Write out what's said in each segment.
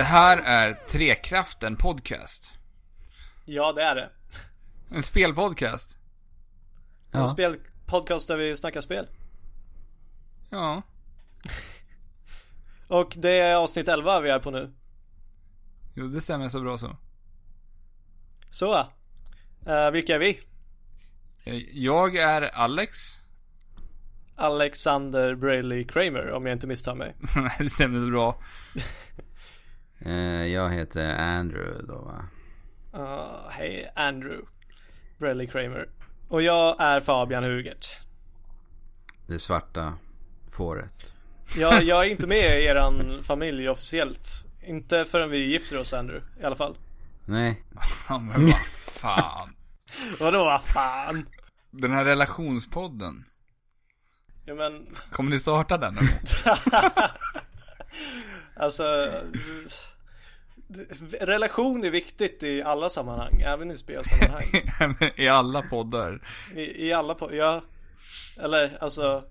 Det här är Trekraften Podcast. Ja, det är det. En spelpodcast. En Ja. spelpodcast där vi snackar spel. Ja. Och det är avsnitt 11 vi är på nu. Jo, det stämmer så bra så. Så. Uh, vilka är vi? Eh, Jag är Alex. Alexander Brayley Kramer om jag inte misstar mig. Nej, det stämmer så bra. Eh, jag heter Andrew då va? Uh, Hej Andrew Brayley Kramer. Och jag är Fabian Hugert. Det svarta fåret. Jag, jag är inte med i eran familj officiellt. Inte förrän vi gifter oss Andrew, i alla fall. Nej. Ja, men vad fan. Vadå vad fan? Den här relationspodden. Ja men, Kommer ni starta den någon gång? alltså. Relation är viktigt i alla sammanhang, även i spelsammanhang. I alla poddar. I, i alla på, ja. Eller alltså.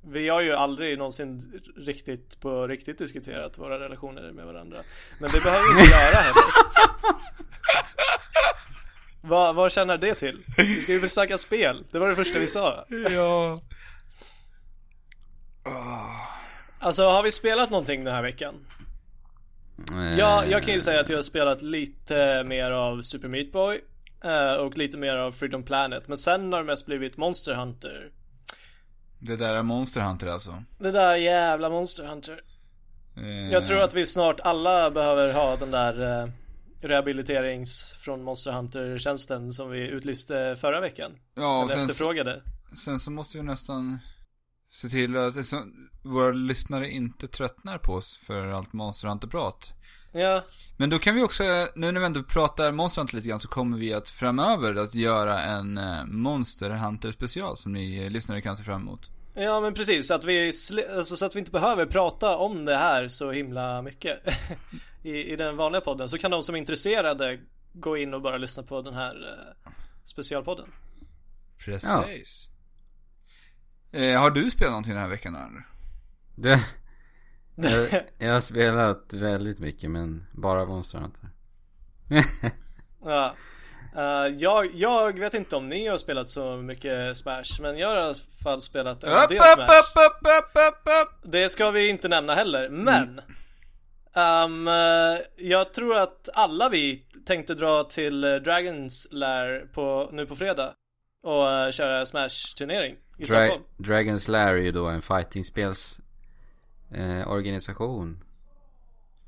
Vi har ju aldrig någonsin riktigt på riktigt diskuterat våra relationer med varandra. Men det behöver vi inte göra heller. Vad, vad känner det till? Vi ska ju snacka spel. Det var det första vi sa. Ja. Alltså har vi spelat någonting den här veckan? Eh, Ja, jag kan ju säga att jag har spelat lite mer av Super Meat Boy eh, och lite mer av Freedom Planet. Men sen har det mest blivit Monster Hunter. Det där är Monster Hunter alltså. Det där jävla Monster Hunter. Eh, Jag tror att vi snart alla behöver ha den där eh, rehabiliterings från Monster Hunter-tjänsten som vi utlyste förra veckan. Ja, och Eller sen, efterfrågade. sen så måste vi nästan se till att våra lyssnare inte tröttnar på oss för allt Monster Hunter-prat. Ja, Men då kan vi också, nu när vi ändå pratar Monster Hunter lite grann så kommer vi att framöver att göra en eh, Monster Hunter special som ni eh, lyssnare kan se fram emot. ja men precis. Så att, vi alltså, så att vi inte behöver prata om det här så himla mycket i, i den vanliga podden. Så kan de som är intresserade gå in och bara lyssna på den här eh, specialpodden. Precis. Eh, har du spelat någonting den här veckan Andrew? Det, jag, jag har spelat väldigt mycket men bara Monster Hunter. Ja. Eh, jag, jag vet inte om ni har spelat så mycket Smash, men jag har i alla fall spelat en Upp, del Smash. upp, upp, upp, upp, upp. Det ska vi inte nämna heller, men ehm, eh, Jag tror att alla vi tänkte dra till Dragons Lair på, nu på fredag Och eh, köra Smash-turnering i Dra- Stockholm Dragon's Lair är ju då en fightingspels eh, organisation.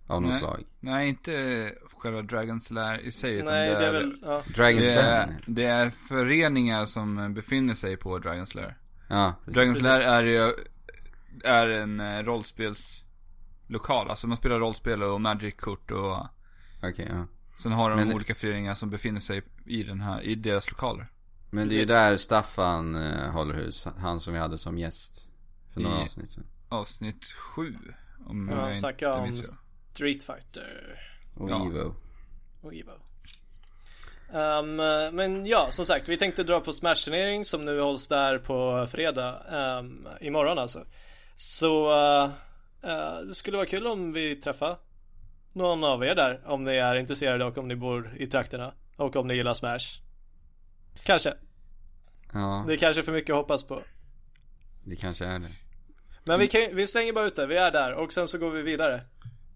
Av något Nej. slag. Nej, inte själva Dragon's Lair i sig utan Nej, det, det är är, väl, ja. Dragons det, är, det är föreningar som befinner sig på Dragon's Lair. Ja, precis. Dragon's. Lair är ju, är en eh, rollspelslokal, alltså man spelar rollspel och Magic-kort och Okej, ja. sen har de Men- olika föreningar som befinner sig i den här, i deras lokaler. Men det är ju där Staffan eh, håller hus. Han som vi hade som gäst. För några I- avsnitt sedan. Avsnitt sju, om Ja, jag snacka inte om. Street Fighter Och Ja. Evo. och Evo eh, Men ja, som sagt, vi tänkte dra på Smash-turnering som nu hålls där på fredag um, Imorgon alltså Så eh, eh, det skulle vara kul om vi träffar någon av er där Om ni är intresserade och om ni bor i trakterna Och om ni gillar Smash Kanske, Ja, det är kanske för mycket att hoppas på det kanske är det. Men vi, kan, vi slänger bara ut det, vi är där och sen så går vi vidare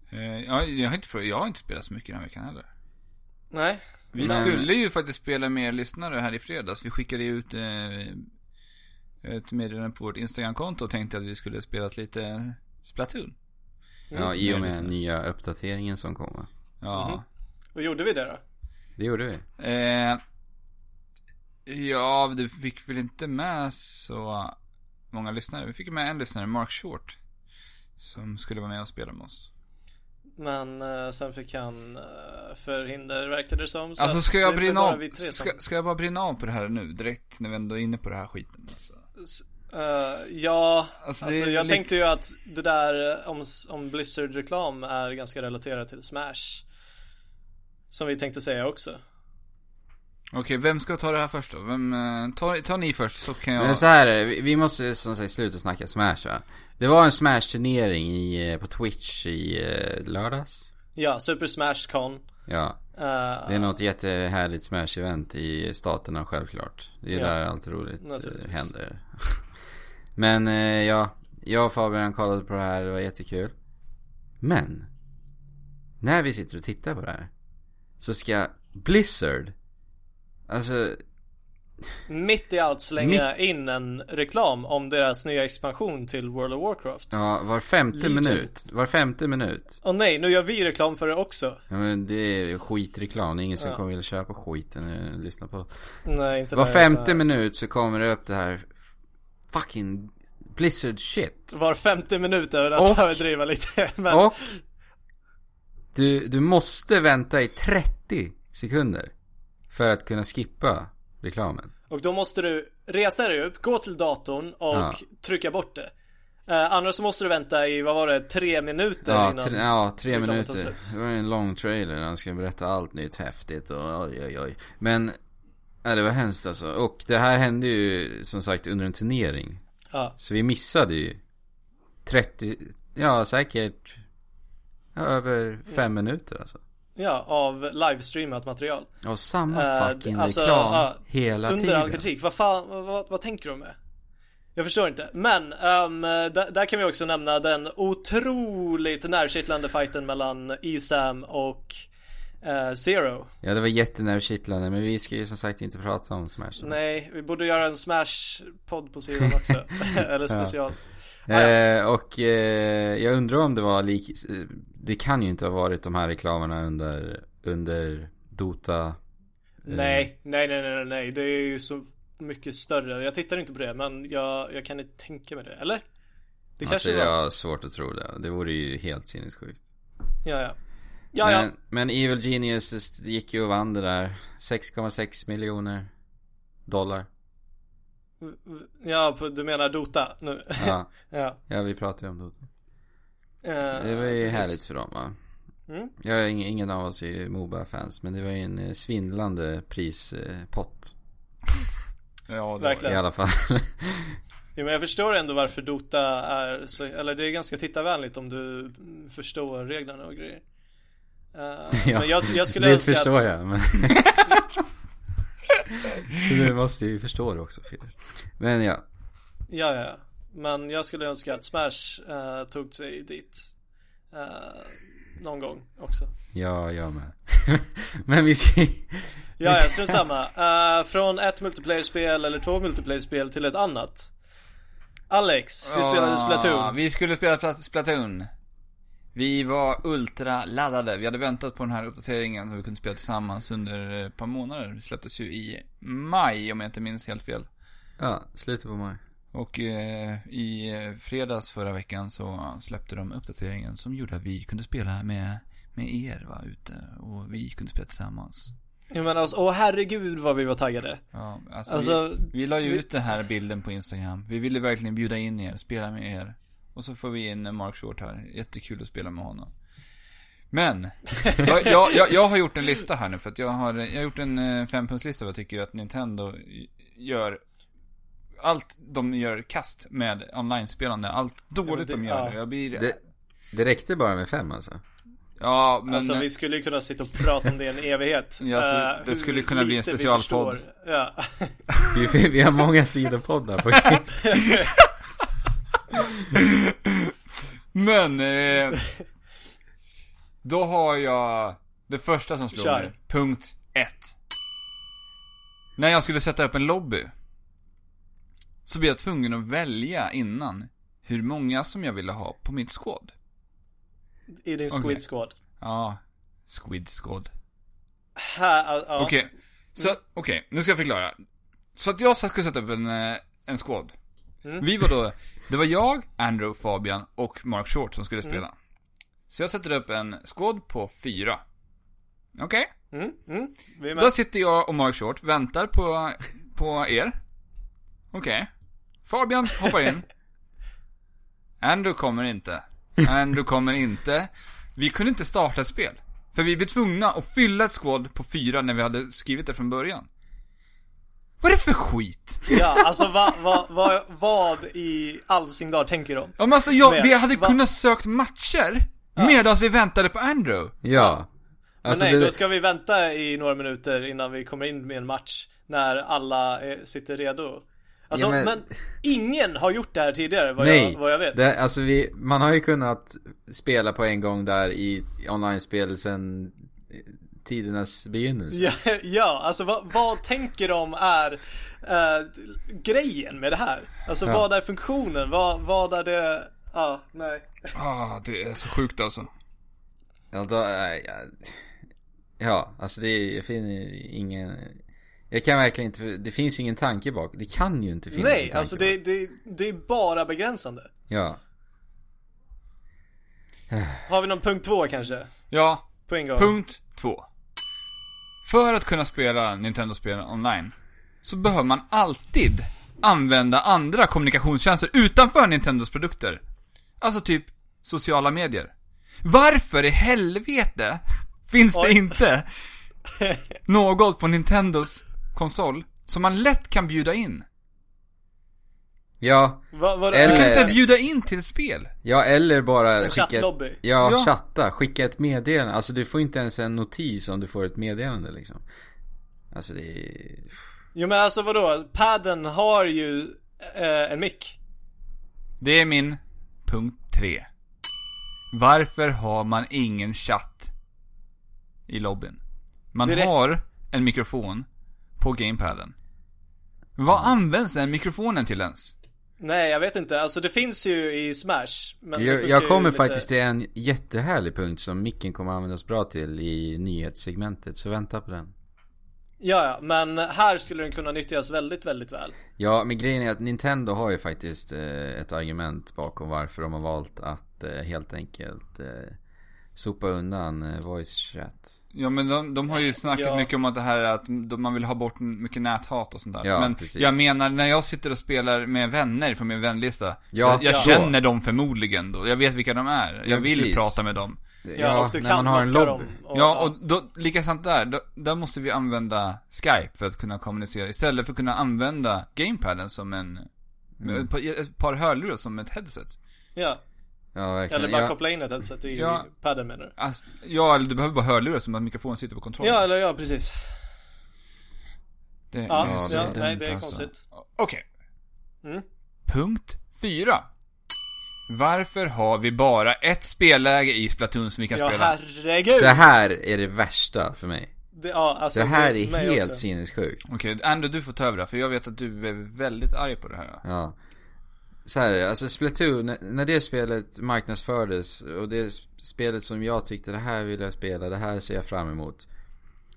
Eh, ja, jag, har inte, jag har inte spelat så mycket den här veckan heller. Nej? Vi Men- skulle ju faktiskt spela med lyssnare här i fredags. Vi skickade ju ut eh, ett meddelande på vårt Instagram-konto och tänkte att vi skulle spela lite Splatoon. Ja, i och med nya uppdateringen som kommer. Ja. Mhm. Och gjorde vi det då? Det gjorde vi. Eh, ja, du fick väl inte med så många lyssnare. Vi fick med en lyssnare, Mark Short. Som skulle vara med och spela med oss. Men eh, sen fick han uh, förhinder verkade det som så Alltså ska jag brinna av? som- Ska, ska jag bara brinna av på det här nu direkt när vi ändå är inne på det här skiten? Alltså. S- eh, ja, Alltså, alltså, jag lik- tänkte ju att det där eh, om, om Blizzard-reklam är ganska relaterat till Smash. Som vi tänkte säga också. Okej, vem ska ta det här först då? Vem, eh, ta, ta ni först så kan jag... Men så här är det, vi- måste som sagt sluta snacka Smash va? Det var en Smash-turnering i, eh, på Twitch i eh, lördags. Ja, Super Smash Con. Ja. Uh, Det är något jättehärligt Smash-event i staterna självklart. Det är Ja. där allt roligt Naturligtvis. händer. Men ja, jag och Fabian kollade på det här, det var jättekul. Men, när vi sitter och tittar på det här, så ska Blizzard, alltså, Mitt i allt slänga in en reklam om deras nya expansion till World of Warcraft. ja, var femte Legion. minut, var femte minut. Och nej, nu gör vi reklam för det också. Ja men det är skitreklam, det är ingen som Ja. kommer vilja köpa skiten lyssna på. Nej, inte Var är så femte här. minut så kommer det upp det här fucking Blizzard shit. Var femte minut över att Och- överdriva lite. Men, Och du, du måste vänta i 30 sekunder för att kunna skippa reklamen. och då måste du resa dig upp, gå till datorn och Ja. trycka bort det. Uh, annars så måste du vänta i, vad var det, tre minuter Ja, innan tre, ja, tre minuter. Det var en lång trailer, han ska berätta allt nytt häftigt och oj oj oj. Men, ja, det var hemskt alltså. Och det här hände ju som sagt under en turnering. Ja, Så vi missade ju 30, ja säkert över fem minuter alltså. Ja, av livestreamat material. Och samma Eh, fucking alltså, reklam ja, hela Under tiden. all kritik. Vad fan, vad, vad, vad tänker de med? Jag förstår inte. Men, ehm, där, där kan vi också nämna den otroligt närkittlande fighten mellan Isam och eh, Zero. Ja det var jättenervkittlande men vi ska ju som sagt inte prata om Smash. Nej, vi borde göra en Smash-podd på sidan också. Eller special. Eh, och eh, jag undrar om det var lik... Det kan ju inte ha varit de här reklamerna under, under Dota. eh, Nej, nej, nej, nej, nej. Det är ju så mycket större. Jag tittar inte på det, men jag, jag kan inte tänka mig det. Eller? Det Alltså kanske jag var. har svårt att tro det. Det vore ju helt sinnessjukt. Ja, ja. Ja, ja. Men, Evil Genius gick ju och vann det där. 6,6 miljoner dollar. Ja, du menar Dota nu? Ja, ja. ja vi pratade ju om Dota. Eh, Det var ju precis. härligt för dem va. Mm. Jag är ingen, ingen av oss är Moba-fans men det var ju en eh, svindlande prispott. Ja, det var- I Verkligen. alla fall. Jo, men jag förstår ändå varför Dota är så, eller det är ganska tittarvänligt om du förstår reglerna och grejer. Eh, Ja, men jag, jag skulle det önska förstår att, jag men... du måste ju förstå det också Fidel. Men ja. Ja, ja. Men jag skulle önska att Smash eh, tog sig dit. eh, någon gång också. Ja, jag med. men vi ska... Ja, ja, strunt samma. Eh, från ett multiplayer-spel eller två multiplayer-spel till ett annat. Alex, vi spelade Ah, Splatoon. Vi skulle spela Pla- Splatoon. Vi var ultra laddade. Vi hade väntat på den här uppdateringen så vi kunde spela tillsammans under ett par månader. Det släpptes ju i maj om jag inte minns helt fel. Ja, slutet på maj. Och eh, i eh, fredags förra veckan så släppte de uppdateringen som gjorde att vi kunde spela med, med er va, ute. Och vi kunde spela tillsammans. Jag menar, alltså, åh herregud vad vi var taggade. Ja, alltså, Alltså, vi, vi la ju vi- ut den här bilden på Instagram. Vi ville verkligen bjuda in er, spela med er. Och så får vi in Mark Short här. Jättekul att spela med honom. Men, jag, jag, jag, jag har gjort en lista här nu för att jag har, jag har gjort en eh, fempunktslista vad jag tycker att Nintendo gör allt de gör kast med online-spelande, allt dåligt det- de gör. ja. Jag blir, Det, det räckte bara med fem alltså. ja men, alltså vi skulle ju kunna sitta och prata om det i en evighet. Ja, så Eh, det hur skulle kunna bli en vi specialpodd. förstår. Ja. Vi, vi har många sidopoddar på men, eh, då har jag det första som slår Kör. mig. Punkt 1. När jag skulle sätta upp en lobby. Så blev jag tvungen att välja innan hur många som jag ville ha på mitt squad. I din Squid Okej. Squad. Ja, Squid Squad. Här, ja. Okej, så okej, nu ska jag förklara. Så att jag skulle sätta upp en, eh, en squad. Mm. Vi var då, det var jag, Andrew, Fabian och Mark Short som skulle spela. Så jag sätter upp en squad på fyra. Okej? Mm, mm. Är Då sitter jag och Mark Short, väntar på, på er. Okej. Fabian hoppar in. Andrew kommer inte. Andrew kommer inte. Vi kunde inte starta ett spel. För vi blev tvungna att fylla ett squad på fyra när vi hade skrivit det från början. Vad är det för skit? Ja, alltså vad, vad, vad, vad i all sin dag tänker de? Ja men alltså jag, Men, vi hade va? kunnat sökt matcher Medan vi väntade på Andrew. Ja. Men Alltså, nej, det- då ska vi vänta i några minuter innan vi kommer in med en match. När alla är, sitter redo. Alltså, Ja, men... men- ingen har gjort det här tidigare vad, Nej, jag, vad jag vet. Det, alltså vi, man har ju kunnat spela på en gång där i online-spel sen tidernas begynnelse. Ja, ja, alltså vad, vad tänker de är eh, grejen med det här? Alltså Ja. vad är funktionen? Vad, vad är det? Ja, nej. Ah, det är så sjukt alltså. Ja, då, äh, ja, ja, alltså det jag finner ingen Jag kan verkligen inte, det finns ju ingen tanke bak, det kan ju inte finnas en Nej, tanke alltså bak. det, det, det är bara begränsande. Ja, Har vi någon punkt två kanske? Ja, På en gång? punkt två. För att kunna spela Nintendo-spel online så behöver man alltid använda andra kommunikationstjänster utanför Nintendos produkter. Alltså typ sociala medier. Varför i helvete finns det Oj. inte något på Nintendos konsol som man lätt kan bjuda in? ja, Va, vad, Eller- Du kan inte bjuda in till ett spel. ja eller bara En skicka ett, chattlobby. ja, Ja. chatta, skicka ett meddelande, alltså du får inte ens en notis om du får ett meddelande liksom Alltså det är, Jo men alltså vadå? Padden har ju eh, en mick. Det är min punkt tre. Varför har man ingen chatt i lobbyn? Man Direkt. har en mikrofon på gamepaden. Vad används den mikrofonen till ens? Nej jag vet inte, alltså det finns ju i Smash. Men jag, jag kommer lite- faktiskt till en jättehärlig punkt som micken kommer användas bra till i nyhetssegmentet, så vänta på den Ja, ja, men här skulle den kunna nyttjas väldigt, väldigt väl. Ja, men grejen är att Nintendo har ju faktiskt eh, ett argument bakom varför de har valt att eh, helt enkelt eh, sopa undan eh, voice chat. Ja men de, de har ju snackat Ja. mycket om att det här är att man vill ha bort mycket näthat och sånt där. Ja, men precis. jag menar, när jag sitter och spelar med vänner från min vänlista. Ja, jag jag ja. känner dem förmodligen då. Jag vet vilka de är. Jag Ja, vill precis. prata med dem. Ja, och du när kan man har en lobby. dem. Och, Ja, och då, likadant där, då, där måste vi använda Skype för att kunna kommunicera. Istället för att kunna använda gamepaden som en, Mm. ett par hörlurar som ett headset. ja. Ja, verkligen. Eller bara ja, koppla in ett headset i Ja. padden menar du? Alltså, ja, eller du behöver bara hörlurar som att mikrofonen sitter på kontrollen. Ja, eller ja, precis. det, Ja, är Ja, så ja, dumt, nej det är alltså. konstigt. Okej. Mm. Punkt 4. Varför har vi bara ett spelläge i Splatoon som vi kan Ja, spela? herregud! Det här är det värsta för mig. Det, ja, alltså, Det här det- är helt också. sinnessjukt. Okej, Andrew du får ta över det, för jag vet att du är väldigt arg på det här. Ja. Så här, alltså Splatoon, när- det spelet marknadsfördes och det spelet som jag tyckte det här vill jag spela, det här ser jag fram emot.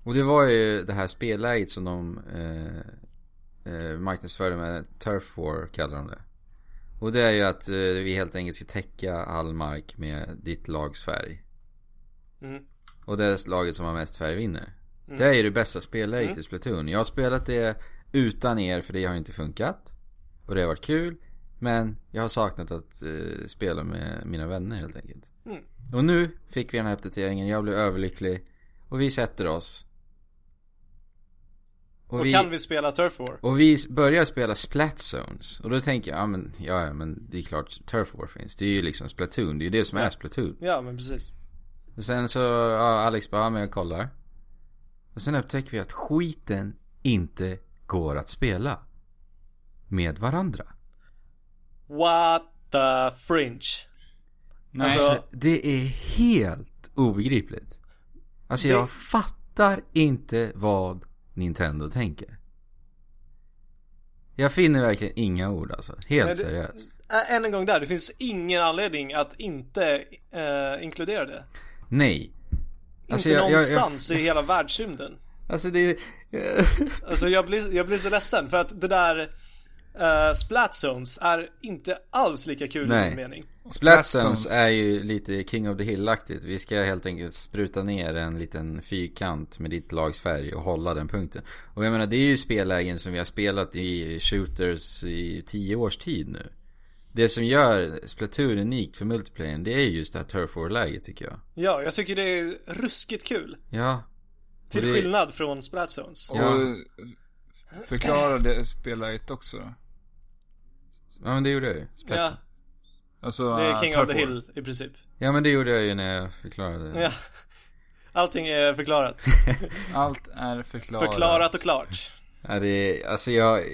Och det var ju det här spelläget som de eh, eh, marknadsförde med Turf War kallar de det. Och det är ju att eh, vi helt enkelt ska täcka all mark med ditt lags färg. Mm. Och det laget som har mest färg vinner. Det är ju det bästa spelläget Mm. i Splatoon. Jag har spelat det utan er för det har inte funkat. Och det har varit kul. Men jag har saknat att eh, spela med mina vänner helt enkelt. Mm. Och nu fick vi den här uppdateringen. Jag blev överlycklig. Och vi sätter oss. Och kan vi spela Turf War? och vi börjar spela Splat Zones. Och då tänker jag, ja men, ja, men det är klart Turf War finns. Det är ju liksom Splatoon. Det är ju det som är Ja. Splatoon. Ja, men precis. Och sen så, ja, Alex bara, ja, men jag kollar. Och sen upptäcker vi att skiten inte går att spela. Med varandra. What the fringe? Nej, Alltså- Alltså, det är helt obegripligt. Alltså Det- jag fattar inte vad Nintendo tänker. Jag finner verkligen inga ord alltså. Helt Nej, det- seriöst. Än en gång där, det finns ingen anledning att inte eh, inkludera det. Nej. Alltså, inte jag- jag- jag- någonstans i hela världsrymden. Alltså det är... Alltså jag blir, jag blir så ledsen för att det där uh, Splat Zones är inte alls lika kul i Nej. min mening. Splatstones är ju lite King of the Hill-aktigt. Vi ska helt enkelt spruta ner en liten fyrkant med ditt lags färg och hålla den punkten. Och jag menar det är ju spellägen som vi har spelat i shooters i tio års tid nu. Det som gör Splatoon unikt för multiplayern det är just det här Turf War-läget tycker jag. Ja, jag tycker det är ruskigt kul. Ja. Till det- skillnad från Splat Zones. och Ja. förklara det spelet också då. Ja men det gjorde jag ju. Splatoon. Ja, Alltså, det är uh, King Turf of the. Hill i princip. Ja men det gjorde jag ju när jag förklarade. Ja. Allting är förklarat. Allt är förklarat. Förklarat och klart. Ja, det är, alltså jag,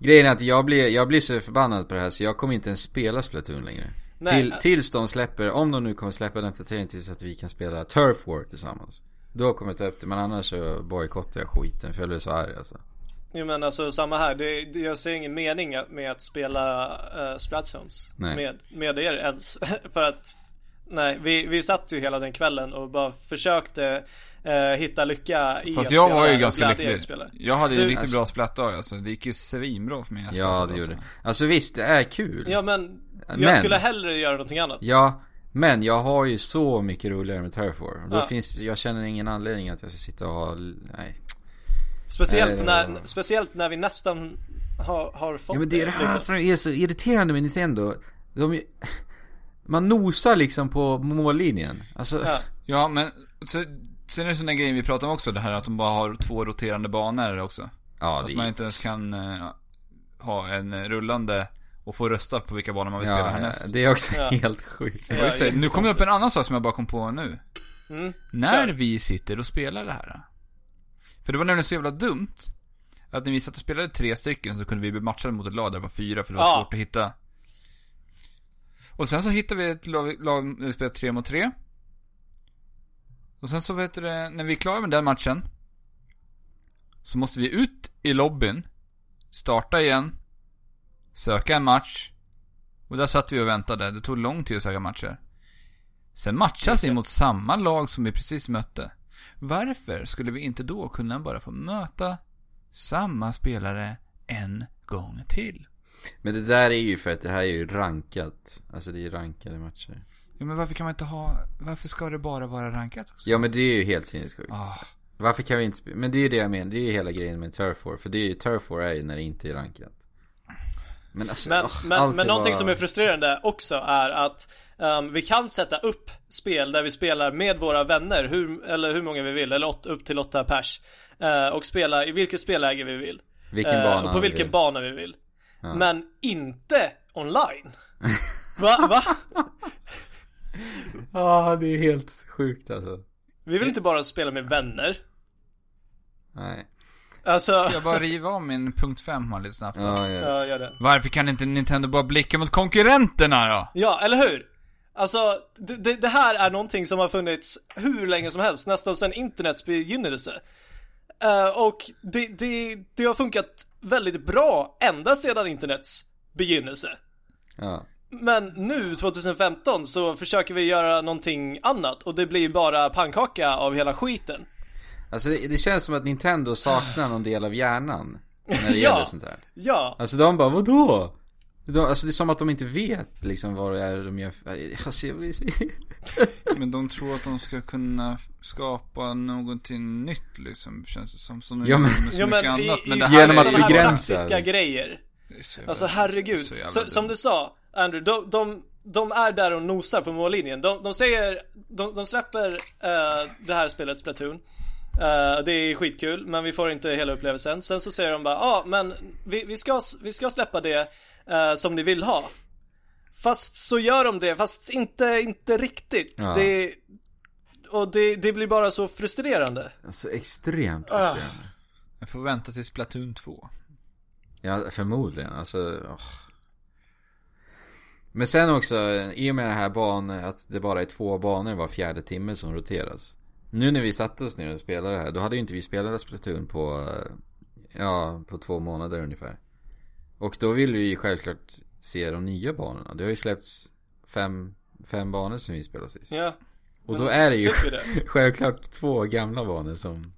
grejen är att jag blir, jag blir så förbannad på det här så jag kommer inte ens spela Splatoon längre. Nej. Till, tills de släpper, om de nu kommer släppa en uppdatering tills att vi kan spela Turf War tillsammans. Då kommer jag ta upp det, men annars så bojkottar jag skiten för jag blir så arg alltså. Jo men alltså samma här. Det, det, jag ser ingen mening med att spela uh, Splatzones Nej. med, med er ens. För att Nej, vi, vi satt ju hela den kvällen och bara försökte eh, hitta lycka i Fast att jag spela var ju ganska lycklig. Jag hade ju Du- en riktigt Alltså- bra splattdag alltså. Det gick ju svinbra för jag Ja det gjorde det. alltså. Alltså visst, det är kul. Ja men, jag Men- skulle hellre göra någonting annat. Ja, men jag har ju så mycket roligare med Turf War. Då Ja. finns, jag känner ingen anledning att jag ska sitta och ha, nej. Speciellt, Eh. när, speciellt när vi nästan har, har fått Ja men det är det här liksom. som är så irriterande med Nintendo. De, man nosar liksom på mållinjen. Alltså, Ja. Ja, men så, sen är det sådana grejer vi pratade om också, det här att de bara har två roterande banor också. ja att man inte ens kan eh, ha en rullande och få rösta på vilka banor man vill spela ja, härnäst. det är också Ja. helt sjukt. Ja, Just det, nu kommer det upp en annan sak som jag bara kom på nu. Mm. När Kör. vi sitter och spelar det här. För det var nämligen så jävla dumt. Att när vi satt och spelade tre stycken så kunde vi bli matchade mot ett lag där det var fyra för det var Ja. svårt att hitta. Och sen så hittade vi ett lag, lag vi spelade tre mot tre. Och sen så vet du när vi är klara med den matchen. Så måste vi ut i lobbyn. Starta igen. Söka en match. Och där satt vi och väntade. Det tog lång tid att söka matcher. Sen matchas vi mot samma lag som vi precis mötte. Varför skulle vi inte då kunna bara få möta samma spelare en gång till? Men det där är ju för att det här är ju rankat. Alltså det är ju rankade matcher. Ja, men varför kan man inte ha, varför ska det bara vara rankat också? Ja men det är ju helt sinnessjukt. Ah, Varför kan vi inte spela? Men det är ju det jag menar, det är ju hela grejen med Turf War. För det är ju, Turf War är ju när det inte är rankat. Men alltså, Men, åh, men, men någonting bara- som är frustrerande också är att ehm, vi kan sätta upp spel där vi spelar med våra vänner, hur, eller hur många vi vill, eller åt, upp till åtta pers. eh, och spela i vilket spelläge vi vill. Vilken Eh, bana och på vi vilken vill. bana vi vill. Men inte online. Va? Va? Ja, det är helt sjukt alltså. Vi vill inte bara spela med vänner. Nej. Alltså, jag bara riva om min punkt 5 här lite snabbt då. Ja, ja. ja, gör det. Varför kan inte Nintendo bara blicka mot konkurrenterna då? Ja, eller hur? Alltså, det, det, här är någonting som har funnits hur länge som helst, nästan sedan internets begynnelse. Eh, och det, det, det har funkat väldigt bra ända sedan internets begynnelse. ja. Men nu, 2015, så försöker vi göra någonting annat och det blir bara pannkaka av hela skiten. Alltså det, det känns som att Nintendo saknar någon del av hjärnan. När det Ja. gäller sånt här. Ja, Alltså de bara, vadå? De, alltså det är som att de inte vet liksom vad det är de gör. Alltså jag blir. Men de tror att de ska kunna skapa någonting nytt liksom, känns det som. Som de Ja, gör med så ja mycket men i, annat. i Men det här Genom att begränsa praktiska det. grejer. jävla- Alltså herregud. så som du sa, Andrew, de, de, de är där och nosar på mållinjen. De, de säger, de, de släpper eh, det här spelet Splatoon. Eh, det är skitkul, men vi får inte hela upplevelsen. Sen så säger de bara, ja ah, men vi, vi, ska, vi ska släppa det eh, som ni vill ha. Fast så gör de det, fast inte, inte riktigt. Ja. Det, och det, det blir bara så frustrerande. Alltså extremt Ah. frustrerande. Jag får vänta till Splatoon 2. Ja, förmodligen. Alltså, åh. Men sen också, i och med det här banan, att det bara är två banor var fjärde timme som roteras. Nu när vi satte oss ner och spelade här, då hade ju inte vi spelat Splatoon på, eh, ja, på två månader ungefär. Och då vill vi ju självklart se de nya banorna. Det har ju släppts fem, fem banor som vi spelade sist. Ja. och då är det ju det? självklart två gamla banor som,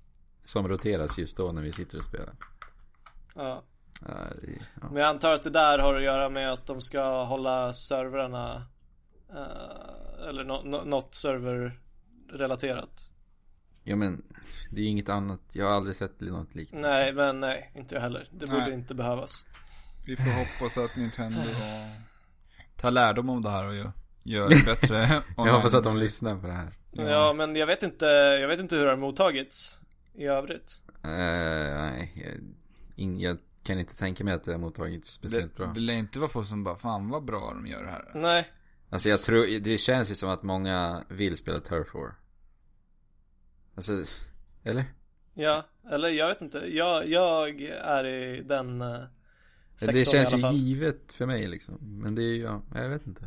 som roteras just då när vi sitter och spelar. Ja. Ja. Men jag antar att det där har att göra med att de ska hålla servrarna eh, Eller nå- nå- något serverrelaterat Ja men, det är ju inget annat. Jag har aldrig sett något liknande. Nej men nej, inte jag heller Det borde Nej. inte behövas Vi får hoppas att Nintendo tar lärdom om det här och gör, gör det bättre. Jag hoppas att de lyssnar på det här. ja. men jag vet inte, jag vet inte hur det har mottagits I övrigt Eh, nej, jag, in, jag kan inte tänka mig att det har mottagits speciellt Det, bra. det lär inte vara folk som bara, fan vad bra de gör det här. Nej Alltså jag tror, det känns ju som att många vill spela Turf War. Alltså, eller? Ja, eller jag vet inte. Jag, jag är i den uh, sektorn Det känns i alla ju fall. givet för mig liksom. Men det är ju, ja, jag vet inte.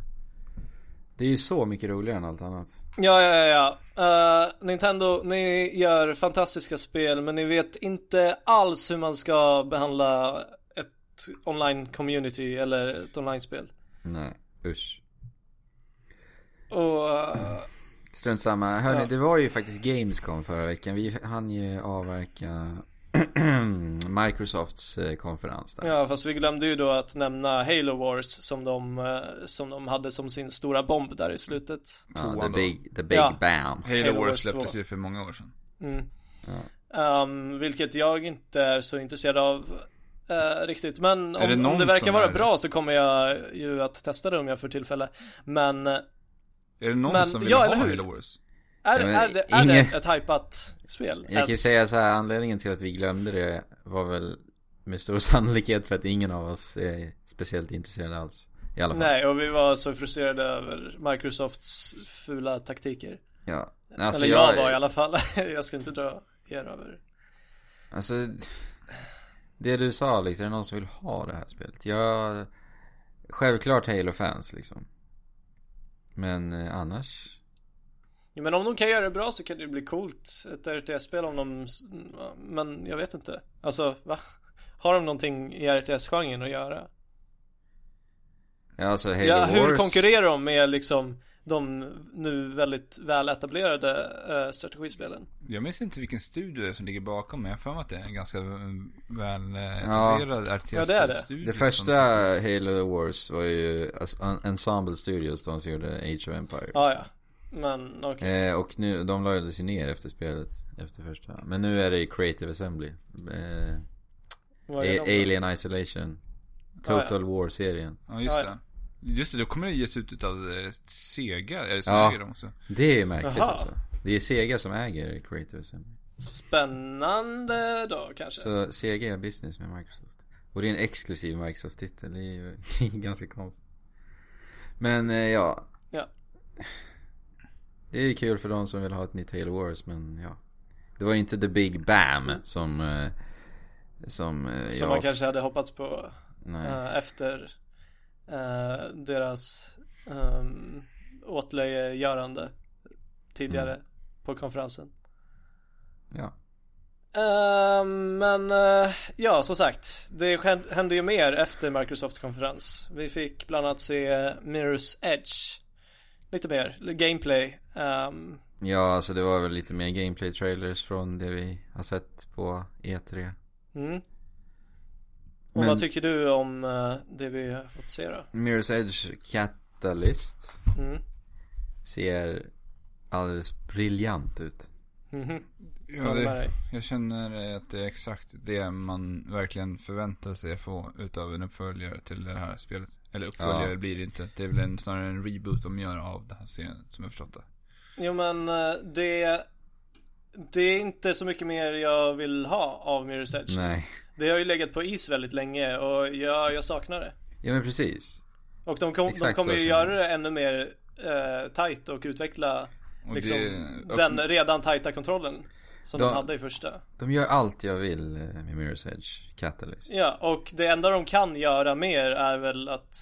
Det är ju så mycket roligare än allt annat. Ja, ja, ja. Uh, Nintendo, ni gör fantastiska spel men ni vet inte alls hur man ska behandla ett online community eller ett online-spel. Nej, usch. Och uh, Strunt samma. Hörni, Ja. det var ju faktiskt Gamescom förra veckan. Vi hann ju avverka Microsofts eh, konferens där. ja, fast vi glömde ju då att nämna Halo Wars som de, eh, som de hade som sin stora bomb där i slutet. Ja, the big, the big Ja. bam. Halo, Halo Wars släpptes 2. ju för många år sedan. Mm. Um, vilket jag inte är så intresserad av eh, riktigt. Men Är det om, om det verkar vara bra så kommer jag ju att testa det om jag får tillfälle. Men är, det någon Men- som vill ja, ha? Halo Wars? är, men är, det, är ingen- det ett hypat spel? Jag kan ju säga så här, anledningen till att vi glömde det var väl med stor sannolikhet för att ingen av oss är speciellt intresserad alls. I alla fall. Nej, och vi var så frustrerade över Microsofts fula taktiker. Ja. Alltså Eller jag, jag, var i alla fall. jag ska inte dra er över. Alltså Det du sa liksom, är det någon som vill ha det här spelet? Jag Självklart Halo-fans liksom Men eh, annars Ja, men om de kan göra det bra så kan det bli coolt. Ett RTS-spel om de... Men jag vet inte. Alltså, va? Har de någonting i RTS-genren att göra? Ja alltså Halo Ja, Wars hur konkurrerar de med liksom de nu väldigt väl etablerade eh, strategispelen? Jag minns inte vilken studio det är som ligger bakom, men jag har för mig att det är en ganska eh, väl eh, Ja. etablerad Ja, det är det. RTS-studio. Det första Halo Wars var ju alltså, Ensemble Studios, de som gjorde Age of Empires Ja, ja. Men okej. Eh, och nu, de lade sig ner efter spelet, efter första Men nu är det i Creative Assembly eh, Vad är A- de då? Alien Isolation Ja, Total War-serien Ja, just Ja, det. Just det, då kommer det ges ut utav eh, Sega, är det som Ja. äger dem också? Det är märkligt Jaha. alltså Det är Sega som äger Creative Assembly Spännande då kanske. Så Sega är business med Microsoft Och det är en exklusiv Microsoft-titel, det är ju ganska konstigt Men eh, ja Ja. Det är ju kul för de som vill ha ett nytt Halo Wars men ja Det var ju inte the big bam som eh, Som, Som jag man kanske hade hoppats på Nej. efter eh, deras um, åtlöjegörande tidigare Mm. på konferensen. Ja Eh, men eh, ja, som sagt. Det hän- hände ju mer efter Microsoft konferens. Vi fick bland annat se Mirror's Edge. Lite mer gameplay. Ehm, Ja alltså det var väl lite mer gameplay trailers från det vi har sett på E E3 mm. Och Men- vad tycker du om eh, det vi har fått se då? Mirror's Edge Catalyst Mm. Ser alldeles briljant ut Mhm. Ja, det, jag känner att det är exakt det man verkligen förväntar sig få utav en uppföljare till det här spelet. Eller uppföljare Ja. blir det inte. Det är väl en, snarare en reboot de gör av den här serien, som jag förstått det. Jo men eh, det Det är inte så mycket mer jag vill ha av Mirror's Edge. Nej Det har ju legat på is väldigt länge och jag, jag saknar det. Ja men precis Och de, kom, de kommer ju känner göra det ännu mer eh, tight och utveckla Och liksom det, den redan tajta kontrollen som de Då- hade i första. De gör allt jag vill eh, med Mirror's Edge Catalyst Ja, och det enda de kan göra mer är väl att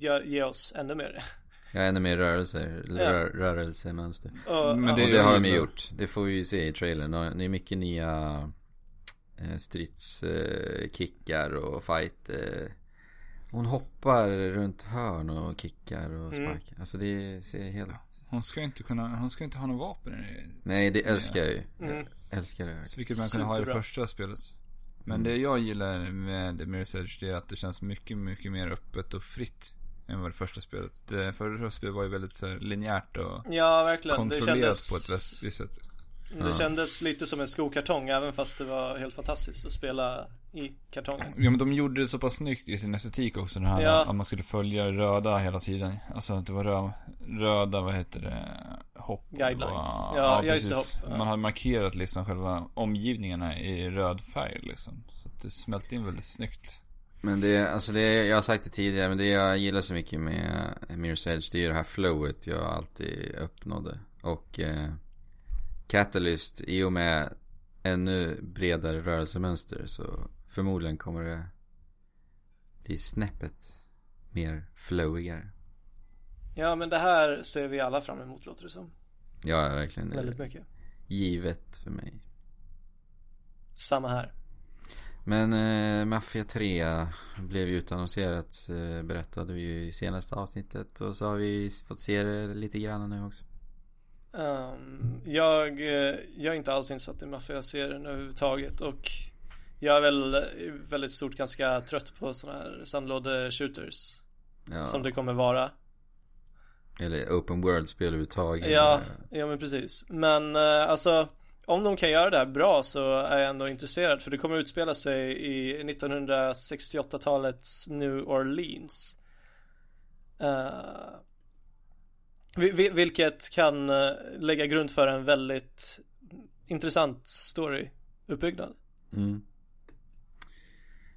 gö- ge oss ännu mer. Ja ännu mer rörelser, Ja. rör, rörelsemönster Och, Men det- Och det har de ju gjort Det får vi ju se i trailern Och Det är mycket nya Stridskickar och fight eh. Hon hoppar runt hörn och kickar och Mm. sparkar Alltså det ser helt hon ska inte kunna, hon ska inte ha några vapen i Nej det älskar jag ju Mm. Jag älskar det Så vilket man kunde ha i det första spelet. Men Mm. det jag gillar med Mirror's Edge det är att det känns mycket, mycket mer öppet och fritt. Än vad det första spelet. Det förra spelet var ju väldigt så här, linjärt och Ja, verkligen. Det kontrollerat kändes, på ett visst sätt. Det Ja. kändes lite som en skokartong även fast det var helt fantastiskt att spela i kartongen. Ja men de gjorde det så pass snyggt i sin estetik också. Den här Ja. att man skulle följa röda hela tiden. Alltså att det var röd, röda, vad heter det, hopp. Guidelines. Och, Ja, ja, just det, precis. hopp. Man hade markerat liksom själva omgivningarna i röd färg liksom. Så att det smälte in väldigt snyggt. Men det, alltså det, jag har sagt det tidigare, men det jag gillar så mycket med Mirror's Edge, det är ju det här flowet jag alltid uppnådde. Och eh, Catalyst, i och med ännu bredare rörelsemönster så förmodligen kommer det bli snäppet mer flowigare. Ja, men det här ser vi alla fram emot låter det som. Ja, verkligen. Väldigt mycket. Givet för mig. Samma här. Men eh, Mafia 3 blev ju utannonserat eh, berättade vi ju i senaste avsnittet och så har vi fått se det lite grann nu också. Um, jag, eh, jag är inte alls insatt i Mafia-serien överhuvudtaget och jag är väl väldigt stort ganska trött på sådana här sandlåde-shooters. Ja. Som det kommer vara. Eller open world-spel överhuvudtaget. Ja, ja men precis. Men eh, alltså om de kan göra det här bra så är jag ändå intresserad för det kommer utspela sig i 1968-talets New Orleans. Uh, vilket kan uh, lägga grund för en väldigt intressant storyuppbyggnad. Mm.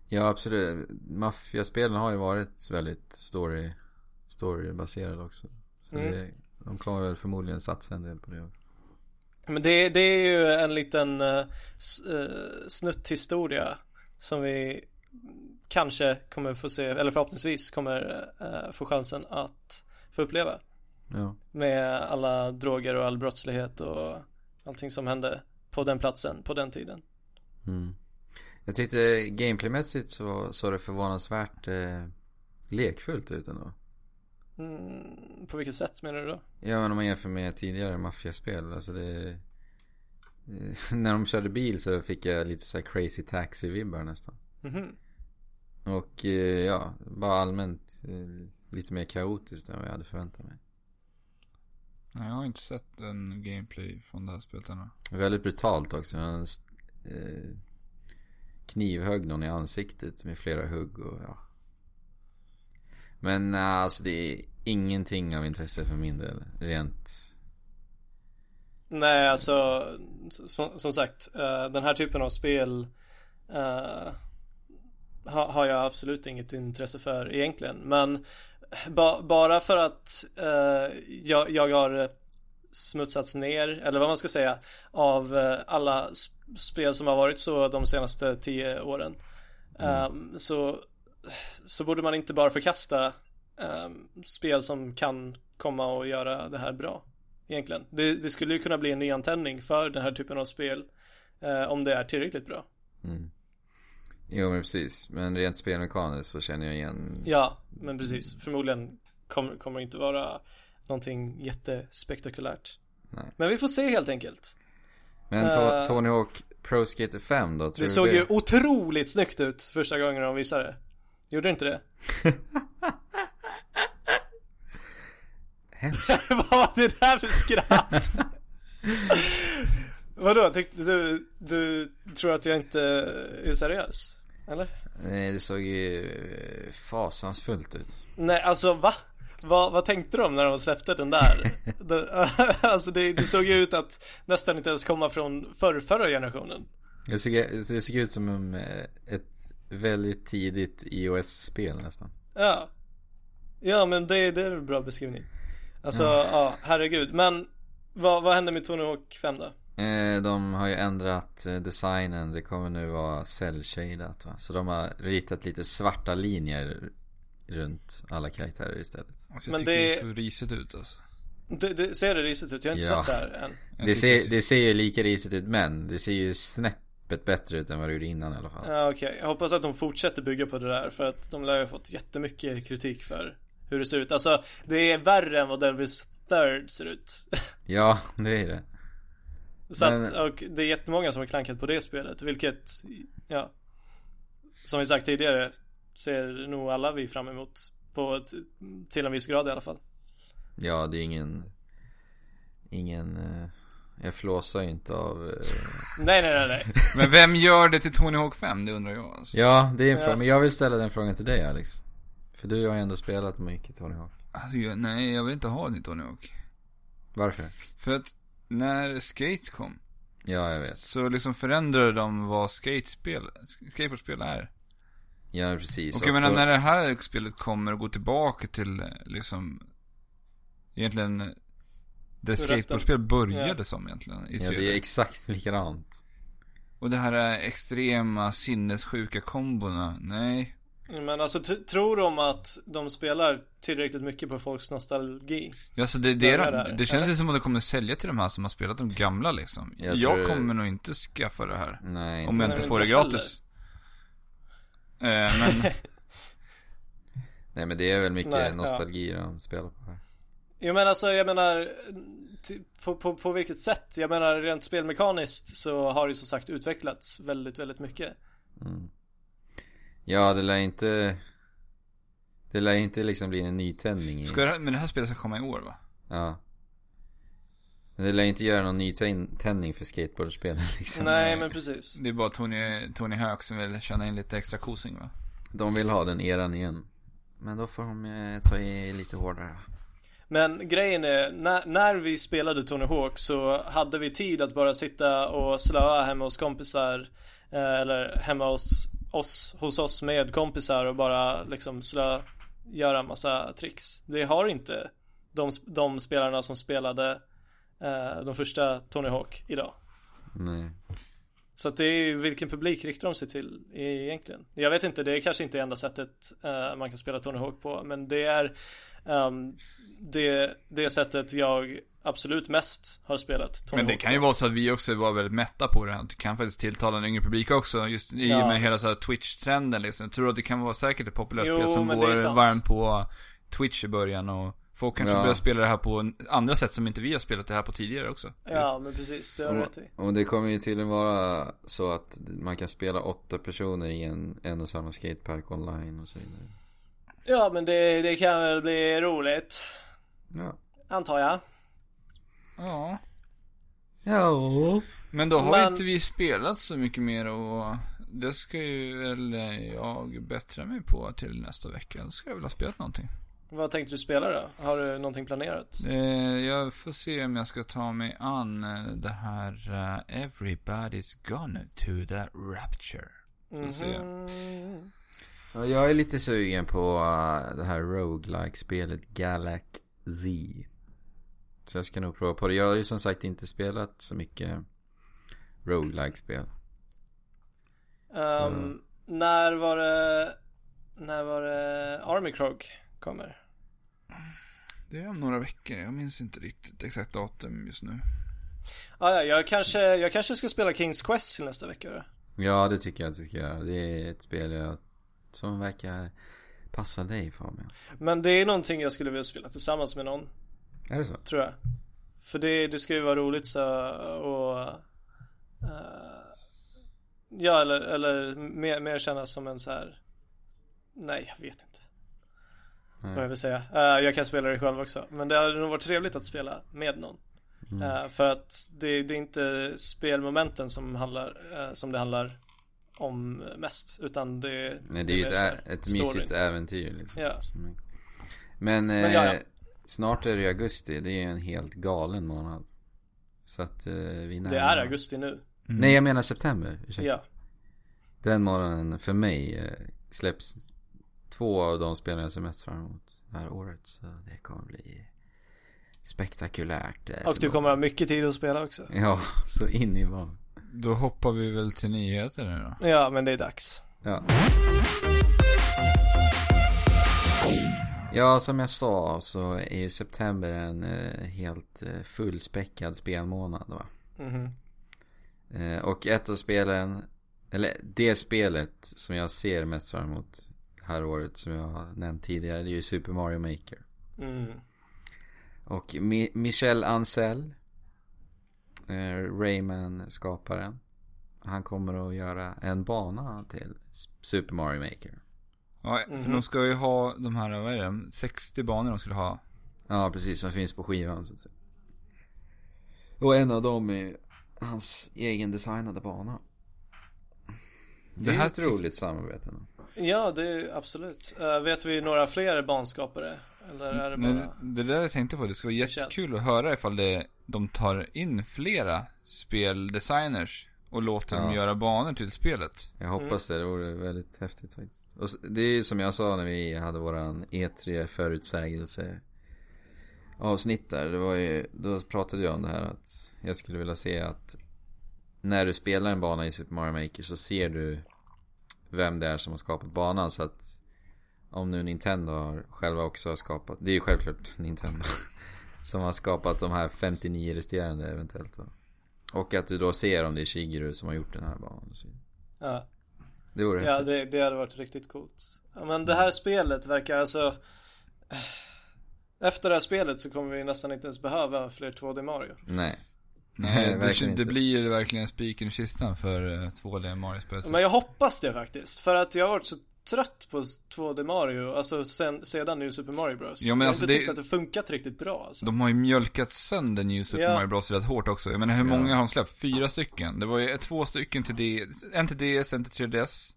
Ja absolut. Maffiaspelen har ju varit väldigt story, storybaserade också. Så mm. det, de kommer väl förmodligen satsa en del på det. Men det, det är ju en liten uh, snutthistoria som vi kanske kommer få se, eller förhoppningsvis kommer uh, få chansen att få uppleva. Ja. Med alla droger och all brottslighet och allting som hände på den platsen, på den tiden. Mm. Jag tyckte gameplaymässigt så såg det förvånansvärt eh, lekfullt ut ändå. Mm, på vilket sätt menar du då? Ja men om man jämför med tidigare maffiaspel. Alltså det... När de körde bil så fick jag lite så crazy taxi-vibbar nästan. Mm -hmm. Och eh, ja, bara allmänt eh, lite mer kaotiskt än vad jag hade förväntat mig. Nej, jag har inte sett en gameplay från det här spelet ännu. Väldigt brutalt också. Han eh, knivhögg någon i ansiktet med flera hugg och ja. Men alltså det är ingenting av intresse för min del. Rent Nej alltså som, som sagt uh, den här typen av spel uh, ha, har jag absolut inget intresse för egentligen men ba, bara för att uh, jag, jag har smutsats ner eller vad man ska säga av alla spel som har varit så de senaste tio åren mm. um, så så borde man inte bara förkasta um, spel som kan komma och göra det här bra. Egentligen. Det, det skulle ju kunna bli en nyantändning för den här typen av spel. Uh, om det är tillräckligt bra. Mm. Jo men precis. Men rent spelmekaniskt så känner jag igen. Ja, men precis. Förmodligen kommer, kommer det inte vara någonting jättespektakulärt. Nej. Men vi får se helt enkelt. Men uh, Tony Hawk Pro Skater 5 då? Tror det såg det? ju otroligt snyggt ut första gången de visade det. Gjorde det inte det? Hemskt. Vad var det där för skratt? Vadå, tyckte du, du tror att jag inte är seriös? Eller? Nej, det såg ju fasansfullt ut. Nej, alltså va? Vad, vad tänkte de när de släppte den där? alltså det, det, såg ju ut att nästan inte ens komma från förr, förra generationen. Det såg, det såg ut som eh, ett väldigt tidigt iOS-spel nästan. Ja. Ja men det, det är en bra beskrivning. Alltså, ja, ja herregud. Men vad, vad hände med Tony Hawk 5 då? Eh, de har ju ändrat eh, designen. Det kommer nu vara cell-shadat va. Så de har ritat lite svarta linjer runt alla karaktärer istället. Alltså, jag Men tycker det... det ser risigt ut alltså. Det, det, ser det risigt ut? Jag har inte ja. sett det här än. Det ser, det ser ju lika risigt ut men det ser ju snäppet bättre ut än vad det gjorde innan i alla fall. Ja okej, okay. jag hoppas att de fortsätter bygga på det där för att de lär ju ha fått jättemycket kritik för hur det ser ut. Alltså, det är värre än vad Delvis Third ser ut. Ja, det är det. Så Men... att, och det är jättemånga som har klankat på det spelet, vilket, ja. Som vi sagt tidigare, ser nog alla vi fram emot. På ett, till en viss grad i alla fall. Ja, det är ingen, ingen, uh, jag flåsar ju inte av uh... Nej, nej, nej, nej. Men vem gör det till Tony Hawk 5? Det undrar jag alltså. Ja, det är en fråga, men jag vill ställa den frågan till dig Alex. För du har ju ändå spelat mycket Tony Hawk. Alltså, jag, nej, jag vill inte ha det Tony Hawk. Varför? För att när Skate kom. Ja, jag vet. Så liksom förändrade de vad skatespel, skateboardspel är. Ja, precis. Och jag menar när det här spelet kommer att gå tillbaka till liksom Egentligen Det skateboardspel började Ja. som egentligen i Ja, 3D. det är exakt likadant. Och det här är extrema sinnessjuka kombona, nej. Men alltså tror de att de spelar tillräckligt mycket på folks nostalgi? Alltså det, det, är, de- där, det känns ju som att det kommer sälja till de här som har spelat de gamla liksom. Jag Jag, tror- kommer nog inte skaffa det här. Nej, Om jag inte. inte Nej, får det inte gratis. Eh, men, Nej men det är väl mycket Nej, ja. nostalgi de spelar på här. Jo men alltså jag menar på, på, på vilket sätt? Jag menar rent spelmekaniskt så har det som sagt utvecklats väldigt, väldigt mycket. Mm. Ja, det lär inte... Det lär inte liksom bli en nytändning i... ska det, här- men det här spelet ska komma i år va? Ja. Men det lär inte göra någon nytändning för skateboardspelen liksom. Nej men precis. Det är bara Tony, Tony Hawk som vill tjäna in lite extra kosing va? De vill ha den eran igen. Men då får de eh, ta i lite hårdare. Men grejen är, när, när vi spelade Tony Hawk så hade vi tid att bara sitta och slöa hemma hos kompisar eh, Eller hemma hos oss, hos oss med kompisar och bara liksom slö, göra massa tricks. Det har inte de, de spelarna som spelade eh, de första Tony Hawk idag. Nej. Så att det är ju vilken publik riktar de sig till egentligen? Jag vet inte, det är kanske inte enda sättet eh, man kan spela Tony Hawk på men det är ehm, det, det sättet jag absolut mest har spelat Tony Men det Hawk kan ju vara så att vi också var väldigt mätta på det här. Det kan faktiskt tilltala en yngre publik också. Just i och Ja, med hela så här Twitch-trenden liksom. Jag tror att det kan vara säkert ett populärt Jo, spel som går varmt på Twitch i början och folk kanske Ja. börjar spela det här på andra sätt som inte vi har spelat det här på tidigare också. Ja men precis, det har du Och, rätt i. och det kommer ju tydligen vara så att man kan spela åtta personer i en, en och samma skatepark online och så vidare. Ja men det, det kan väl bli roligt. Ja. Antar jag. Ja. Ja. Men då har Men- inte vi spelat så mycket mer och det ska ju väl jag bättra mig på till nästa vecka. Då ska jag väl ha spelat någonting. Vad tänkte du spela då? Har du någonting planerat? Eh, jag får se om jag ska ta mig an eh, det här eh, Everybody's gone to the rapture. Mhm. Ja, Jag är lite sugen på uh, det här roguelike spelet Galax Z. Så jag ska nog prova på det. Jag har ju som sagt inte spelat så mycket roguelike spel Ehm, när var det När var det Army Krog kommer? Det är om några veckor, jag minns inte riktigt exakt datum just nu. Ah, ja, jag kanske, jag kanske ska spela Kings Quest till nästa vecka då. Ja det tycker jag att du ska göra. Det är ett spel jag, som verkar passa dig Fabian. Men det är någonting jag skulle vilja spela tillsammans med någon, Är det så? tror jag. För det, det ska ju vara roligt så och eh, Ja eller, eller mer, mer kännas som en så här. Nej jag vet inte vad jag vill säga. Eh, jag kan spela det själv också. Men det hade nog varit trevligt att spela med någon. Eh, för att det, det är inte spelmomenten som handlar, som det handlar om mest. Utan det, Nej det är ju ett, ett mysigt äventyr liksom. Ja. Men, Men ja, ja. Snart är det augusti. Det är en helt galen månad. Så att eh, vi Det närmar är oss. augusti nu. Nej jag menar september. Ursäkta. Ja. Den månaden för mig eh, släpps två av de spelen jag ser mest fram emot det här året. Så det kommer bli spektakulärt. eh, Och du kommer ha mycket tid att spela också. Ja, så in i vad. Då hoppar vi väl till nyheter nu då. Ja, men det är dags. Ja. Ja, som jag sa så är ju september en eh, helt eh, fullspäckad spelmånad va. Mhm. Eh, och ett av spelen, eller det spelet som jag ser mest fram emot det här året som jag har nämnt tidigare, det är ju Super Mario Maker. Mm. Och Mi- Michel Ancel, eh, Rayman-skaparen, han kommer att göra en bana till Super Mario Maker. Ja, för Mhm. de ska ju ha de här, vad är det, 60 banor de skulle ha. Ja, precis, som finns på skivan så att säga. Och en av dem är hans egen designade bana. Det, Det är här ett ty- roligt samarbete. Ja, det är absolut. Eh, vet vi några fler banskapare? Eller är det bara... Det där jag tänkte på, det skulle vara jättekul att höra ifall det, de tar in flera speldesigners Och låter dem Ja. göra banor till spelet. Jag hoppas det, det vore väldigt häftigt faktiskt. Och det är som jag sa när vi hade våran E3 förutsägelse avsnitt där. Det var ju, då pratade jag om det här att jag skulle vilja se att när du spelar en bana i Super Mario Maker så ser du vem det är som har skapat banan så att om nu Nintendo har själva också har skapat, det är ju självklart Nintendo som har skapat de här 59 resterande eventuellt då. Och att du då ser om det är Shigeru som har gjort den här banan och så. Ja, Det vore ja häftigt. det, det hade varit riktigt coolt. Ja, men det här spelet verkar alltså... Efter det här spelet så kommer vi nästan inte ens behöva fler 2D Mario. Nej. Nej, det, verkligen det inte. blir ju verkligen spiken i kistan för eh, 2D Mario-spel. Men jag hoppas det faktiskt. För att jag har varit så trött på 2D Mario, alltså sen, sedan New Super Mario Bros. Ja, men jag har alltså inte det- tyckt att det funkat riktigt bra alltså. De har ju mjölkat sönder New Super Ja. Mario Bros rätt hårt också. Jag menar hur Ja. många har de släppt? Fyra stycken. Det var ju två stycken till D, en till DS, en till 3DS.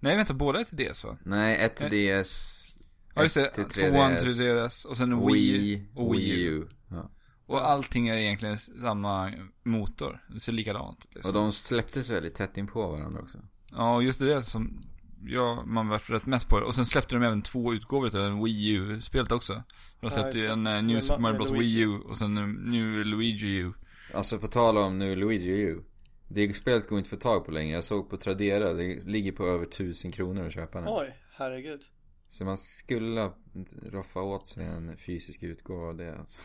Nej vänta, båda är till DS va? Nej, ett till DS. Ja just det, tvåan till 3DS och sen Wii, Wii och Wii U. U. Ja. Och allting är egentligen samma motor. Det ser likadant liksom. Och de släpptes väldigt tätt in på varandra också. Ja, just det som ja, man vart rätt mätt på det. Och sen släppte de även två utgåvor till en Wii U-spelet också. De Ja, släppte ju en uh, New Super Ma- Mario Bros. Wii U och sen en New Luigi U. Alltså på tal om nu Luigi U. Det spelet går inte få tag på längre. Jag såg på Tradera, det ligger på över tusen kronor att köpa nu. Oj, herregud. Så man skulle roffa åt sig en fysisk utgåva av det alltså.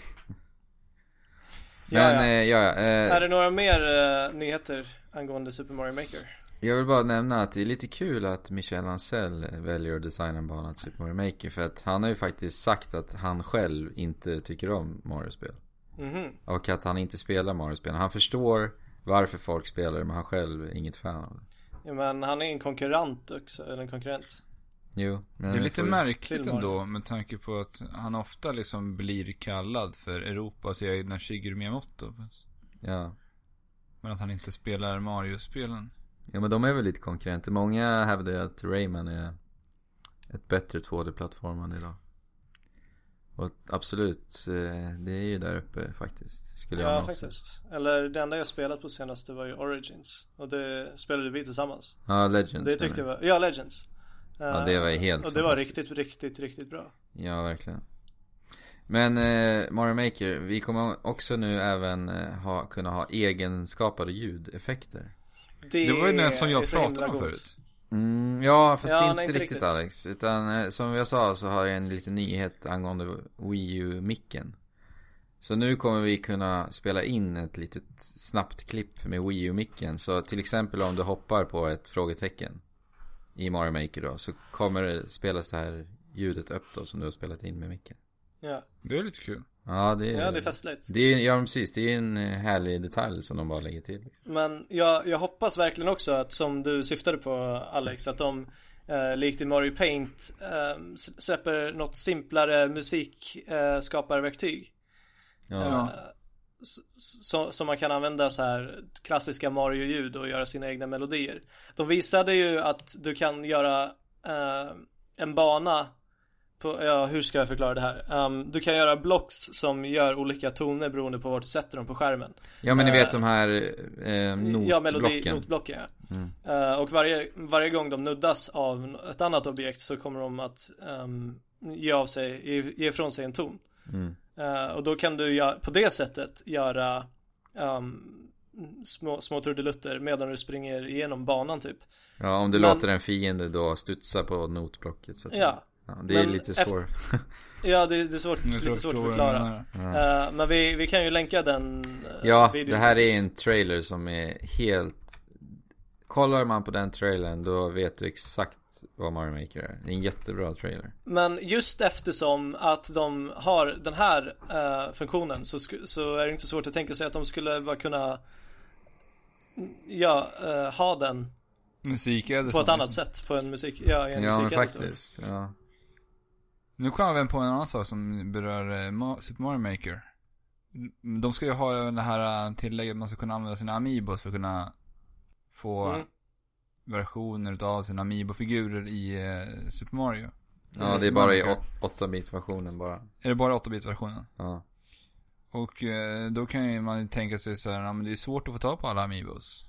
Ja, Men ja. eh, ja, ja eh, Är det några mer eh, nyheter angående Super Mario Maker? Jag vill bara nämna att det är lite kul att Michel Ancel väljer att designa en bana till Super Mario Maker. För att han har ju faktiskt sagt att han själv inte tycker om Mario-spel. Mhm. Och att han inte spelar Mario-spel. Han förstår varför folk spelar det men han själv är inget fan av det. Ja, men han är en konkurrent också, eller en konkurrent. Jo. Men Det är lite får- märkligt ändå med tanke på att han ofta liksom blir kallad för Europas egna Shigeru Miyamoto. Ja. Men att han inte spelar Mario-spelen. Ja men de är väl lite konkurrenter. Många hävdar ju att Rayman är ett bättre 2D-plattformande idag. Och absolut, eh, det är ju där uppe faktiskt. Skulle jag Ja, också. faktiskt. Eller det enda jag spelat på senaste var ju Origins. Och det spelade vi tillsammans. Ja, Legends. Det tyckte jag var, ja Legends. Ja, det var ju helt Och det var riktigt, riktigt, riktigt bra. Ja, verkligen. Men eh, Mario Maker, vi kommer också nu även eh, ha, kunna ha egenskapade ljudeffekter. Det var ju det som jag pratade om förut. Mm, ja, fast Ja, inte, nej, riktigt, inte riktigt. Alex. Utan eh, som jag sa så har jag en liten nyhet angående Wii U-micken. Så nu kommer vi kunna spela in ett litet snabbt klipp med Wii U-micken. Så till exempel om du hoppar på ett frågetecken i Mario Maker då. Så kommer det spelas det här ljudet upp då som du har spelat in med micken. Ja, Det är lite kul. Ja, det är... ja det är festligt. Det är, ja precis, det är en eh, härlig detalj som de bara lägger till. liksom. Men jag, jag hoppas verkligen också att som du syftade på Alex, att de eh, likt i Mario Paint eh, släpper något simplare musikskaparverktyg. Ja. Eh, s- s- så- som man kan använda så här klassiska Mario-ljud och göra sina egna melodier. De visade ju att du kan göra eh, en bana på, ja hur ska jag förklara det här? Um, du kan göra blocks som gör olika toner beroende på vart du sätter dem på skärmen. ja men ni Eh, vet de här eh, notblocken. Ja, melodi, notblocken ja. Mm. Eh, och varje, varje gång de nuddas av ett annat objekt så kommer de att um, ge av sig, ge, ge ifrån sig en ton. Mm. Eh, och då kan du gö- på det sättet göra um, små, små trudelutter medan du springer igenom banan typ. Ja, om du Men- låter en fiende då studsa på notblocket så att ja det är Men lite svårt. ja det, det är svårt, lite svårt att förklara. menar. Eh, men vi, vi kan ju länka den eh, Ja, videon det här är en trailer som är helt Kollar man på den trailern då vet du exakt vad Mario Maker är. Det är en jättebra trailer. Men just eftersom att de har den här eh, funktionen så, så är det inte svårt att tänka sig att de skulle bara kunna Ja, ha den Musikeditor. på ett annat sätt på en musik, ja, en Ja men musikeditor. faktiskt. Ja. Nu kom jag även på en annan sak som berör eh, Super Mario Maker. De ska ju ha det här eh, tillägget att man ska kunna använda sina Amiibos för att kunna få Mm. versioner av sina Amiibo-figurer i eh, Super Mario. ja, det är bara i 8-bit versionen bara. Är det bara 8-bit-versionen? Ja. Och då kan ju man tänka sig så här, men det är svårt att få tag på alla Amiibos.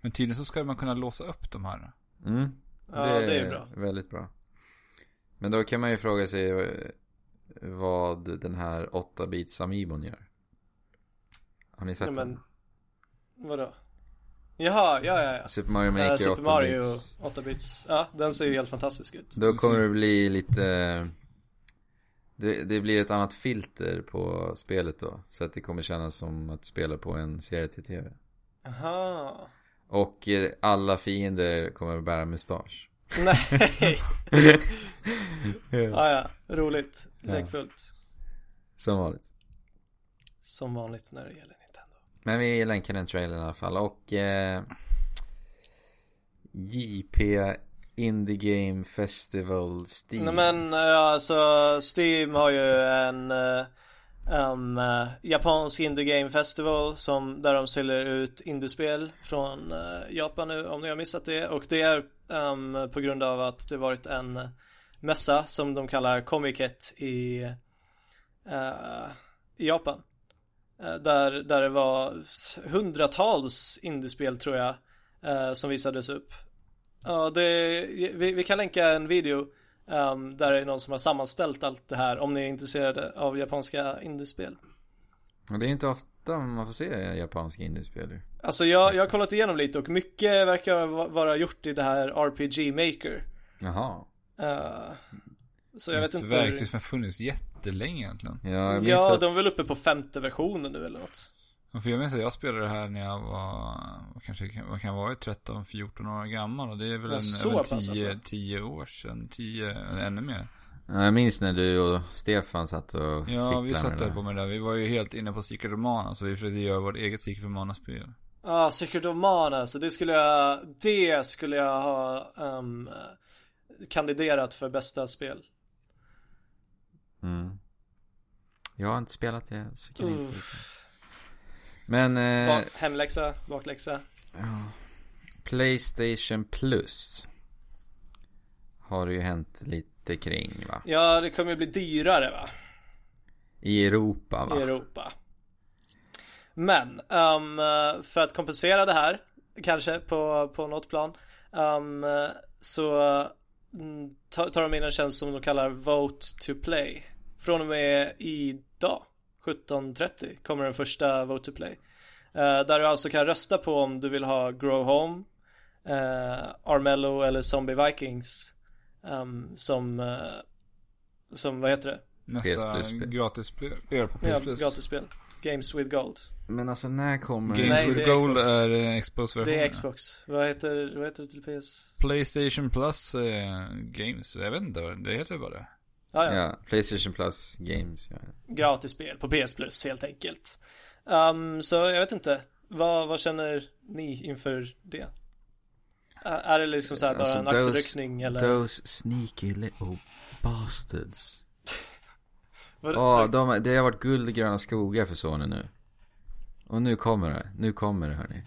Men tydligen så ska man kunna låsa upp de här. Mm. Ja, det är bra. Väldigt bra. Men då kan man ju fråga sig eh, vad den här 8-bits Amiibon gör. Har ni sett den? men, vadå? Jaha, ja, ja, ja. Super Mario Uh, Maker Super 8 Mario bits. 8-bits. Ja, den ser ju helt fantastisk ut. Då kommer det bli lite... Det, det blir ett annat filter på spelet då. Så att det kommer kännas som att spela på en serie till tv. Aha. Och eh, alla fiender kommer att bära mustasch. Nej. ja, ja. Roligt. Lekfullt. Som vanligt. Som vanligt när det gäller Nintendo. Men vi länkar den trailern i alla fall. Och eh, JP Indie Game Festival Steam. Nej men ja, alltså Steam har ju en en uh, japansk indie game festival som där de säljer ut indiespel från uh, Japan nu om ni har missat det och det är um, på grund av att det varit en mässa som de kallar Comiket i, uh, i Japan. Uh, där, där det var hundratals indiespel tror jag uh, som visades upp. Ja, det, vi, vi kan länka en video um, där är någon som har sammanställt allt det här om ni är intresserade av japanska indiespel. Och det är inte ofta man får se japanska indiespel. Alltså jag, jag har kollat igenom lite och mycket verkar va- vara gjort i det här RPG Maker. Jaha. Uh, så jag vet Ett inte. verktyg som har funnits jättelänge egentligen. Ja, Ja, att... de är väl uppe på femte versionen nu eller något. För jag minns att jag spelade det här när jag var, kanske vad kan vara, 13-14 år gammal. Och det är väl en, så pass 10, alltså. 10 år sedan, 10, eller ännu mer. Ja, jag minns när du och Stefan satt och Ja, vi satt där på med det där. Vi var ju helt inne på Secret of Mana, så vi försökte göra vårt eget Secret of Mana-spel. Ja, ah, Secret of Mana, så det skulle jag, det skulle jag ha um, kandiderat för bästa spel. Mm. Jag har inte spelat det, så kan jag inte. Men, eh, Bak, hemläxa, bakläxa. Playstation Plus har det ju hänt lite kring va? Ja, det kommer ju bli dyrare va? I Europa va? i Europa. Men, ehm, för att kompensera det här, kanske på, på något plan, ehm, så mm, tar, tar de in en tjänst som de kallar Vote to Play. Från och med idag, 17.30, kommer den första Vote to Play. Eh, där du alltså kan rösta på om du vill ha Grow Home, eh, Armello eller Zombie Vikings ehm, som, eh, som, vad heter det? Nästa gratisspel Ja, gratisspel. Games with Gold. Men alltså när kommer Games Nej, with Gold Xbox. är Xbox-versionen. Det är Xbox. Vad heter, vad heter det till PS? Playstation Plus eh, Games, jag vet inte, det heter bara det. Ah, ja. Ja, Playstation Plus Games ja. Gratisspel på PS Plus helt enkelt. Um, så jag vet inte. Vad, vad känner ni inför det? Är det liksom så här bara Alltså, en those- axelryckning eller? Those sneaky little bastards. Ja, de, det har varit guld och gröna skogar för Sony nu. Och nu kommer det, nu kommer det hörni.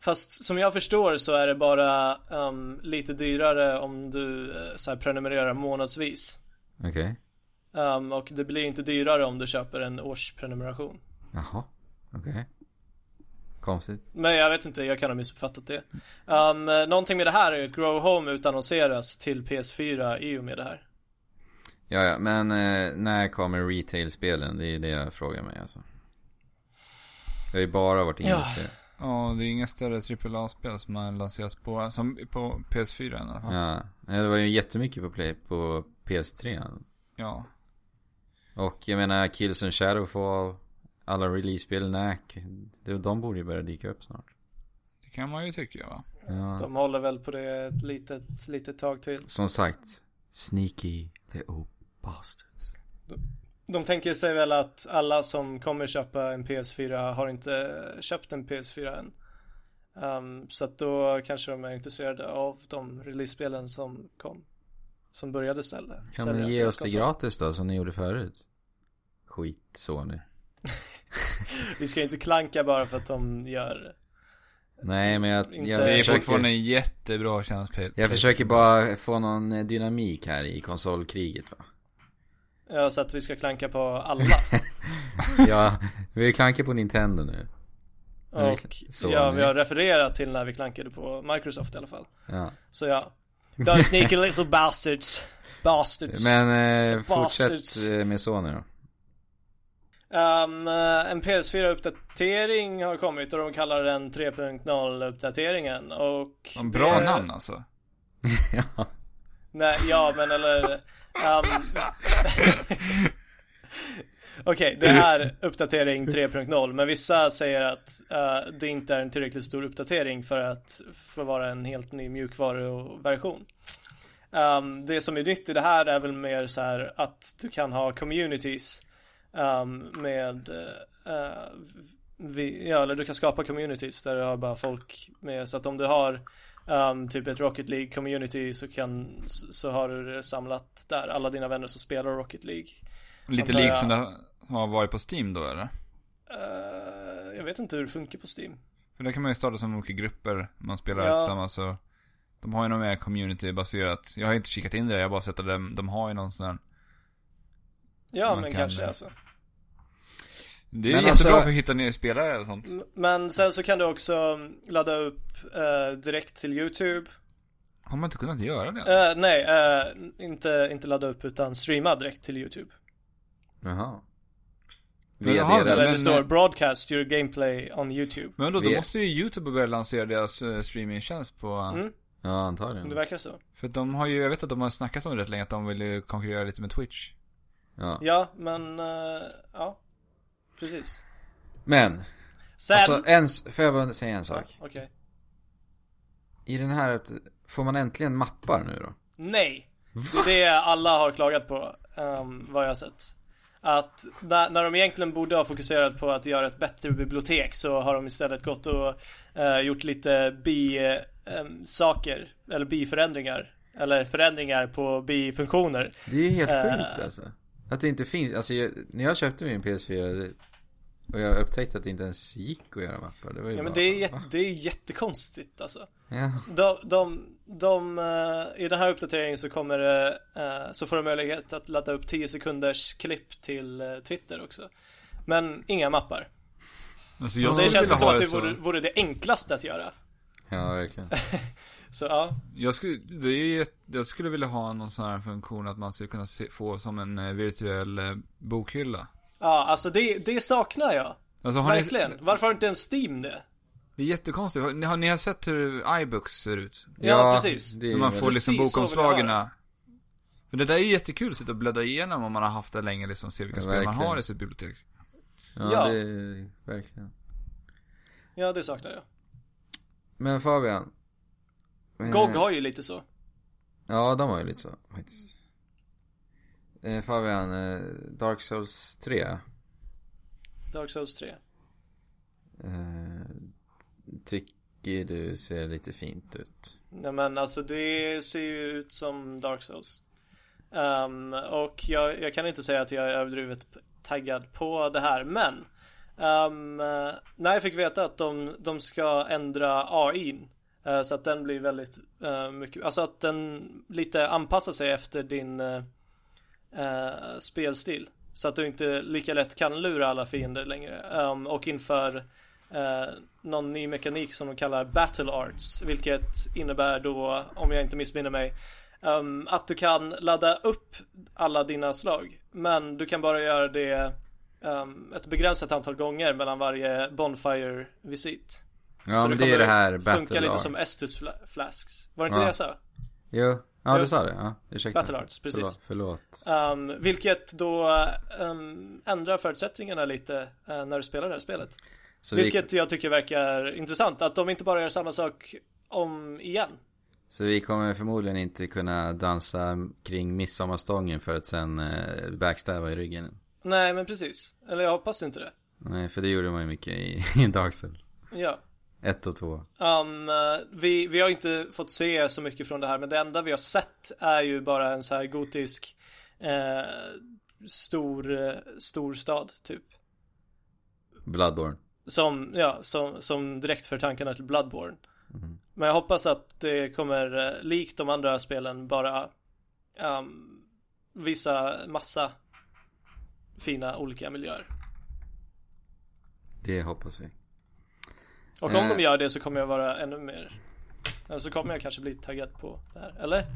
Fast som jag förstår så är det bara um, lite dyrare om du eh, så här prenumererar månadsvis. Okej. Um, och det blir inte dyrare om du köper en årsprenumeration. Jaha, okej. Konstigt. Men jag vet inte, jag kan ha missuppfattat det. Um, någonting med det här är ju att Grow Home utannonseras till PS4 i och med det här. Ja, ja, men eh, när kommer retail-spelen? Det är det jag frågar mig alltså. Det har ju bara varit Ja. indiespel. Ja, det är inga större AAA-spel som har lanserats på, som på PS4 i alla fall. Ja. ja, det var ju jättemycket på, play, på PS3. Ja. Och jag menar Killzone Shadowfall, alla release-spel, NAC. det- De borde ju börja dyka upp snart. Det kan man ju tycka va. Ja. De håller väl på det ett litet, litet tag till. Som sagt, sneaky little bastards. De tänker sig väl att alla som kommer köpa en PS4 har inte köpt en PS4 än. Um, så att då kanske de är intresserade av de release-spelen som kom. Som började ställa. Kan sälja ni ge oss det gratis då, som ni gjorde förut? Skit, Sony. Vi ska inte klanka bara för att de gör Nej, men jag, jag Det är försöker... fortfarande en jättebra tjänst. Jag försöker bara få någon eh, dynamik här i konsolkriget va. Ja, så att vi ska klanka på alla. ja, vi klankar på Nintendo nu. Ja, Och så ja, nu. vi har refererat till när vi klankade på Microsoft i alla fall. Ja. Så ja. Don't sneaky little bastards. Bastards. Men eh, Bastards. fortsätt eh, med Sony då. Um, eh, en PS4-uppdatering har kommit och de kallar den 3.0-uppdateringen och... En bra det- namn alltså. ja. Nej, ja men eller... Um... Okej, det är uppdatering 3.0 men vissa säger att eh, det inte är en tillräckligt stor uppdatering för att få vara en helt ny mjukvaruversion. Um, det som är nytt i det här är väl mer så här att du kan ha communities um, med eh, vi, ja, eller du kan skapa communities där du har bara folk med så att om du har um, typ ett Rocket League community så kan så, så har du det samlat där alla dina vänner som spelar Rocket League. Lite likt som det har varit på Steam då eller? Eh, jag vet inte hur det funkar på Steam. För där kan man ju starta som olika grupper. Man spelar Ja. tillsammans så. De har ju något mer community-baserat. Jag har inte kikat in det, jag har bara sett att de, de har ju någon sån här. Ja Man men kan- kanske alltså. Det är Men jättebra alltså- för att hitta nya spelare och sånt. Men sen så kan du också ladda upp eh, direkt till YouTube. Har man inte kunnat göra det? Eh, nej, eh, inte, inte ladda upp utan streama direkt till YouTube. Jaha. Jaha, Eller deras... men- det står broadcast your gameplay on YouTube. Men då, då måste ju YouTube börja lansera deras uh, streamingtjänst på... Mm, Ja, det antagligen. verkar så. För de har ju, jag vet att de har snackat om det rätt länge, att de vill ju konkurrera lite med Twitch. Ja. Ja, men eh, ja. Precis. Men, Sen... alltså en, får jag bara säga en Ja, sak? Okej. I den här, får man äntligen mappar nu då? Nej! Det är det alla har klagat på, um, vad jag har sett. Att när, när de egentligen borde ha fokuserat på att göra ett bättre bibliotek så har de istället gått och eh, gjort lite bi-saker, eller bi-förändringar. Eller förändringar på bi-funktioner. Det är ju helt Eh. sjukt alltså. Att det inte finns, alltså jag, när jag köpte min PS4 det, och jag upptäckte att det inte ens gick att göra mappar. Det var ju Ja men bara, det är, jätte, det är jättekonstigt alltså. Ja. De, de, de eh, i den här uppdateringen så kommer det, eh, så får du möjlighet att ladda upp 10 sekunders klipp till eh, Twitter också. Men inga mappar. Alltså jag det känns som att det så. vore, vore det enklaste att göra. ja, verkligen. Så ja. Jag skulle, det är jag skulle vilja ha någon sån här funktion att man skulle kunna se, få som en virtuell bokhylla. Ja, alltså det, det saknar jag. Alltså har Verkligen. ni, Varför har inte ens Steam det? det är jättekonstigt. Har ni, har, ni har sett hur iBooks ser ut? Ja, precis. Det är När man får liksom Precis bokomslagen. Men det där är ju jättekul att sitta och bläddra igenom om man har haft det länge liksom, se vilka Ja, spel man verkligen. har i sitt bibliotek. Ja, Ja. det är verkligen. Ja, det saknar jag. Men Fabian. eh, GOG har ju lite så. Ja, de har ju lite så faktiskt. Eh, Fabian, eh, Dark Souls 3. Dark Souls 3. Eh, tycker du ser lite fint ut. Nej men alltså det ser ju ut som Dark Souls. Ehm, och jag, jag kan inte säga att jag är överdrivet taggad på det här men eh, när jag fick veta att de, de ska ändra AIn eh, så att den blir väldigt eh, mycket, alltså att den lite anpassar sig efter din eh, eh, spelstil. Så att du inte lika lätt kan lura alla fiender längre. Ehm, och inför eh, någon ny mekanik som de kallar Battle Arts. Vilket innebär då, om jag inte missminner mig, ehm, att du kan ladda upp alla dina slag. Men du kan bara göra det ehm, ett begränsat antal gånger mellan varje Bonfire-visit. Ja, Så men det är kommer det här funka Battle lite Art. som Estus fla- Flasks. Var det inte Ja. det jag sa? Jo, ja du sa det. Ja, ursäkta. Battle Arts, precis. Förlåt. förlåt. Um, vilket då um, ändrar förutsättningarna lite uh, när du spelar det här spelet. Så vi, vilket jag tycker verkar intressant. Att de inte bara gör samma sak om igen. så vi kommer förmodligen inte kunna dansa kring midsommarstången för att sen eh, backstabba i ryggen. Nej, men precis. Eller jag hoppas inte det. Nej, för det gjorde man ju mycket i, i Dark Souls. Ja. 1 och 2. Um, uh, vi, vi har inte fått se så mycket från det här, men det enda vi har sett är ju bara en så här gotisk eh, stor, eh, stor stad, typ. Bloodborne. Som, ja, som, som direkt för tankarna till Bloodborne. Mhm. Men jag hoppas att det kommer, eh, likt de andra spelen, bara um, visa massa fina olika miljöer. Det hoppas vi. Och om Eh. de gör det så kommer jag vara ännu mer Eller så kommer jag kanske bli taggad på det här, eller?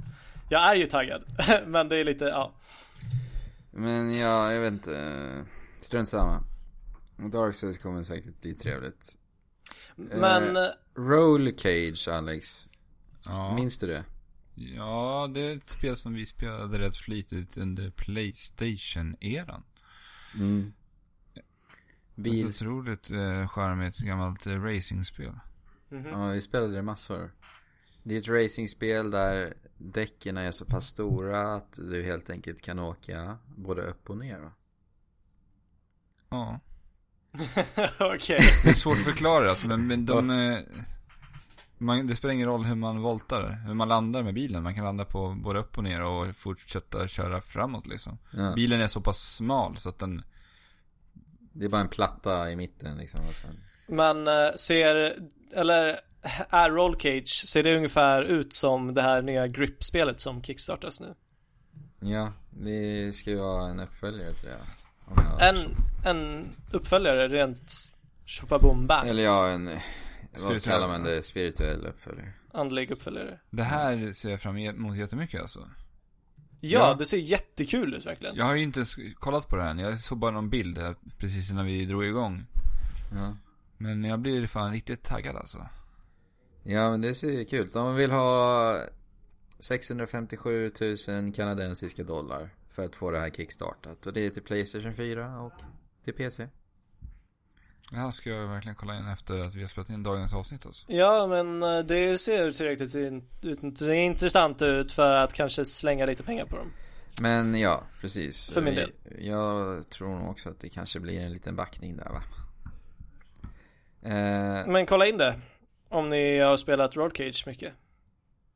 Jag är ju taggad, men det är lite, ja Men ja, jag vet inte. Strunt samma. Dark Souls kommer säkert bli trevligt. Men, Eh. Roll Cage, Alex. Ja. Minns du det? ja, det är ett spel som vi spelade rätt flitigt under Playstation-eran. Mm. Bil. Ett otroligt eh, charmigt gammalt eh, racingspel. mhm. Ja, vi spelade det massor. Det är ett racingspel där däcken är så pass stora att du helt enkelt kan åka både upp och ner va? Ja. okej Det är svårt att förklara alltså, men, men de... eh, Man, det spelar ingen roll hur man voltar, hur man landar med bilen. Man kan landa på både upp och ner och fortsätta köra framåt liksom. Ja. Bilen är så pass smal så att den... Det är bara en platta i mitten liksom. Och sen... Men eh, ser, eller är Roll Cage, ser det ungefär ut som det här nya Grip-spelet som kickstartas nu? Ja, det ska ju vara en uppföljare tror jag. Jag En, en uppföljare rent Tjopaboom-bang, Eller ja, en... Vad Spirituell, kallar man det? Spirituell uppföljare. andlig uppföljare Det här ser jag fram emot jättemycket alltså. Ja, Ja. det ser jättekul ut verkligen Jag har ju inte ens kollat på det här. Jag såg bara någon bild här precis innan vi drog igång. Ja. Men jag blir fan riktigt taggad alltså. Ja men det ser kul ut. De vill ha 657 000 kanadensiska dollar för att få det här kickstartat. Och det är till Playstation 4 och till PC. Det här ska jag verkligen kolla in efter att vi har spelat in dagens avsnitt alltså. Ja, men eh, det ser tillräckligt in, ut, intressant ut för att kanske slänga lite pengar på dem. Men ja, precis. För min del. Jag tror nog också att det kanske blir en liten backning där va. Eh, Men kolla in det. Om ni har spelat Road Cage mycket.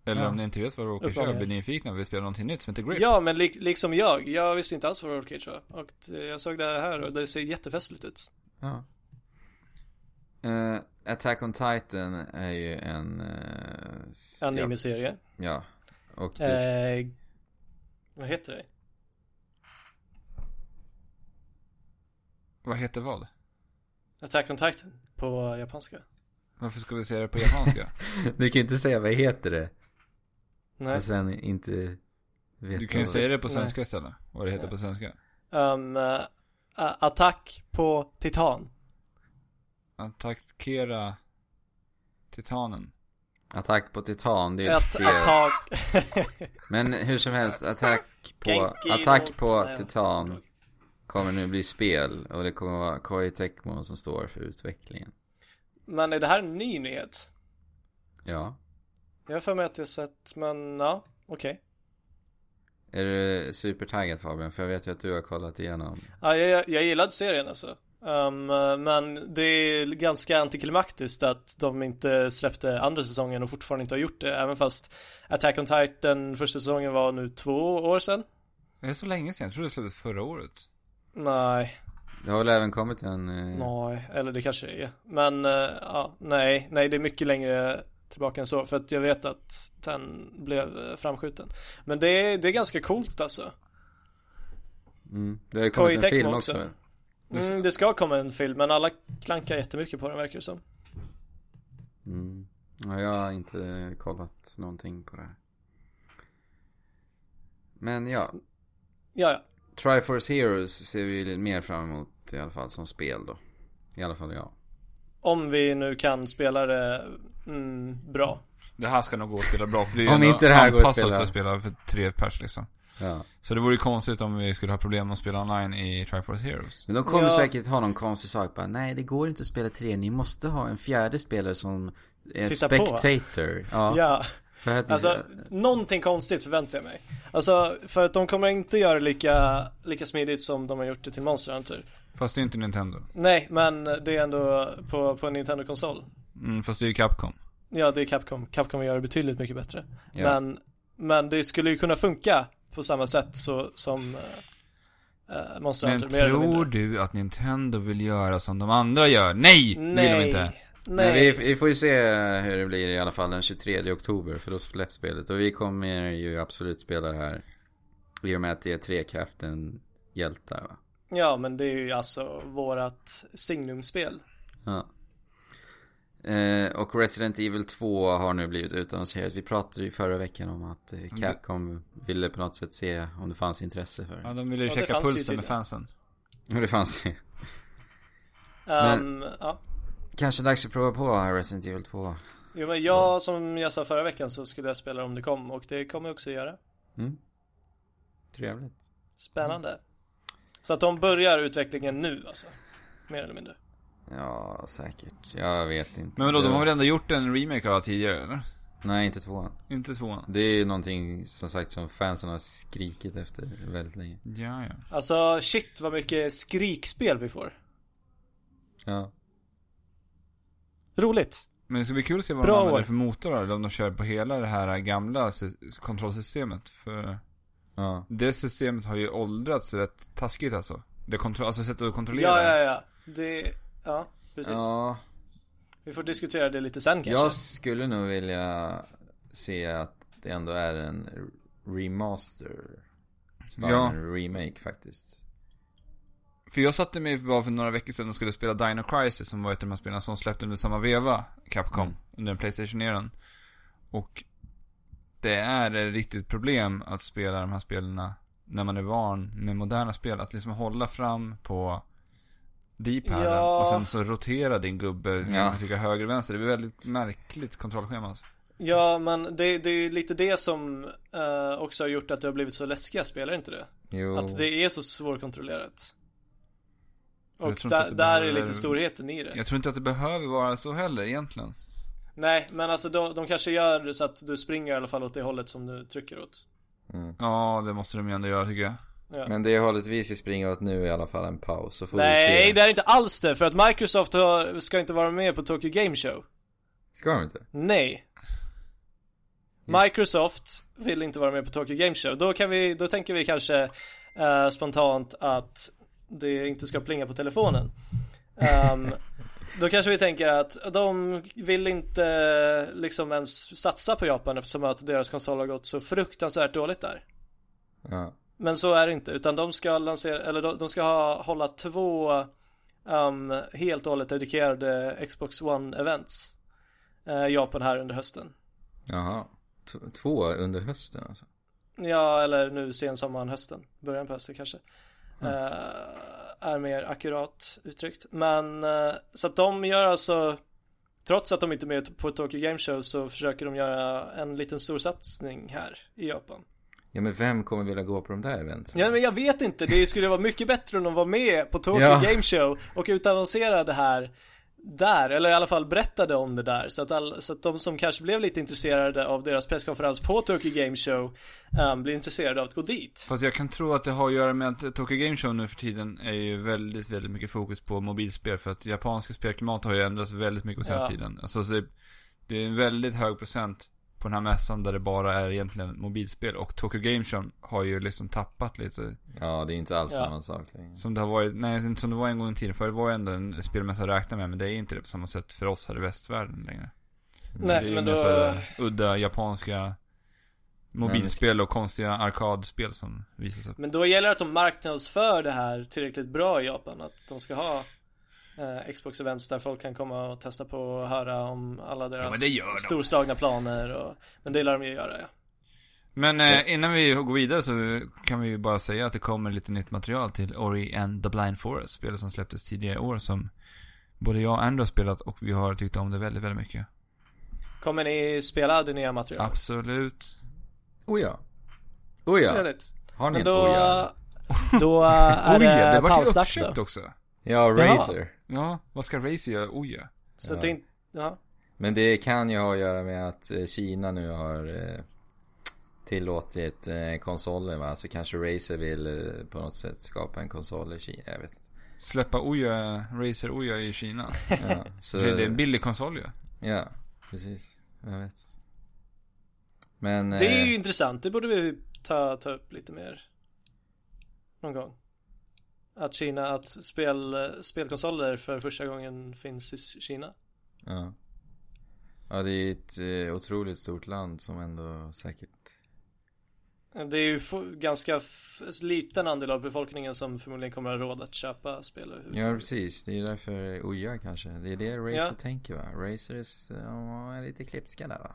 Eller Ja. om ni inte vet vad kör, Uppmaningar. blir nyfikna och vill spela någonting nytt som heter Grip. Ja, men lik, liksom jag. Jag visste inte alls vad Road Cage var. Och eh, jag såg det här och det ser jättefestligt ut. ja. Eh, Attack on Titan är ju en... Uh, Anime-serie. Ja. Och det, Eh, vad heter det? Vad heter vad? Attack on Titan på japanska. Varför ska vi säga det på japanska? du kan ju inte säga vad heter det. Nej. Och sen inte veta Du kan ju säga det på Nej. svenska istället. Vad det heter på svenska. Um, a- attack på Titan. Attackera Titanen. Attack på Titan, det är ett spel. attack. Men hur som helst, attack på, attack på Titan kommer nu bli spel. Och det kommer vara Koei Tecmo som står för utvecklingen. Men är det här en ny nyhet? Ja. Jag har för mig att jag sett, men ja, okej. Är du supertaggad Fabian? För jag vet ju att du har kollat igenom. Ja, jag, jag gillade serien alltså. Um, men det är ganska antiklimaktiskt att de inte släppte andra säsongen och fortfarande inte har gjort det. Även fast Attack on Titan första säsongen var nu två år sedan. Är det så länge sedan? Jag trodde det släpptes förra året. Nej, Det har väl även kommit en... eh, nej, eller det kanske det är. Men eh, ja, nej, nej det är mycket längre tillbaka än så. För att jag vet att den blev eh, framskjuten. Men det är, det är ganska coolt alltså. Mm. Det har ju kommit en Tecmo film också. också. Mm, det ska komma en film, men alla klankar jättemycket på den verkar det som. Mm. Ja, jag har inte kollat någonting på det här. Men ja, Ja, ja. Triforce Heroes ser vi mer fram emot i alla fall som spel då. I alla fall jag. Om vi nu kan spela det mm, bra. Det här ska nog gå att spela bra för det är Om ändå inte det här går att spela. för att spela för tre pers liksom. Ja. Så det vore ju konstigt om vi skulle ha problem att spela online i Triforce Heroes. Men de kommer Ja. säkert ha någon konstig sak bara, nej det går inte att spela tre, ni måste ha en fjärde spelare som är Tittar på. spectator. Ja, Ja, för att alltså någonting konstigt förväntar jag mig. Alltså, för att de kommer inte göra det lika, lika smidigt som de har gjort det till Monster Hunter. Fast det är inte Nintendo. Nej, men det är ändå på, på en Nintendo-konsol. Mm, fast det är ju Capcom. Ja, det är Capcom. Capcom gör det betydligt mycket bättre. Ja. Men, men det skulle ju kunna funka på samma sätt så, som äh, Monster Men Hunter. eller tror du att Nintendo vill göra som de andra gör? Nej! Det vill de inte. Men Nej. vi, vi får ju se hur det blir i alla fall den 23 oktober för då släpps spelet. Och vi kommer ju absolut spela det här. I och med att det är tre Captain hjältar va? Ja, men det är ju alltså vårat signumspel. Ja. Eh, och Resident Evil 2 har nu blivit utannonserat. Vi pratade ju förra veckan om att eh, Capcom ville på något sätt se om det fanns intresse för Ja, det. de ville ju Ja, det checka pulsen med fansen. Och det fanns ju. Um, ja. Kanske dags att prova på Resident Evil 2. Jo men jag, som jag sa förra veckan så skulle jag spela om det kom och det kommer jag också göra. Mm. Trevligt. Spännande. Så att de börjar utvecklingen nu alltså. Mer eller mindre. Ja, säkert. Jag vet inte. Men vadå, de har väl ändå gjort en remake av tidigare, eller? Nej, inte tvåan. Inte tvåan? Det är ju någonting som sagt som fansen har skrikit efter väldigt länge. Ja, ja. Alltså shit vad mycket skrikspel vi får. Ja. Roligt. Men det ska bli kul att se vad Bra de använder år. för motor eller om de kör på hela det här gamla sy- kontrollsystemet. För Ja. det systemet har ju åldrats rätt taskigt alltså. Det kontro- alltså sättet att kontrollera. Ja, ja, ja. Det, ja, precis. Ja, Vi får diskutera det lite sen kanske. jag skulle nog vilja se att det ändå är en remaster. Snarare Ja. än en remake faktiskt. För jag satte mig bara för några veckor sedan och skulle spela Dino Crisis som var ett av de här spelen som släppte under samma veva, Capcom, Mm. under den Playstation-eran. Och det är ett riktigt problem att spela de här spelen när man är van med moderna spel. Att liksom hålla fram på D-paden Ja. och sen så rotera din gubbe Ja. trycka höger och vänster. Det blir väldigt märkligt kontrollschema. Alltså. Ja, men det, det är ju lite det som eh, också har gjort att det har blivit så läskiga spel, är inte det? Jo. Att det är så svårkontrollerat. Och där, det där är behöver- lite storheten i det. Jag tror inte att det behöver vara så heller egentligen. Nej, men alltså de, de kanske gör så att du springer i alla fall åt det hållet som du trycker åt. Mm. Ja, det måste de ju ändå göra tycker jag. Ja. Men det hållet vi ska springa åt nu är i alla fall en paus. Så får vi Nej, se. det är inte alls det. För att Microsoft har, ska inte vara med på Tokyo Game Show. Ska de inte? Nej. Microsoft vill inte vara med på Tokyo Game Show. Då kan vi, då tänker vi kanske eh, spontant att det inte ska plinga på telefonen. Ehm, då kanske vi tänker att de vill inte liksom ens satsa på Japan eftersom att deras konsol har gått så fruktansvärt dåligt där. Ja. Men så är det inte, utan de ska lansera, eller de, de ska ha, hålla två um, helt och hållet dedikerade Xbox One events eh, Japan här under hösten. Jaha. T- två under hösten alltså? Ja, eller nu sensommaren, hösten, början på hösten kanske. Eh, är mer akkurat uttryckt. Men eh, så att de gör alltså Trots att de inte är med på Tokyo Game Show så försöker de göra en liten stor satsning här i Japan. Ja men vem kommer vilja gå på de där eventsen? Ja men jag vet inte, det skulle vara mycket bättre om de var med på Tokyo Ja. Game Show och utannonserade här där, eller i alla fall berättade om det där så att, all, så att de som kanske blev lite intresserade av deras presskonferens på Tokyo Game Show um, blir intresserade av att gå dit. Fast jag kan tro att det har att göra med att Tokyo Game Show nu för tiden är ju väldigt, väldigt mycket fokus på mobilspel. För att japanska spelklimat har ju ändrats väldigt mycket på senaste Ja. tiden. Alltså det, det är en väldigt hög procent på den här mässan där det bara är egentligen mobilspel. Och Tokyo Game Show har ju liksom tappat lite. Ja det är inte alls Ja. samma sak längre. Som det har varit, nej som det var en gång i tiden. För det var ju ändå en spelmässa att räkna med. Men det är inte det på samma sätt för oss här i västvärlden längre. det är Nej ju men då, så udda japanska mobilspel och konstiga arkadspel som visas upp. men då gäller det att de marknadsför det här tillräckligt bra i Japan, att de ska ha eh, Xbox events där folk kan komma och testa på och höra om alla deras de. storslagna planer och, men det lär de ju göra ja. Men eh, innan vi går vidare så kan vi ju bara säga att det kommer lite nytt material till Ori and the Blind Forest. Spelet som släpptes tidigare i år som både jag och Andrew har spelat och vi har tyckt om det väldigt, väldigt mycket. Kommer ni spela det nya materialet? Absolut. Oh ja. Oh ja. Trevligt. Har ni Men en då, oh ja? då är Oj, det det var ju pausdags då. också. Ja, Razer. Ja, vad ska Razer göra? Oj ja. Så Ja. inte, ja. Men det kan ju ha att göra med att eh, Kina nu har eh, tillåtit eh, konsoler va. Så kanske Razer vill på något sätt skapa en konsol i Kina. Jag vet inte. Släppa Oja, Razer Oja i Kina. Ja, så, Det är en billig konsol ju. ja precis. Jag vet. Men... Det är eh, ju intressant, det borde vi ta, ta upp lite mer Någon gång Att Kina, att spel, spelkonsoler för första gången finns i Kina Ja. Ja, det är ett eh, otroligt stort land som ändå säkert Det är ju ganska liten andel av befolkningen som förmodligen kommer att ha råd att köpa spel Ja precis, det är därför Oja kanske. Det är det Razer ja. tänker va? Razer är lite klipska där va?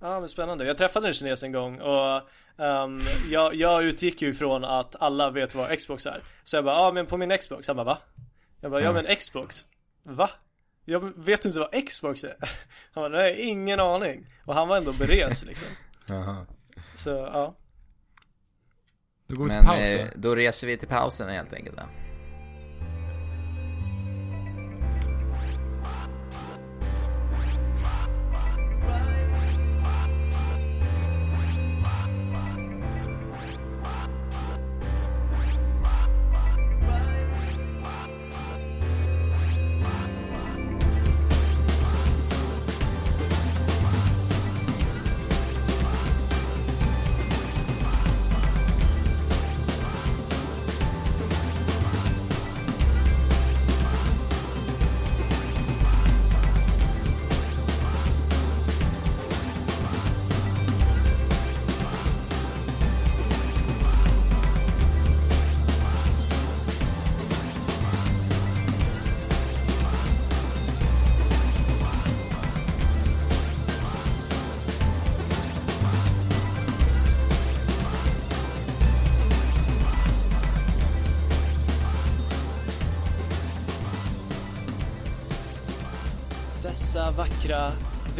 Ja men spännande. Jag träffade en kines en gång och um, jag, jag utgick ju ifrån att alla vet vad Xbox är. Så jag bara, ja men på min Xbox. Han bara, va? Jag bara, ja men Xbox. Va? Jag vet inte vad Xbox är. Han bara, nej ingen aning. Och han var ändå beres liksom. Jaha. Så, ja. Då går vi till paus då. Eh, då reser vi till pausen helt enkelt då.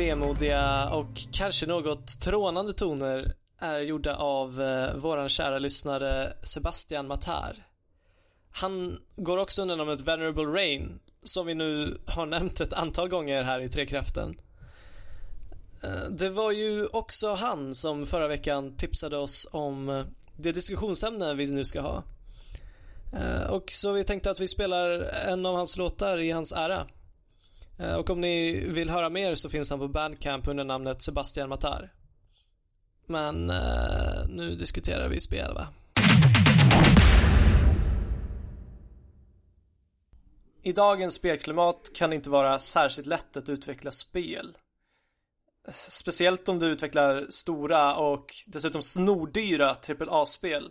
Vemodiga och kanske något trånande toner är gjorda av eh, våran kära lyssnare Sebastian Matar. Han går också under namnet Venerable Rain, som vi nu har nämnt ett antal gånger här i Trekraften. Eh, det var ju också han som förra veckan tipsade oss om eh, det diskussionsämne vi nu ska ha. Eh, och så vi tänkte att vi spelar en av hans låtar i hans ära. Eh, och om ni vill höra mer så finns han på Bandcamp under namnet Sebastian Matar. Men eh, nu diskuterar vi spel va? I dagens spelklimat kan det inte vara särskilt lätt att utveckla spel. Speciellt om du utvecklar stora och dessutom snordyra AAA-spel.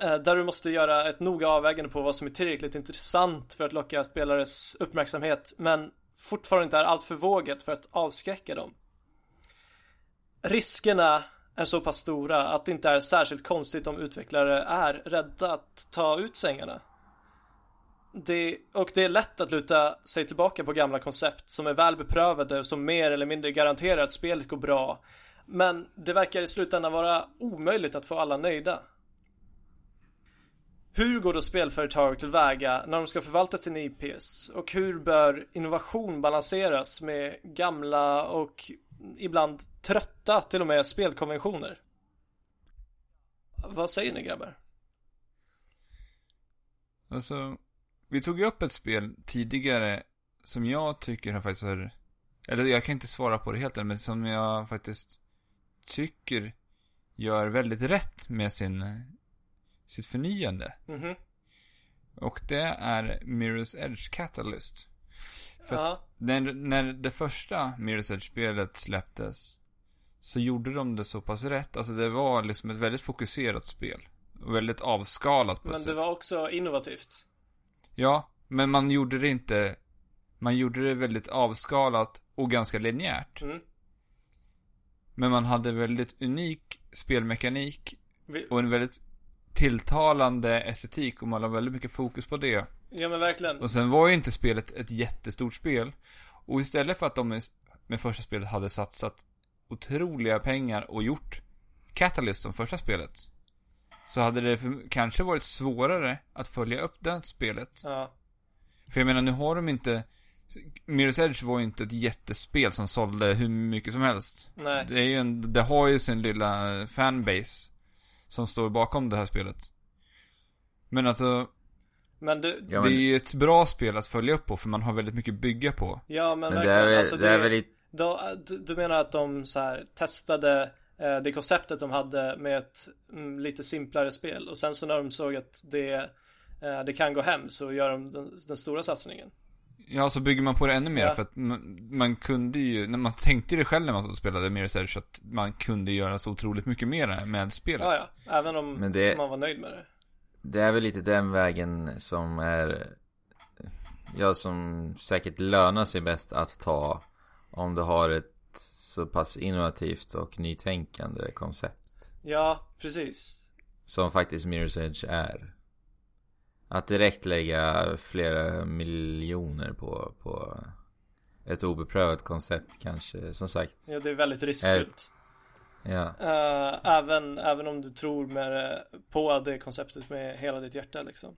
Eh, där du måste göra ett noga avvägande på vad som är tillräckligt intressant för att locka spelares uppmärksamhet men fortfarande inte är alltför vågat för att avskräcka dem. Riskerna är så pass stora att det inte är särskilt konstigt om utvecklare är rädda att ta ut svängarna. Det, och det är lätt att luta sig tillbaka på gamla koncept som är väl beprövade och som mer eller mindre garanterar att spelet går bra. Men det verkar i slutändan vara omöjligt att få alla nöjda. Hur går då spelföretag tillväga när de ska förvalta sina IPs? Och hur bör innovation balanseras med gamla och ibland trötta till och med spelkonventioner? Vad säger ni grabbar? Alltså, vi tog ju upp ett spel tidigare som jag tycker har faktiskt har, eller jag kan inte svara på det helt än, men som jag faktiskt tycker gör väldigt rätt med sin sitt förnyande. Mm -hmm. Och det är Mirror's Edge Catalyst. För ja. när, när det första Mirror's Edge-spelet släpptes så gjorde de det så pass rätt. Alltså det var liksom ett väldigt fokuserat spel. Och väldigt avskalat på men ett sätt. Men det var också innovativt. Ja, men man gjorde det inte... Man gjorde det väldigt avskalat och ganska linjärt. Mm. Men man hade väldigt unik spelmekanik och en väldigt tilltalande estetik och man la väldigt mycket fokus på det. Ja men verkligen. Och sen var ju inte spelet ett jättestort spel. Och istället för att de med, första spelet hade satsat otroliga pengar och gjort Catalyst som första spelet. Så hade det för, kanske varit svårare att följa upp det spelet. Ja. För jag menar, nu har de inte... Mirror's Edge var ju inte ett jättespel som sålde hur mycket som helst. Nej. Det är ju en, det har ju sin lilla fanbase som står bakom det här spelet. Men alltså, men du, ja, men... det är ju ett bra spel att följa upp på för man har väldigt mycket att bygga på. Ja men, men verkligen, det är, alltså, det, är väl lite... då, du, du menar att de så här testade eh, det konceptet de hade med ett mm, lite simplare spel och sen så när de såg att det, eh, det kan gå hem så gör de den, den stora satsningen. Ja, så bygger man på det ännu mer Ja. för att man, man kunde ju, när man tänkte det själv när man spelade Mirror's Edge att man kunde göra så otroligt mycket mer med spelet. Ja, ja. Även om Men det- man var nöjd med det. Det är väl lite den vägen som är Ja som säkert lönar sig bäst att ta Om du har ett så pass innovativt och nytänkande koncept Ja, precis. Som faktiskt Mirror's Edge är Att direkt lägga flera miljoner på, på ett obeprövat koncept kanske som sagt Ja, det är väldigt riskfyllt. Ja, Eh, även, även om du tror med, det- på det konceptet med hela ditt hjärta liksom.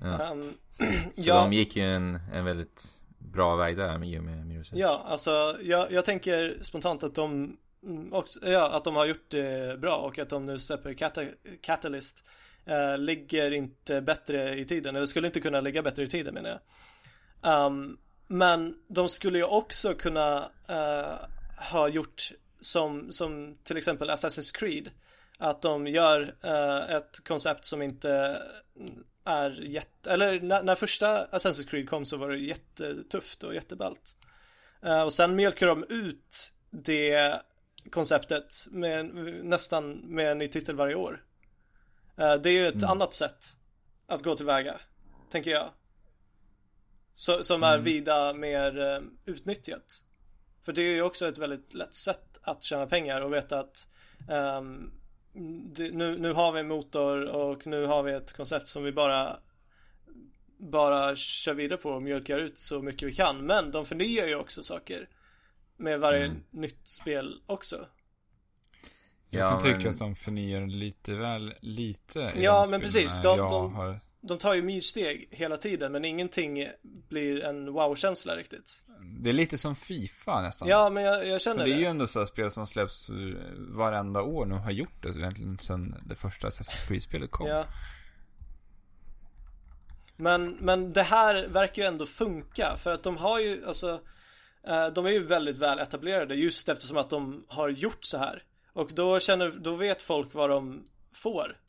ja. Ehm, Så ja. de gick ju en, en väldigt bra väg där med, med Mirror's Edge Ja, alltså jag, jag tänker spontant att de mm, också, ja, att de har gjort det bra och att de nu släpper Cata- Catalyst eh, ligger inte bättre i tiden, eller skulle inte kunna ligga bättre i tiden menar jag. Um, men de skulle ju också kunna uh, ha gjort som, som till exempel Assassin's Creed. Att de gör uh, ett koncept som inte är jätte, eller när, när första Assassin's Creed kom så var det jättetufft och jätteballt. Uh, och sen mjölkar de ut det konceptet med nästan med en ny titel varje år. Eh, det är ju ett annat sätt att gå tillväga, tänker jag. Så, som är vida mer eh, utnyttjat. För det är ju också ett väldigt lätt sätt att tjäna pengar och veta att ehm, det, nu, nu har vi en motor och nu har vi ett koncept som vi bara bara kör vidare på och mjölkar ut så mycket vi kan. Men de förnyar ju också saker med varje Mm. nytt spel också. Jag Ja, kan tycka men- att de förnyar lite väl lite Ja, men precis. De- de- har De tar ju myrsteg hela tiden men ingenting blir en wow-känsla riktigt. Det är lite som Fifa nästan. Ja, men jag, jag För känner det är det. ju ändå så här spel som släpps varenda år nu, har gjort det egentligen sen det första Assassin's Creed-spelet kom. Ja. Men, men det här verkar ju ändå funka för att de har ju, alltså eh, De är ju väldigt väl etablerade just eftersom att de har gjort så här. Och då känner, då vet folk vad de får.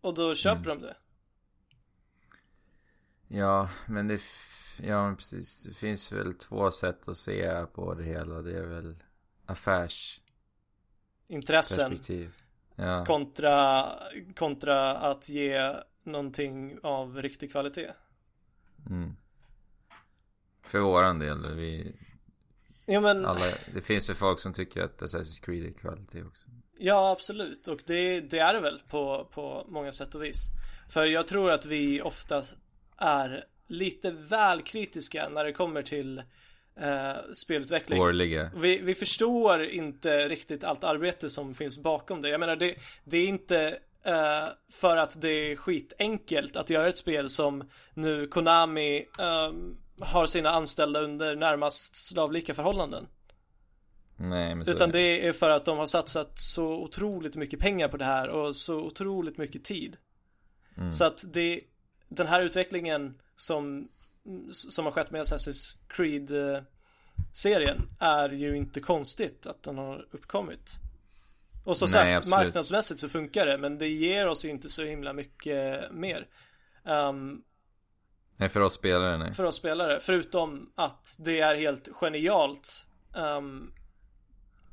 Och då köper de det. Ja, men det, ja men precis. Det finns väl två sätt att se på det hela. Det är väl affärsperspektiv. Intressen Ja, kontra, kontra att ge någonting av riktig kvalitet. mm. För våran del, vi, Ja men, alla, det finns ju folk som tycker att Assassin's Creed är kvalitet också. Ja, absolut. Och det, det är det väl på, på många sätt och vis. För jag tror att vi ofta är lite väl kritiska när det kommer till eh, spelutveckling. Årliga. Vi, vi förstår inte riktigt allt arbete som finns bakom det. Jag menar, det, det är inte eh, för att det är skitenkelt att göra ett spel som nu Konami ehm, har sina anställda under närmast slavlika förhållanden. Nej, men Utan är det. det är för att de har satsat så otroligt mycket pengar på det här och så otroligt mycket tid. Mm. Så att det, den här utvecklingen som, som har skett med Assassin's Creed eh, är ju inte konstigt att den har uppkommit. Och som Nej, sagt, absolut. marknadsmässigt så funkar det men det ger oss ju inte så himla mycket mer. Um, Nej, för oss spelare, nej. för oss spelare. Förutom att det är helt genialt. Um,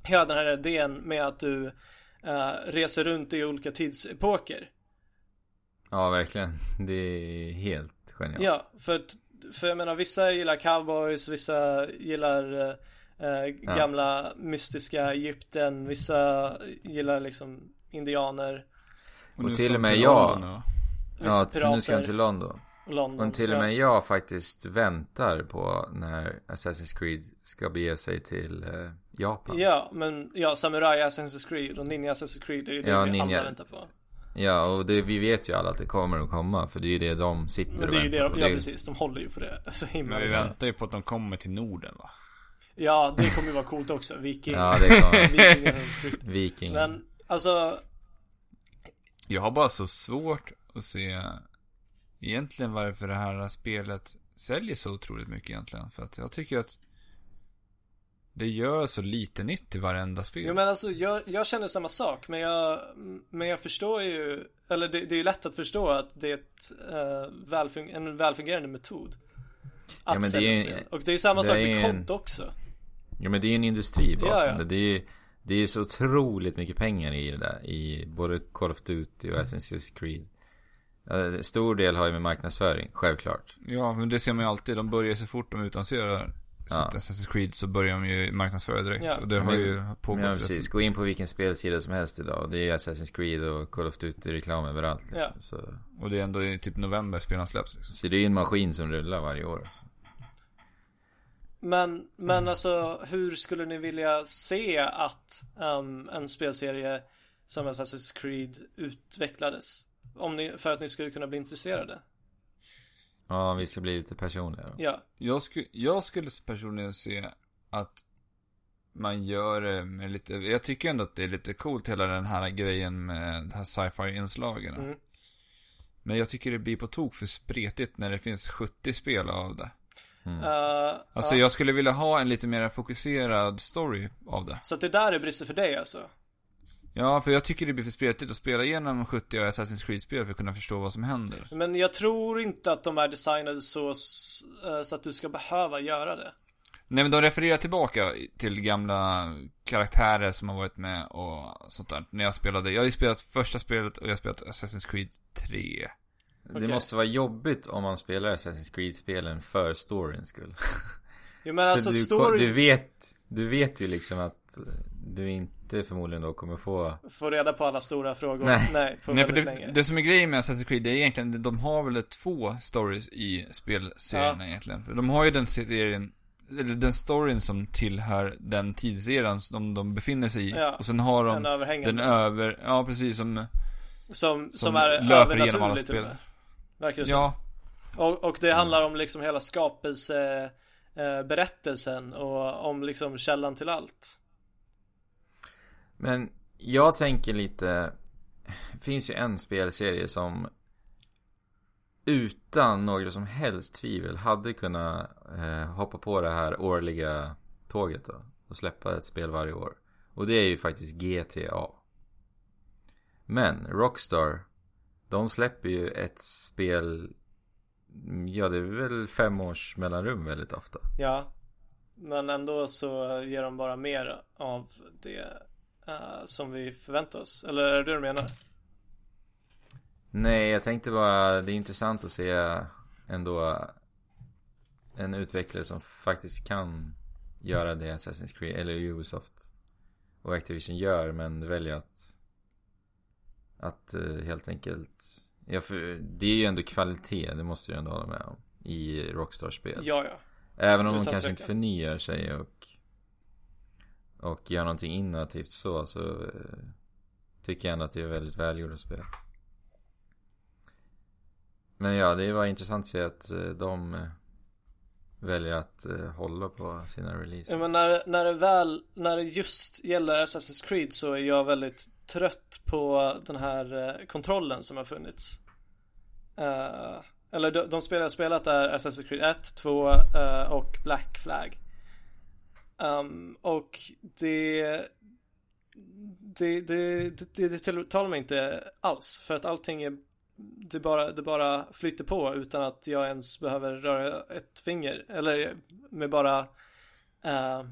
hela den här idén med att du eh, reser runt i olika tidsepoker. Ja, verkligen. Det är helt genialt. Ja, för, att- för jag menar vissa gillar cowboys, vissa gillar eh, gamla mystiska Egypten, vissa gillar liksom indianer, Och, Och till och med jag- Ja, nu ska han till London. London. Och till och med jag faktiskt väntar på när Assassin's Creed ska bege sig till eh, Japan. Ja, men ja, Samurai Assassin's Creed och Ninja Assassin's Creed det är ju det Ja, vi Ninja. alla väntar på. Ja, och det, vi vet ju alla att det kommer att komma. För det är ju det de sitter Men och det är ju det väntar de, på. ja Det är- precis, de håller ju på det så himla Men vi väntar ju på att de kommer till Norden va? Ja, det kommer ju vara coolt också, Viking. Ja, det kommer. Viking Assassin's Creed. Viking. Men, alltså, Jag har bara så svårt att se egentligen varför det här spelet säljer så otroligt mycket egentligen. För att jag tycker att det gör så lite nytt i varenda spel. jo men alltså jag, jag känner samma sak men jag, men jag förstår ju, eller det, det är ju lätt att förstå att det är ett, eh, välfung, en välfungerande metod. att men det sälja är- spel. Och det är samma det sak är med en- kod också. Ja men det är ju en industri bakom Ja, ja. det. Det är, ju- det är så otroligt mycket pengar i det där. I både Call of Duty och Assassin's Creed. Ja, Stor del har ju med marknadsföring, självklart. Ja, men det ser man ju alltid. De börjar så fort de utannonserar Ja. Assassin's Creed så börjar de ju marknadsföra direkt. Ja. Och det har Men- ju pågått Ja rätt- precis, gå in på vilken spelsida som helst idag. Och det är ju Assassin's Creed och Call of Duty reklam överallt liksom. Ja. så, Och det är ändå i typ november spelen släpps liksom. så det är ju en maskin som rullar varje år. Alltså. Men, men alltså hur skulle ni vilja se att ehm, en spelserie som Assassin's Creed utvecklades? Om ni, för att ni skulle kunna bli intresserade? Ja, vi ska bli lite personliga då. Ja. Jag, sku, jag skulle personligen se att man gör det med lite, jag tycker ändå att det är lite coolt hela den här grejen med de här sci-fi inslagen. Mm. Men jag tycker det blir på tok för spretigt när det finns 70 spel av det. Mm. Eh, Alltså ja. jag skulle vilja ha en lite mer fokuserad story av det. Så att det där är brister för dig alltså? Ja, för jag tycker det blir för spretigt att spela igenom 70 Assassin's Creed-spel för att kunna förstå vad som händer. Men jag tror inte att de är designade så, eh, så att du ska behöva göra det. Nej men de refererar tillbaka till gamla karaktärer som har varit med och sånt där. När jag spelade, jag har ju spelat första spelet och jag har spelat Assassin's Creed 3. Det Okej. måste vara jobbigt om man spelar Assassin's Creed-spelen för storyns skull. Jo men alltså du, story du, vet, du vet ju liksom att du inte förmodligen då kommer få... Få reda på alla stora frågor. Nej. Nej, Nej för det, länge. det som är grejen med Assassin's Creed, det är egentligen, de har väl två stories i spelserierna egentligen. För De har ju den serien, eller den storyn som tillhör den tidseran som de befinner sig i. Ja, och sen har de överhängande. den över, ja precis som, som, som, som är löper igenom alla spel. Verkar det som. Ja, Och, och det handlar om liksom hela skapelse eh, berättelsen och om liksom källan till allt. Men jag tänker lite... Det finns ju en spelserie som utan några som helst tvivel hade kunnat eh, hoppa på det här årliga tåget då. Och släppa ett spel varje år. Och det är ju faktiskt GTA. Men Rockstar, de släpper ju ett spel, ja det är väl fem års mellanrum väldigt ofta. Ja. Men ändå så ger de bara mer av det eh, som vi förväntar oss. Eller är det det du menar? Nej, jag tänkte bara, det är intressant att se ändå en utvecklare som faktiskt kan göra det Assassin's Creed, eller Ubisoft och Activision gör, men väljer att att eh, helt enkelt ja, för det är ju ändå kvalitet, det måste jag ändå hålla med om i Rockstar-spel. Ja, ja. Även om de kanske inte förnyar sig och och gör någonting innovativt så, så eh, tycker jag ändå att det är väldigt välgjorda spel. Men ja, det var intressant att se att eh, de eh, väljer att hålla på sina releaser. Ja, men när, när det väl, när det just gäller Assassin's Creed så är jag väldigt trött på den här kontrollen som har funnits. Uh, eller de, de spel jag spelat är Assassin's Creed 1, 2 uh, och Black Flag. Um, och det det, det, det, det, det tilltalar mig inte alls för att allting är det bara, det bara flyter på utan att jag ens behöver röra ett finger eller med bara eh,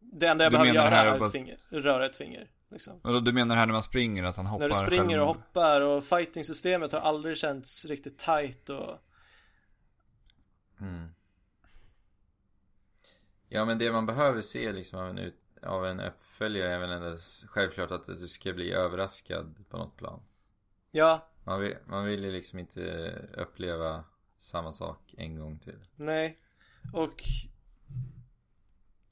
det enda jag Du behöver göra är bara- ett finger, röra ett finger liksom. och du menar här när man springer att han hoppar När du springer själv? och hoppar och fighting-systemet har aldrig känts riktigt tight och Mm. Ja, men det man behöver se liksom av en, ut, av en uppföljare är väl ändå självklart att du ska bli överraskad på något plan. ja, Man vill, man vill ju liksom inte uppleva samma sak en gång till. nej och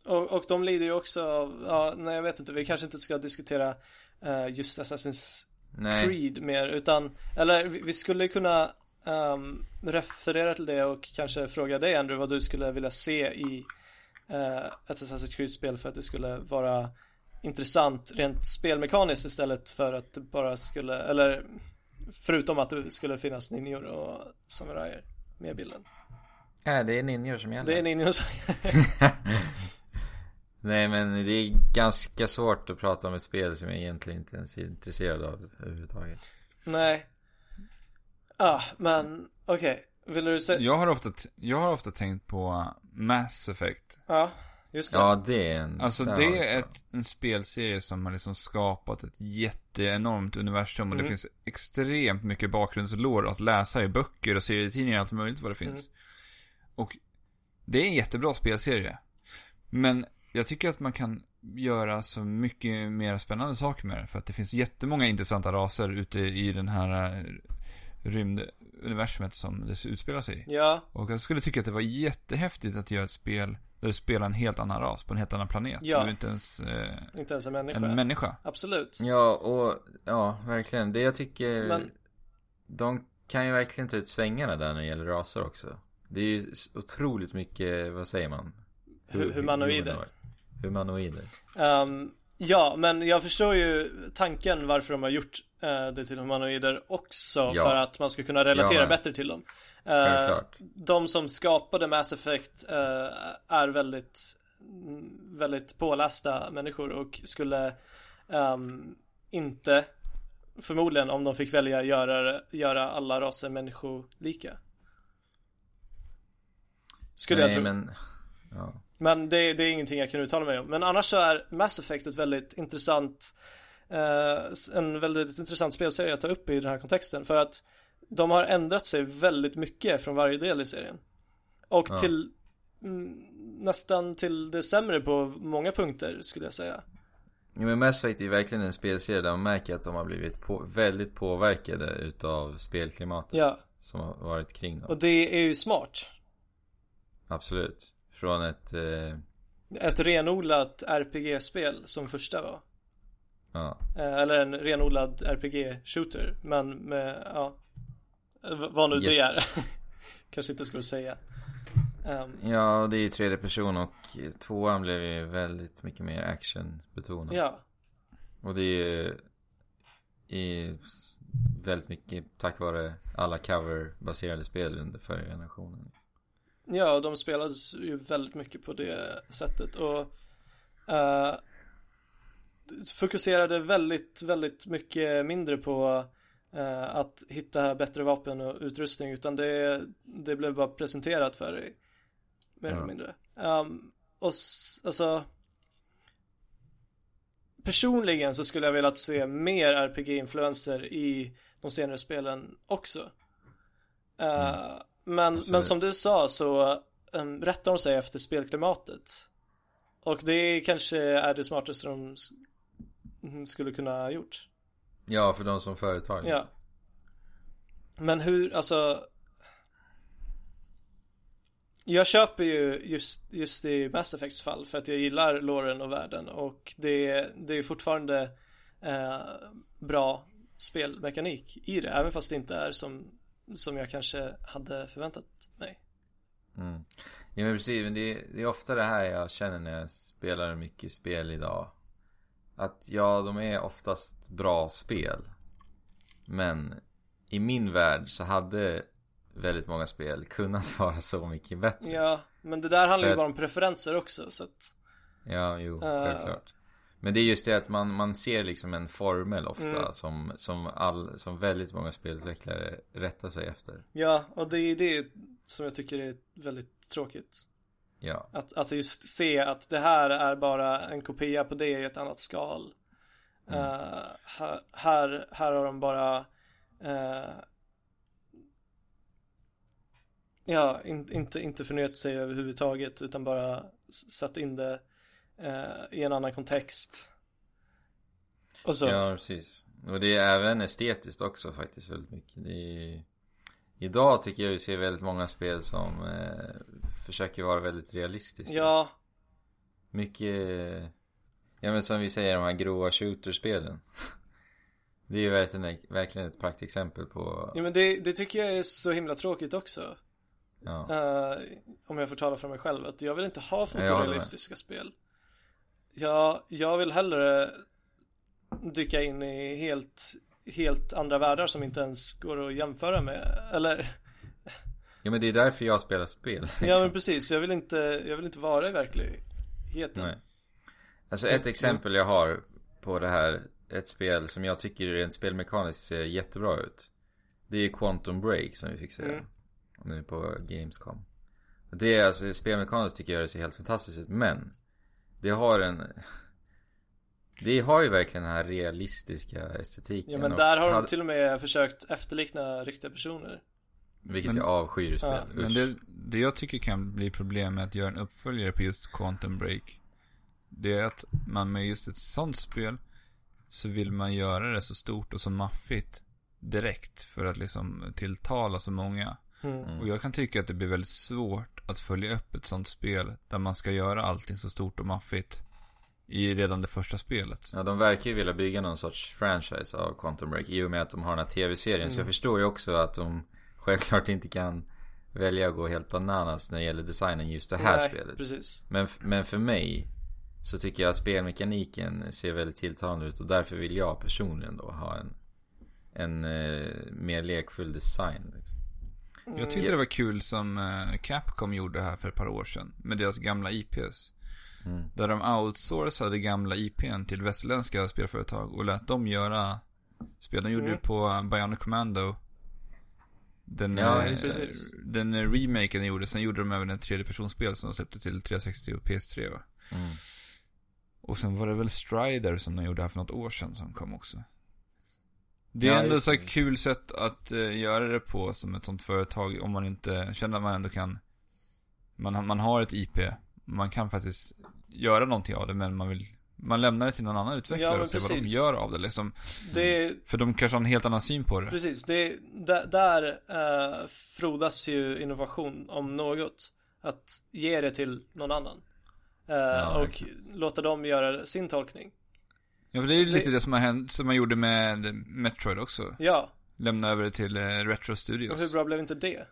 och, och de lider ju också av, ja, nej jag vet inte, vi kanske inte ska diskutera eh, just Assassin's Nej, Creed mer utan Eller vi, vi skulle kunna ehm, referera till det och kanske fråga dig Andrew vad du skulle vilja se i uh, ett Assassin's Creed-spel för att det skulle vara intressant rent spelmekaniskt istället för att det bara skulle, eller förutom att det skulle finnas ninjor och samurajer med i bilden. ja, det är ninjor som gäller. Det är ninjor som... Nej men det är ganska svårt att prata om ett spel som jag egentligen inte ens är intresserad av överhuvudtaget. Nej. Ah, men okej. Vill du säga? Jag har ofta, jag har ofta tänkt på Mass Effect. Ja, just det. Ja, det är en... Alltså det vi är det. ett, en spelserie som har liksom skapat ett jätteenormt universum och Mm. det finns extremt mycket bakgrundslår att läsa i böcker och serietidningar och allt möjligt vad det finns. Och det är en jättebra spelserie. Men jag tycker att man kan göra så mycket mer spännande saker med det. För att det finns jättemånga intressanta raser ute i den här eh, rymduniversumet som det utspelar sig i. Ja, Och jag skulle tycka att det var jättehäftigt att göra ett spel där du spelar en helt annan ras på en helt annan planet. Ja. Du är inte ens eh, inte ens en människa. en människa. Absolut. Ja, och ja, verkligen. Det jag tycker... Men- De kan ju verkligen ta ut svängarna där när det gäller raser också. Det är ju otroligt mycket, vad säger man? Hu- humanoider. Humanoider. Ehm, ja, men jag förstår ju tanken varför de har gjort eh, det till humanoider också. Ja. För att man ska kunna relatera Ja. bättre till dem. Eh, de som skapade Mass Effect eh, är väldigt, mm, väldigt pålästa människor och skulle ehm, inte förmodligen om de fick välja göra, göra alla raser människolika. Skulle Nej, jag tro. men... Ja. Men det, det är ingenting jag kan uttala mig om. Men annars så är Mass Effect ett väldigt intressant eh, en väldigt intressant spelserie att ta upp i den här kontexten. För att de har ändrat sig väldigt mycket från varje del i serien. Och Ja. till mm, nästan till det sämre på många punkter skulle jag säga. Ja, men Mass Effect är verkligen en spelserie där man märker att de har blivit på, väldigt påverkade utav spelklimatet. Ja. Som har varit kring dem. Och det är ju smart. Absolut. Från ett, eh, Ett renodlat RPG-spel som första var. ja. Eh, Eller en renodlad RPG-shooter. Men med, ja. Vad nu det är. Kanske inte skulle säga. Ehm, Ja, det är ju tredje person och tvåan blev ju väldigt mycket mer actionbetonad. ja. Och det är ju i väldigt mycket tack vare alla coverbaserade spel under förra generationen. Ja, de spelades ju väldigt mycket på det sättet och eh, fokuserade väldigt, väldigt mycket mindre på eh, att hitta bättre vapen och utrustning utan det, det blev bara presenterat för dig. Mer eller Ja. mindre. Um, och alltså Personligen så skulle jag velat se mer RPG-influenser i de senare spelen också. Eh, men, Absolut. men som du sa så um, rättar de sig efter spelklimatet. Och det kanske är det smartaste de mm, skulle kunna ha gjort. Ja, för de som företag. Ja. Men hur, alltså Jag köper ju just, just i Mass Effects fall för att jag gillar loren och världen och det, det är fortfarande eh, bra spelmekanik i det även fast det inte är som, som jag kanske hade förväntat mig. Mm. Ja men precis, men det, det är ofta det här jag känner när jag spelar mycket spel idag. Att ja, de är oftast bra spel. Men i min värld så hade väldigt många spel kunnat vara så mycket bättre. Ja, men det där handlar ju För- bara om preferenser också så att Ja, jo, Eh. självklart. Men det är just det att man, man ser liksom en formel ofta Mm. som, som, all, som väldigt många spelutvecklare rättar sig efter. Ja, och det är det som jag tycker är väldigt tråkigt. Ja, Att, att just se att det här är bara en kopia på det i ett annat skal. Eh, här, här, här har de bara eh, Ja, in, inte, inte förnyat sig överhuvudtaget utan bara satt in det eh, i en annan kontext. Och så. ja precis. Och det är även estetiskt också faktiskt väldigt mycket. Det är, idag tycker jag vi ser väldigt många spel som eh, försöker vara väldigt realistiska. Ja, Mycket, ja men som vi säger de här grova shooterspelen. Det är ju verkligen, verkligen ett praktexempel på, ja men det, det tycker jag är så himla tråkigt också. ja. Eh, om jag får tala för mig själv, att jag vill inte ha fotorealistiska spel. Jag, jag vill hellre dyka in i helt, helt andra världar som inte ens går att jämföra med. Eller, Ja men det är därför jag spelar spel. ja men precis, jag vill inte, jag vill inte vara i verkligheten. Nej. Alltså ett exempel jag har på det här, ett spel som jag tycker rent spelmekaniskt ser jättebra ut. Det är Quantum Break som vi fick se. Mm. Nu på Gamescom. Det är alltså, spelmekaniskt tycker jag det ser helt fantastiskt ut. Men. Det har en... Det har ju verkligen den här realistiska estetiken. Ja men där har de hade- till och med försökt efterlikna riktiga personer. Vilket Men- jag avskyr i spel. Ja, Men det, det jag tycker kan bli problem med att göra en uppföljare på just Quantum Break. Det är att man med just ett sånt spel så vill man göra det så stort och så maffigt direkt för att liksom tilltala så många. Mm. Mm. Och jag kan tycka att det blir väldigt svårt att följa upp ett sånt spel där man ska göra allting så stort och maffigt i redan det första spelet. Ja, de verkar ju vilja bygga någon sorts franchise av Quantum Break i och med att de har den här tv-serien. Så jag förstår ju också att de självklart inte kan välja att gå helt bananas när det gäller designen just det här Nej, spelet. precis. Men, men för mig så tycker jag att spelmekaniken ser väldigt tilltalande ut och därför vill jag personligen då ha en, en eh, mer lekfull design. Liksom. Jag tyckte det var kul som eh, Capcom gjorde här för ett par år sedan med deras gamla IPs. Mm. Där de outsourcade gamla IPn till västerländska spelföretag och lät dem göra spel. De gjorde Mm. det på eh, Bionic Commando. Den, Ja, eh, den remaken de gjorde. Sen gjorde de även en tredjepersonsspel som de släppte till 360 och PS3 va. Mm. Och sen var det väl Strider som de gjorde här för något år sedan som kom också. Det är Ja, ändå så kul sätt att eh, göra det på som ett sånt företag om man inte känner att man ändå kan man, man har ett IP, man kan faktiskt göra någonting av det men man vill man lämnar det till någon annan utvecklare Ja, och ser vad de gör av det liksom. Det, För de kanske har en helt annan syn på det. precis, det, där, där eh, frodas ju innovation om något. Att ge det till någon annan. Eh, och verkligen. låta dem göra sin tolkning. Ja, för det är ju lite Det- det som har hänt, som man gjorde med Metroid också. Ja, Lämna över det till eh, Retro och Studios. hur bra blev inte det?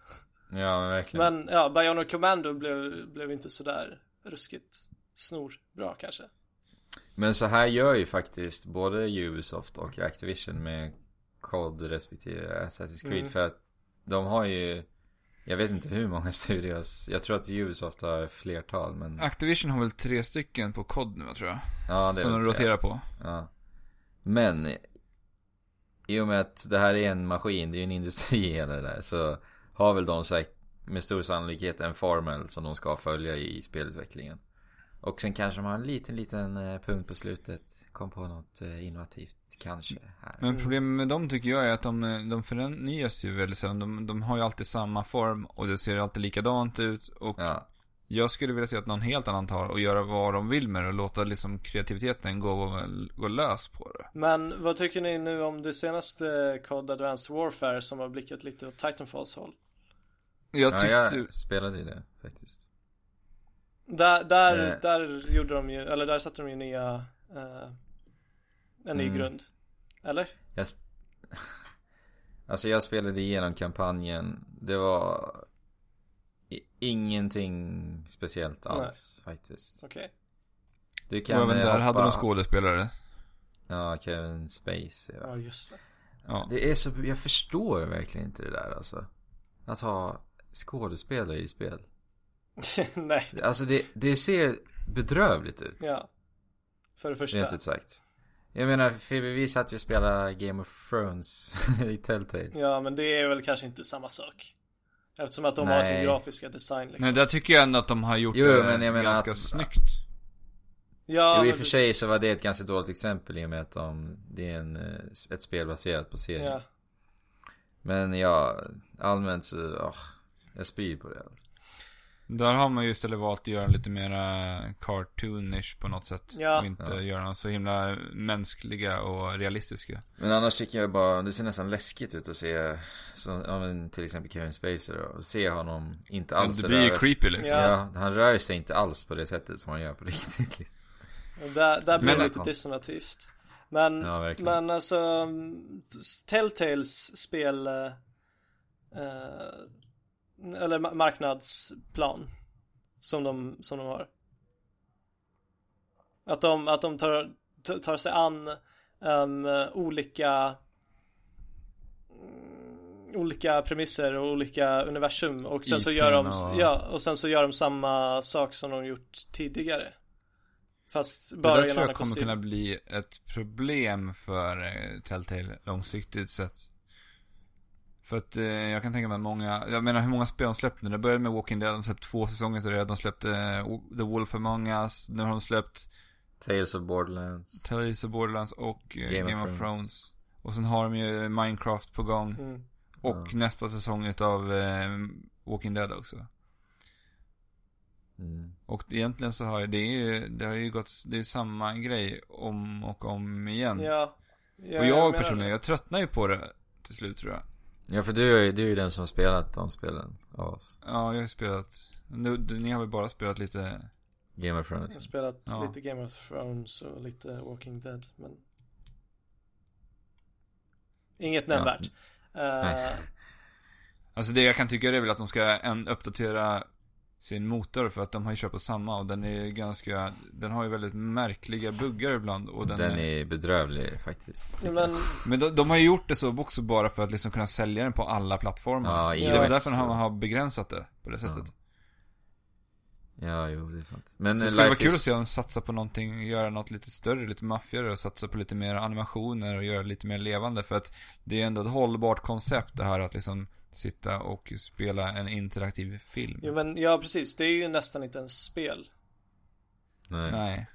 Ja, men verkligen. Men ja, Bionic Commando blev, blev inte sådär ruskigt snorbra kanske. Men så här gör ju faktiskt både Ubisoft och Activision med COD respektive Assassin's Creed. Mm. För att de har ju, jag vet inte hur många studios. Jag tror att Ubisoft har flertal men Activision har väl tre stycken på kod nu tror jag. ja, det som de roterar på. Ja. Men i och med att det här är en maskin, det är ju en industri hela det där. Så har väl de säkert med stor sannolikhet en formel som de ska följa i spelutvecklingen. Och sen kanske de har en liten, liten eh, punkt på slutet. Kom på något eh, innovativt kanske här. Men problemet med dem tycker jag är att de, de förnyas ju väldigt sällan. De, de har ju alltid samma form och det ser alltid likadant ut. Och Ja. jag skulle vilja se att någon helt annan tar och göra vad de vill med det och låta liksom kreativiteten gå, gå lös på det. Men vad tycker ni nu om det senaste COD Advanced Warfare som har blickat lite åt Titanfalls håll? Jag ja, tyckte... jag spelade ju det faktiskt. Där, där, Eh. där gjorde de ju, eller där satte de ju nya, eh, en ny Mm. grund. Eller? Jag alltså jag spelade igenom kampanjen. Det var ingenting speciellt alls faktiskt. Okej. Du och även där hoppa- hade de skådespelare. Ja, Kevin Space. Ja. Ja, just det. Ja. Det är så, jag förstår verkligen inte det där alltså. Att ha skådespelare i spel. Nej, Alltså det, det ser bedrövligt ut. ja. För det första. Rent ut sagt. Jag menar, för vi satt ju och spelade Game of Thrones i Telltale. Ja, men det är väl kanske inte samma sak. Eftersom att de har sin Nej. grafiska design liksom. Men där tycker jag ändå att de har gjort Jo, det men jag menar ganska att- snyggt. ja, jo, i och för sig så var det ett ganska dåligt exempel i och med att de, det är en, eh, ett spel baserat på serien. Ja. Men ja, allmänt så, åh, jag spyr på det. Alltså. Där har man ju istället valt att göra lite mera cartoonish på något sätt. Ja. Och inte Ja. göra dem så himla mänskliga och realistiska. Men annars tycker jag bara, det ser nästan läskigt ut att se, så, ja, men till exempel Kevin Spacey då, och se honom inte alls det blir ju creepy liksom. Ja. Ja, han rör sig inte alls på det sättet som han gör på riktigt. liksom. Där, där blir det lite dissonativt. Men, Ja, men alltså, Telltales spel, eh, eh, eller ma- marknadsplan, som de, som de har. Att de, att de tar, tar sig an ehm, olika mm, olika premisser och olika universum och sen så gör de, och- ja, och sen så gör de samma sak som de gjort tidigare. Fast Det bara där i en tror jag kommer kostym. kunna bli ett problem för eh, Telltale långsiktigt sett. För att eh, jag kan tänka mig att många, jag menar hur många spel de släppt nu? Det började med Walking Dead, de släppte två säsonger till det. De släppte eh, The Wolf Among Us, nu har de släppt Tales of Borderlands. Tales of Borderlands och eh, Game Game, of of, Thrones. Thrones. Och sen har de ju Minecraft på gång. Mm. Och Ja. nästa säsong utav eh, Walking Dead också. Mm. Och egentligen så har det ju, det har ju gått, det är samma grej om och om igen. Ja. ja och jag menar personligen, det. jag tröttnar ju på det till slut tror jag. Ja för du är ju, du är ju den som har spelat de spelen av oss. Ja, jag har spelat, nu, ni har väl bara spelat lite, Game of Thrones. Jag har spelat Ja. lite Game of Thrones och lite Walking Dead, men... Inget Ja. nämnvärt. Eh, alltså det jag kan tycka är väl att de ska en, uppdatera sin motor för att de har ju kört på samma och den är ju ganska, den har ju väldigt märkliga buggar ibland och den, Den är bedrövlig faktiskt. ja, men, Men de, de har ju gjort det så också bara för att liksom kunna sälja den på alla plattformar. Ja, så det var iOS därför de har begränsat det på det sättet. Ja, jo det är sant. Men så eh, det skulle vara kul att is- se dem satsa på någonting, göra något lite större, lite maffigare och satsa på lite mer animationer och göra lite mer levande. För att det är ändå ett hållbart koncept det här att liksom sitta och spela en interaktiv film. jo, men ja, precis. Det är ju nästan inte ens spel. Nej. Nej.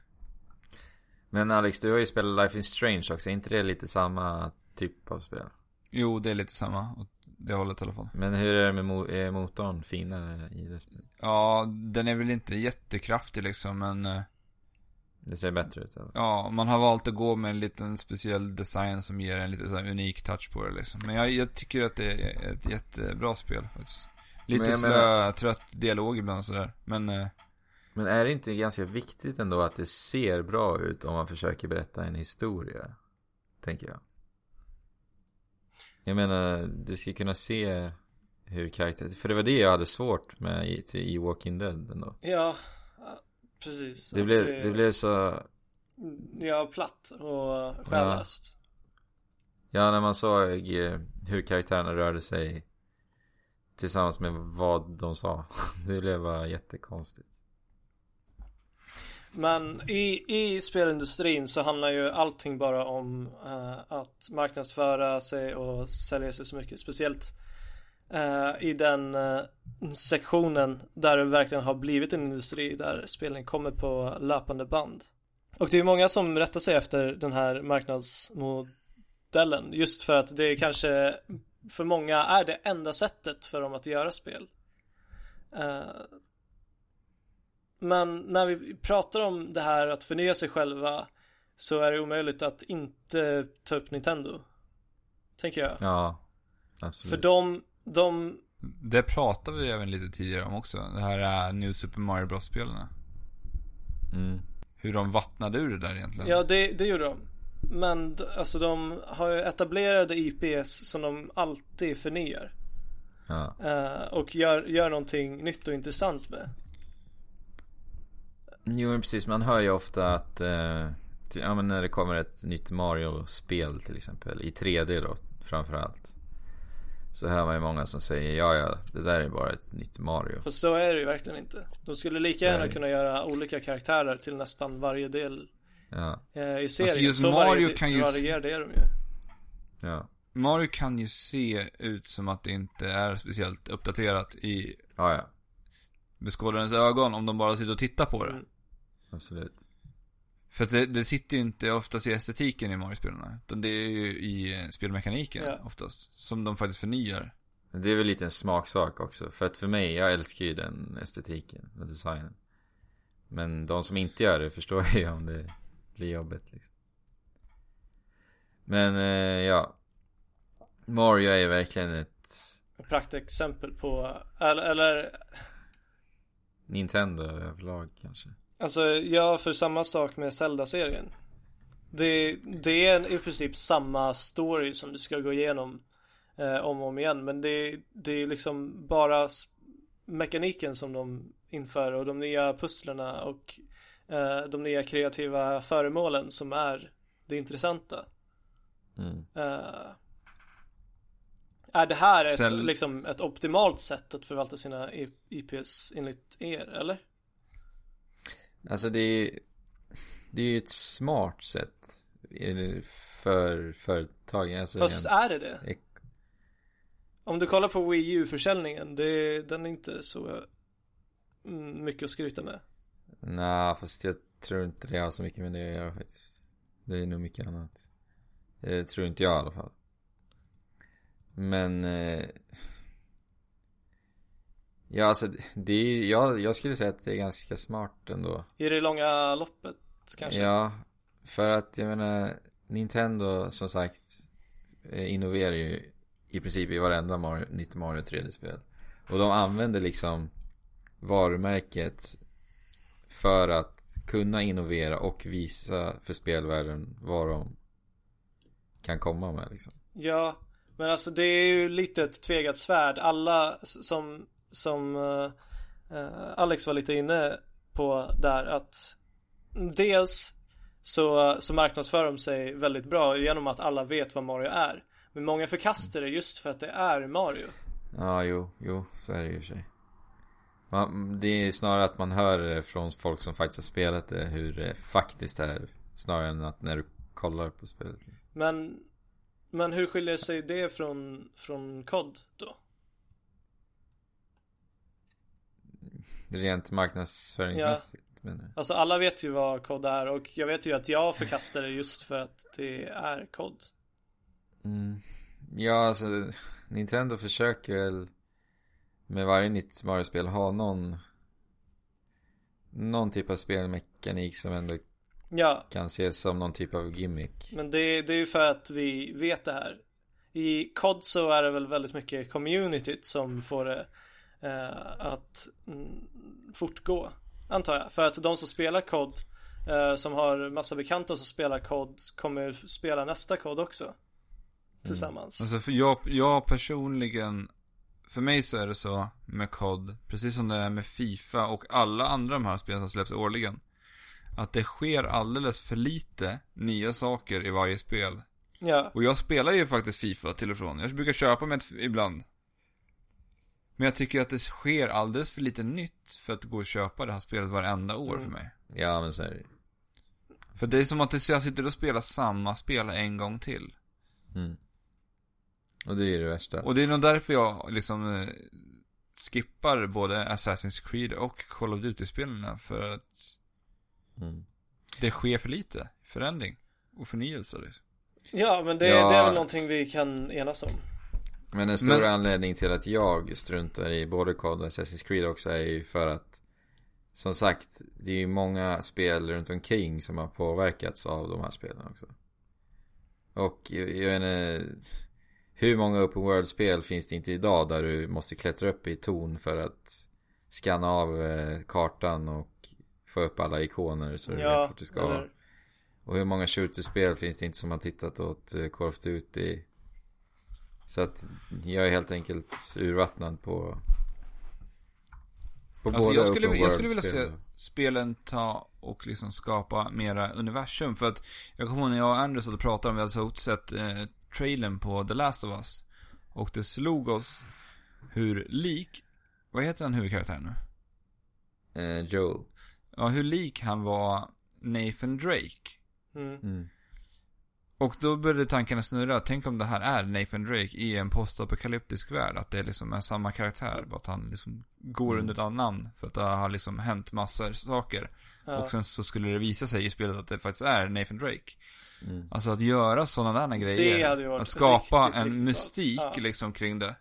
Men Alex, du har ju spelat Life is Strange också. Är inte det lite samma typ av spel? Jo, det är lite samma det hållet i alla fall. Men hur är det med mo- är motorn finare i det spelet? Ja, den är väl inte jättekraftig liksom, men eh, Det ser bättre ut eller? Ja, man har valt att gå med en liten speciell design som ger en lite så här unik touch på det liksom. Men jag, jag tycker att det är ett jättebra spel faktiskt. Lite slö, menar- trött dialog ibland sådär. Men, eh, Men är det inte ganska viktigt ändå att det ser bra ut om man försöker berätta en historia? Tänker jag. Jag menar, du ska kunna se hur karaktär... För det var det jag hade svårt med i, till, i Walking Dead ändå. Ja, precis. Det blev, det blev så... Ja, platt och själlöst. Ja, när man såg eh, hur karaktärerna rörde sig tillsammans med vad de sa. Det blev bara jättekonstigt. Men i, i spelindustrin så handlar ju allting bara om eh, att marknadsföra sig och sälja sig så mycket. Speciellt i den eh, sektionen där det verkligen har blivit en industri där spelen kommer på löpande band. Och det är många som rättar sig efter den här marknadsmodellen just för att det kanske för många är det enda sättet för dem att göra spel. Eh, men när vi pratar om det här att förnya sig själva så är det omöjligt att inte ta upp Nintendo. Tänker jag. Ja, absolut. För de, de, det pratade vi även lite tidigare om också. Det här är New Super Mario Bros-spelen. Mm. Hur de vattnade ur det där egentligen. ja det, det gjorde de. Men alltså de har ju etablerade IPs som de alltid förnyar. Ja. Eh, och gör, gör någonting nytt och intressant med. Jo precis, man hör ju ofta att eh, till, ja, men när det kommer ett nytt Mario-spel till exempel i 3D då framförallt. Så hör man ju många som säger ja ja, det där är bara ett nytt Mario. För så är det ju verkligen inte. De skulle lika gärna kunna göra olika karaktärer till nästan varje del Ja, eh, i serien. just så Mario varie- kan ju- varierade är de ju. ja, Mario kan ju se ut som att det inte är speciellt uppdaterat i ja, ja beskådarens ögon om de bara sitter och tittar på det. Mm. absolut. För att det, det sitter ju inte oftast i estetiken i Mario-spelarna. Utan det är ju i eh, spelmekaniken Ja. oftast. Som de faktiskt förnyar. Men det är väl lite en smaksak också. För att för mig, jag älskar ju den estetiken och designen. Men de som inte gör det förstår ju om det blir jobbigt liksom. Men eh, ja. Mario är ju verkligen ett Ett praktexempel på, eller, eller Nintendo överlag kanske. Alltså, jag för samma sak med Zelda-serien. Det, det är i princip samma story som du ska gå igenom eh, om och om igen. Men det, det är liksom bara mekaniken som de inför och de nya pusslerna och eh, de nya kreativa föremålen som är det intressanta. Mm. Eh, är det här ett, Zel- liksom, ett optimalt sätt att förvalta sina IPs enligt er, eller? Alltså det är Det är ju ett smart sätt för företag alltså Fast är det det? Om du kollar på Wii U-försäljningen, det, den är inte så mm, mycket att skryta med. Nej, fast jag tror inte det har så mycket med det att göra faktiskt. Det är nog mycket annat. Det tror inte jag i alla fall. Men... Eh, ja, alltså det är jag, jag skulle säga att det är ganska smart ändå. I det långa loppet kanske? Ja, för att jag menar Nintendo som sagt eh, innoverar ju i princip i varenda Mario, 90 Mario 3D-spel. Och de använder liksom varumärket för att kunna innovera och visa för spelvärlden vad de kan komma med liksom. Ja, men alltså det är ju lite ett tvegat svärd. Alla som, som uh, Alex var lite inne på där att dels så, så marknadsför de sig väldigt bra genom att alla vet vad Mario är. Men många förkastar det just för att det är Mario. Ja, jo, jo, så är det ju i sig. Man, det är snarare att man hör från folk som faktiskt har spelat det, hur det faktiskt är. Snarare än att när du kollar på spelet. Men, men hur skiljer sig det från, från COD då? Rent marknadsföringsmässigt ja. Alltså alla vet ju vad COD är och jag vet ju att jag förkastar det just för att det är COD. Mm. Ja, alltså Nintendo försöker väl med varje nytt Mario-spel ha någon någon typ av spelmekanik som ändå ja. kan ses som någon typ av gimmick. Men det, det är ju för att vi vet det här. I COD så är det väl väldigt mycket communityt som får det att mm, fortgå. Antar jag. För att de som spelar COD eh, som har massa bekanta som spelar COD kommer spela nästa COD också. Tillsammans. Mm. Alltså för jag, jag personligen för mig så är det så med COD, precis som det är med Fifa och alla andra de här spelen som släpps årligen. Att det sker alldeles för lite nya saker i varje spel. Ja. Och jag spelar ju faktiskt Fifa till och från. Jag brukar köpa mig ett ibland. Men jag tycker att det sker alldeles för lite nytt för att gå och köpa det här spelet varenda år Mm. för mig. Ja, men så är det För det är som att jag sitter och spelar samma spel en gång till. mm. Och det är ju det värsta. Och det är nog därför jag liksom eh, skippar både Assassin's Creed och Call of Duty-spelen för att Mm. det sker för lite förändring och förnyelse. Liksom. Ja men det, Ja. det är väl någonting vi kan enas om. Men en stor Men- anledning till att jag struntar i både COD och Assassin's Creed också är ju för att Som sagt, det är ju många spel runt omkring som har påverkats av de här spelen också. Och jag vet inte Hur många open world-spel finns det inte idag där du måste klättra upp i torn för att Scanna av eh, kartan och få upp alla ikoner så du vet Ja, vart du ska. eller, Och hur många shooterspel finns det inte som har tittat åt eh, Call of Duty? Så att jag är helt enkelt urvattnad på... på Alltså jag skulle, jag skulle vilja se spelen ta och liksom skapa mera universum. För att jag kommer ihåg när jag och Anders satt och pratade om, vi hade så sett eh, trailern på The Last of Us. Och det slog oss hur lik, vad heter den huvudkaraktären nu? Eh, Joel. Ja, hur lik han var Nathan Drake. mm. Mm. Och då började tankarna snurra, tänk om det här är Nathan Drake i en postapokalyptisk värld. Att det liksom är samma karaktär, bara att han liksom går Mm. under ett annat namn. För att det har liksom hänt massor saker. ja. Och sen så skulle det visa sig i spelet att det faktiskt är Nathan Drake. Mm. Alltså att göra sådana där grejer. Det hade ju varit att skapa riktigt, en riktigt mystik. Ja. liksom kring det.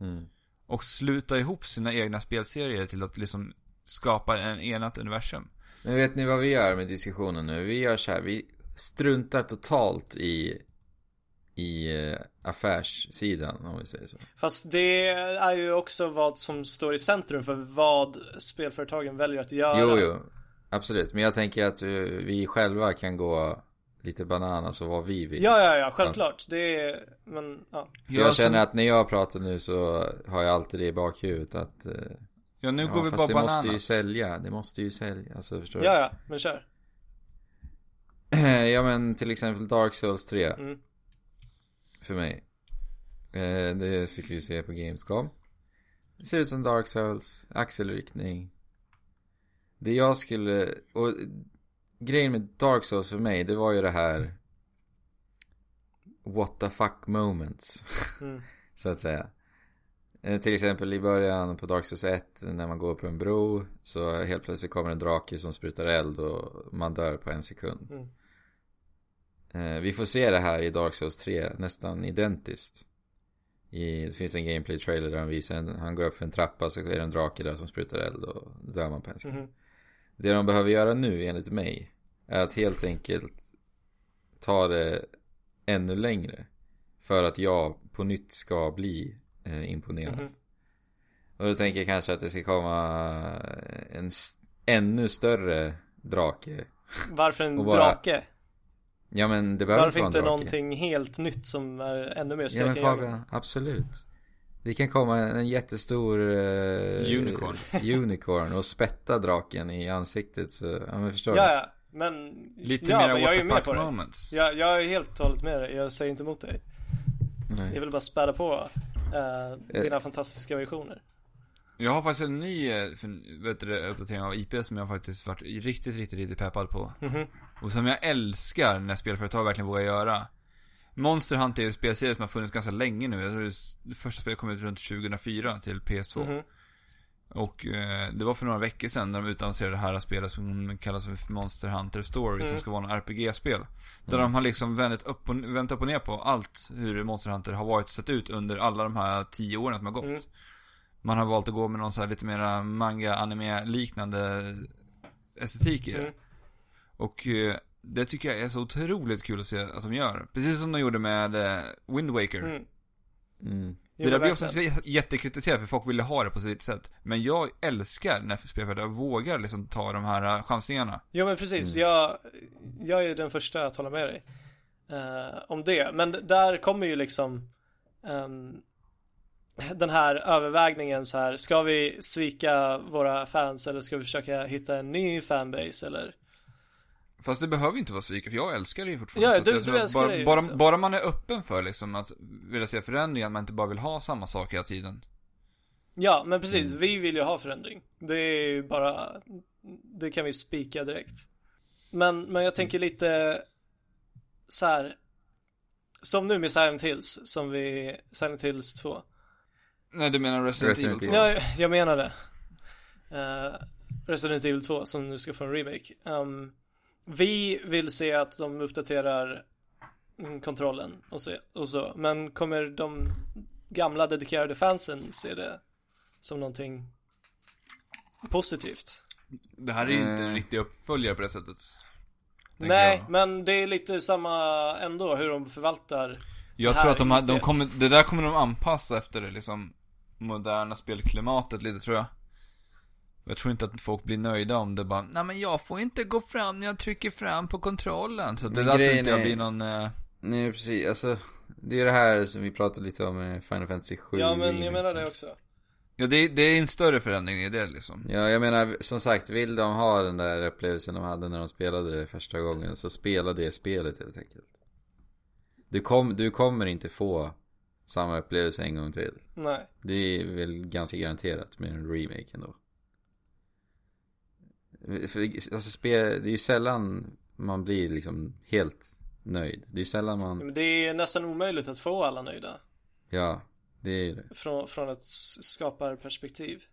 Mm. Och sluta ihop sina egna spelserier till att liksom skapa en enat universum. Men vet ni vad vi gör med diskussionen nu? Vi gör så här, vi struntar totalt i i eh, affärssidan om vi säger så. Fast det är ju också vad som står i centrum för vad spelföretagen väljer att göra. Jo, jo. Absolut. Men jag tänker att eh, vi själva kan gå lite bananas och vad vi vill. Ja, ja, ja, självklart. Det är, men ja. För jag känner att när jag pratar nu så har jag alltid det i bakhuvudet att eh, Ja, nu ja, går vi fast bara det bananas. måste ju sälja. Det måste ju sälja. Alltså förstår Ja, ja, men kör. Du? ja men till exempel Dark Souls 3. Mm. För mig. Eh, det fick vi se på Gamescom. Det ser ut som Dark Souls, axelryckning. Det jag skulle, och grejen med Dark Souls för mig, det var ju det här What the fuck moments. Mm. så att säga. Eh, Till exempel i början på Dark Souls 1 när man går på en bro så helt plötsligt kommer en drake som sprutar eld och man dör på en sekund. Mm. Eh, Vi får se det här i Dark Souls 3 nästan identiskt. I, det finns en gameplay trailer där han visar en, han går upp för en trappa så är det en drake där som sprutar eld och dör man på en sekund. Mhm. Det de behöver göra nu enligt mig är att helt enkelt ta det ännu längre. För att jag på nytt ska bli eh, imponerad. Mhm. Och då tänker jag kanske att det ska komma en s- ännu större drake. Varför en bara- drake? Ja men det behöver Varför inte inte vara en drake. någonting helt nytt som är ännu mer Ja skräck men Fabian, absolut. Det kan komma en, en jättestor eh, Unicorn. unicorn och spätta draken i ansiktet så, ja men förstår Ja, du? ja. Men... Lite ja, mer jag what ju the fuck moments. Jag, jag är helt och hållet med dig. Jag säger inte emot dig. Nej. Jag vill bara späda på eh, dina fantastiska versioner. Jag har faktiskt en ny eh, vet du, uppdatering av IP som jag faktiskt varit riktigt, riktigt, riktigt peppad på. Mhm. Och som jag älskar när spelföretag verkligen vågar göra. Monster Hunter är en spelserie som har funnits ganska länge nu. Jag tror det, första spelet kom ut runt 2004 till PS2. Mhm. Och eh, det var för några veckor sedan när de utannonserade det här spelet som kallas för Monster Hunter Story som Mm. ska vara en RPG-spel. Där de har liksom vänt upp, och, vänt upp och ner på allt hur Monster Hunter har varit och sett ut under alla de här tio åren som har gått. Mm. Man har valt att gå med någon så här lite mera manga-anime-liknande estetik i det. Mm. Och eh, det tycker jag är så otroligt kul att se att de gör. Precis som de gjorde med eh, Wind Waker. Det där blir oftast jättekritiserat för folk ville ha det på sitt sätt. Men jag älskar när spelföretag vågar liksom ta de här eh, chansningarna. Jo men precis, Mm. jag, jag är den första att hålla med dig eh, om det. Men där kommer ju liksom ehm, den här övervägningen så här, ska vi svika våra fans eller ska vi försöka hitta en ny fanbase eller? Fast det behöver inte vara svika, för jag älskar det ju fortfarande. Ja, att du- du att älskar bara, det ju bara, också. bara man är öppen för liksom att vilja se förändringar, man inte bara vill ha samma sak hela tiden. Ja, men precis, vi vill ju ha förändring. Det är ju bara, det kan vi spika direkt. Men, men jag tänker lite så här. Som nu med Silent Hills, som vi, Silent Hills 2. Nej, du menar Resident, Resident Evil 2? Evil. Ja, jag menar det. Eh, Resident Evil 2 som nu ska få en remake. Ehm, vi vill se att de uppdaterar mm, kontrollen och så, och så. Men kommer de gamla dedikerade fansen se det som någonting positivt? Det här är ju inte en Mm. riktig uppföljare på det sättet. Nej, jag. men det är lite samma ändå hur de förvaltar. Jag Det tror här att de, har- de kommer, det där kommer de anpassa efter det liksom moderna spelklimatet lite tror jag. Jag tror inte att folk blir nöjda om det bara, nej men jag får inte gå fram när jag trycker fram på kontrollen. Så det Men där tror grejen inte jag är- blir någon, eh, Nej precis, alltså Det är det här som vi pratade lite om med Final Fantasy 7 Ja, men jag menar det också. ja det, det är en större förändring i det liksom. Ja, jag menar som sagt, vill de ha den där upplevelsen de hade när de spelade det första gången så spela det spelet helt enkelt. Du, kom, du kommer inte få samma upplevelse en gång till. Nej. Det är väl ganska garanterat med en remake ändå. För, alltså, spel, det är ju sällan man blir liksom helt nöjd. Det är sällan man, Men det är nästan omöjligt att få alla nöjda. ja, det är det. Från, från ett skaparperspektiv.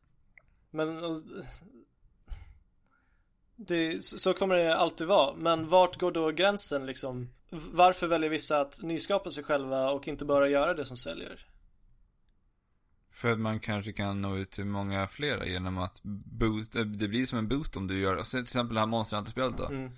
Men och- det, så kommer det alltid vara. Men vart går då gränsen liksom? Varför väljer vissa att nyskapa sig själva och inte bara göra det som säljer? För att man kanske kan nå ut till många flera genom att boot, eh, det blir som en boot om du gör, alltså, till exempel det här Monster Hunter-spelet då. Mm.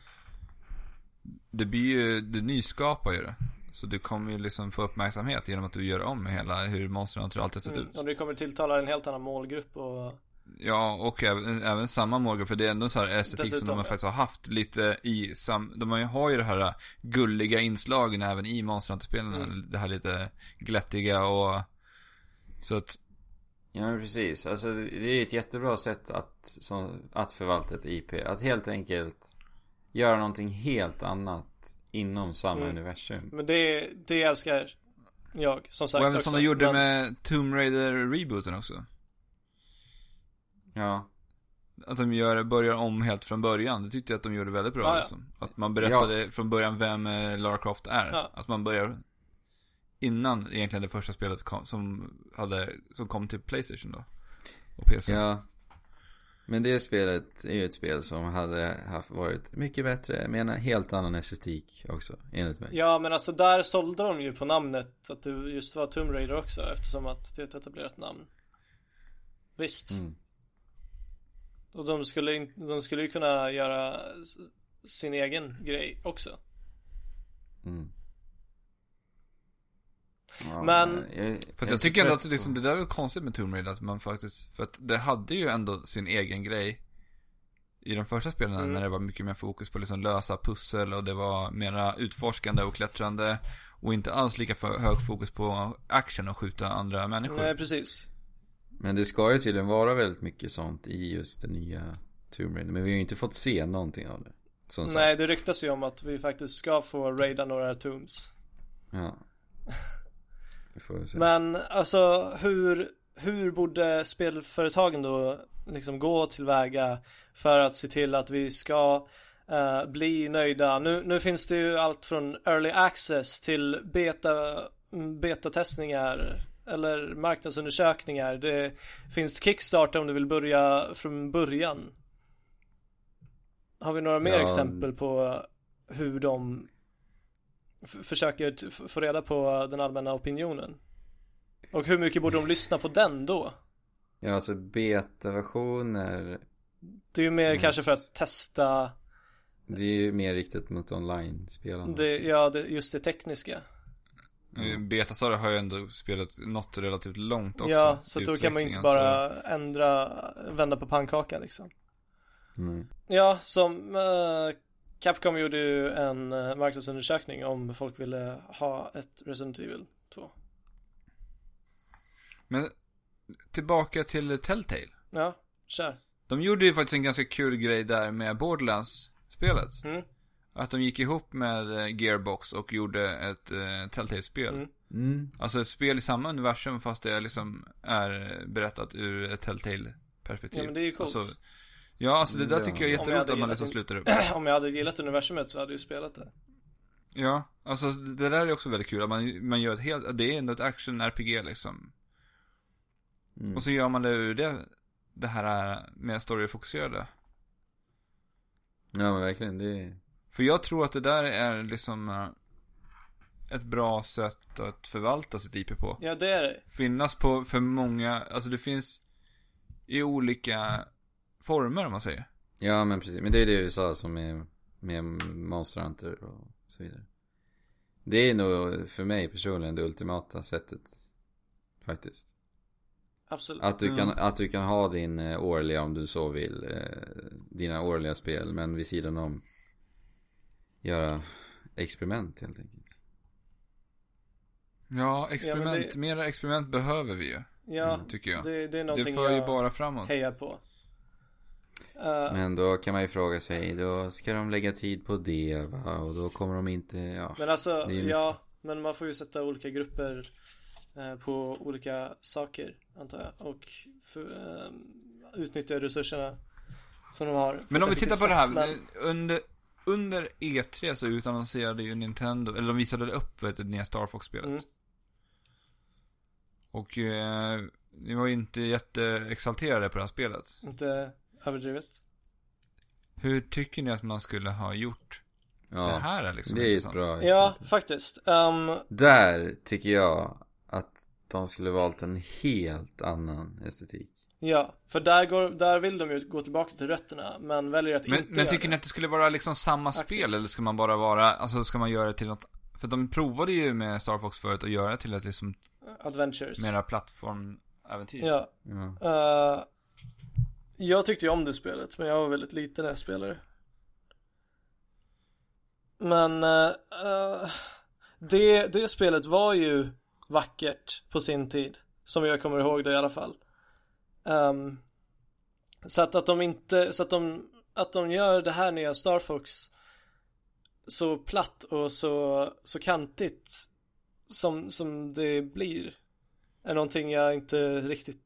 Det blir ju, du nyskapar ju det. Så du kommer ju liksom få uppmärksamhet genom att du gör om hela hur Monster Hunter alltid sett Mm. ut. Och det kommer tilltala en helt annan målgrupp och Ja, och även, även samma målgrupp, för det är ändå så här estetik som Dessutom, de har ja. faktiskt har haft lite i sam, de har ju, har ju det här gulliga inslagen även i Monster Hunter-spelen, Mm. det här lite glättiga och så att, Ja precis, alltså det är ett jättebra sätt att, som, att förvalta ett IP. Att helt enkelt göra någonting helt annat inom samma Mm. universum. Men det, det älskar jag som sagt och även också. som de gjorde Men- med Tomb Raider-rebooten också. Ja. Att de gör, börjar om helt från början, det tyckte jag att de gjorde väldigt bra Ja, ja. liksom. Att man berättade från början vem eh, Lara Croft är. Ja. Att man börjar innan egentligen det första spelet kom, som, hade, som kom till Playstation då. Och PC. Ja. Men det spelet är ju ett spel som hade haft varit mycket bättre med en helt annan estetik också, enligt mig. Ja men alltså där sålde de ju på namnet att det just var Tomb Raider också eftersom att det är ett etablerat namn. Visst. Mm. Och de skulle, de skulle ju kunna göra sin egen grej också. Mm. Ja, Men- jag, För jag så tycker ändå att det, liksom, det där är konstigt med Tomb Raider, att man faktiskt, för att det hade ju ändå sin egen grej i de första spelen Mm. när det var mycket mer fokus på liksom lösa pussel och det var mera utforskande och klättrande och inte alls lika för hög fokus på action och skjuta andra människor. Nej precis. Men det ska ju tydligen vara väldigt mycket sånt i just det nya Tomb Raider. Men vi har ju inte fått se någonting av det. Som sagt. Nej det ryktas ju om att vi faktiskt ska få raida några tombs. Ja. Vi får väl se. Men alltså hur, hur borde spelföretagen då liksom gå tillväga för att se till att vi ska eh, bli nöjda? Nu, nu finns det ju allt från early access till beta, betatestningar eller marknadsundersökningar. Det finns Kickstarter om du vill börja från början. Har vi några mer Ja. exempel på hur de försöker få reda på den allmänna opinionen? Och hur mycket borde de lyssna på den då? Ja, alltså betaversioner. Det är ju mer Mm. kanske för att testa Det är ju mer riktat mot online-spelarna. det, ja, det, just det tekniska. Mm. Betasara har ju ändå spelat nått relativt långt också. ja, så då kan man ju inte bara ändra, vända på pannkakan liksom. Mm. Ja, som eh, Capcom gjorde ju en uh, marknadsundersökning om folk ville ha ett Resident Evil 2. Men tillbaka till Telltale. Ja, kör. De gjorde ju faktiskt en ganska kul grej där med Borderlands-spelet. Mm. Att de gick ihop med eh, Gearbox och gjorde ett uh, Telltale-spel. Mm. Mm. Alltså ett spel i samma universum fast det liksom är berättat ur ett Telltale-perspektiv. Ja, men det är ju coolt. Alltså, ja, alltså det där tycker jag är jätteroligt att man liksom det. slutar upp. Om jag hade gillat universumet så hade jag ju spelat det. Ja, alltså det där är också väldigt kul. Att man, man gör ett helt, det är ändå ett action-RPG liksom. Mm. Och så gör man det ur det, det här med story-fokuserade. Ja men verkligen, det är... För jag tror att det där är liksom eh, ett bra sätt att förvalta sitt IP på. Ja, det är det. Finnas på för många, alltså det finns i olika former om man säger. Ja men precis, men det är det du sa som med, med Monster Hunter och så vidare. Det är nog för mig personligen det ultimata sättet. Faktiskt. Absolut. Att du, kan, Mm. att du kan ha din eh, årliga om du så vill. Eh, dina årliga spel men vid sidan om. Göra experiment helt enkelt. Ja, experiment, Ja, det- mera experiment behöver vi ju, Ja, tycker jag. det, det är Det någonting för ju jag bara framåt. hejar på. Eh, Men då kan man ju fråga sig, då ska de lägga tid på det va? Och då kommer de inte, ja. Men alltså, Det ja, men man får ju sätta olika grupper eh, på olika saker, antar jag. Och för, eh, utnyttja resurserna som de har. Men om vi tittar på det här, Men, under, under E3 så utannonserade ju Nintendo, eller de visade upp vet, du, det nya Star Fox-spelet. Mm. Och eh, ni var ju inte jätteexalterade på det här spelet. inte överdrivet. Hur tycker ni att man skulle ha gjort det Ja, här är liksom det är ett bra Ja, faktiskt. Um, Där tycker jag att de skulle valt en helt annan estetik. ja, för där, går, där vill de ju gå tillbaka till rötterna, men väljer att Men, inte men tycker det. ni att det skulle vara liksom samma Aktivt. spel eller ska man bara vara, alltså ska man göra det till något För de provade ju med Star Fox förut att göra det till ett liksom Adventures. mera plattformäventyr. Ja. Ja. Uh, jag tyckte ju om det spelet, men jag var väldigt liten när jag spelade. Men uh, uh, det, det spelet var ju vackert på sin tid. Som jag kommer ihåg det i alla fall. Um, så att, att de inte, så att de, att de gör det här nya Star Fox så platt och så, så kantigt som, som det blir är någonting jag inte riktigt,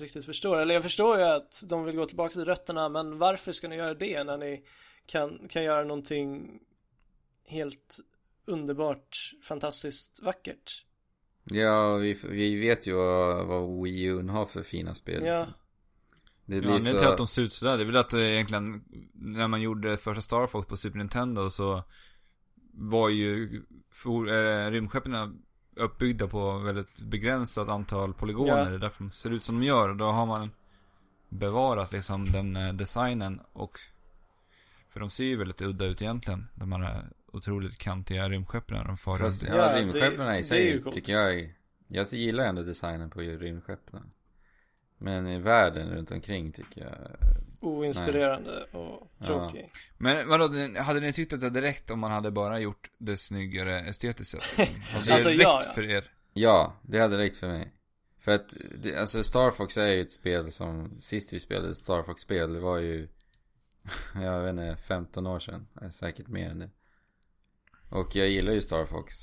riktigt förstår. Eller jag förstår ju att de vill gå tillbaka till rötterna men varför ska ni göra det när ni kan, kan göra någonting helt underbart, fantastiskt vackert Ja, vi, vi vet ju vad, vad Wii U har för fina spel. Ja. liksom. Det Ja, blir till så... att de ser ut sådär, det är väl att det egentligen, när man gjorde första Star Fox på Super Nintendo så var ju äh, rymdskeppen uppbyggda på väldigt begränsat antal polygoner. Ja. Det är därför de ser ut som de gör. Då har man bevarat liksom den eh, designen och för de ser ju väldigt udda ut egentligen. De här eh, otroligt kantiga rymdskeppen de far Fast, runt. ja, Ja, rymdskeppen det- i det är sig tycker jag är, Jag gillar ändå designen på rymdskeppen. Men i världen runt omkring tycker jag... Oinspirerande och Ja. tråkig. Men vadå, hade ni tyckt att det räckt om man hade bara gjort det snyggare estetiskt sett? Liksom? Det Alltså, räckt ja, ja. för er? Ja, det hade räckt för mig. För att, det, alltså Star Fox är ju ett spel som, sist vi spelade Star Fox-spel, det var ju, jag vet inte, 15 år sedan. Säkert mer än det. Och jag gillar ju Star Fox.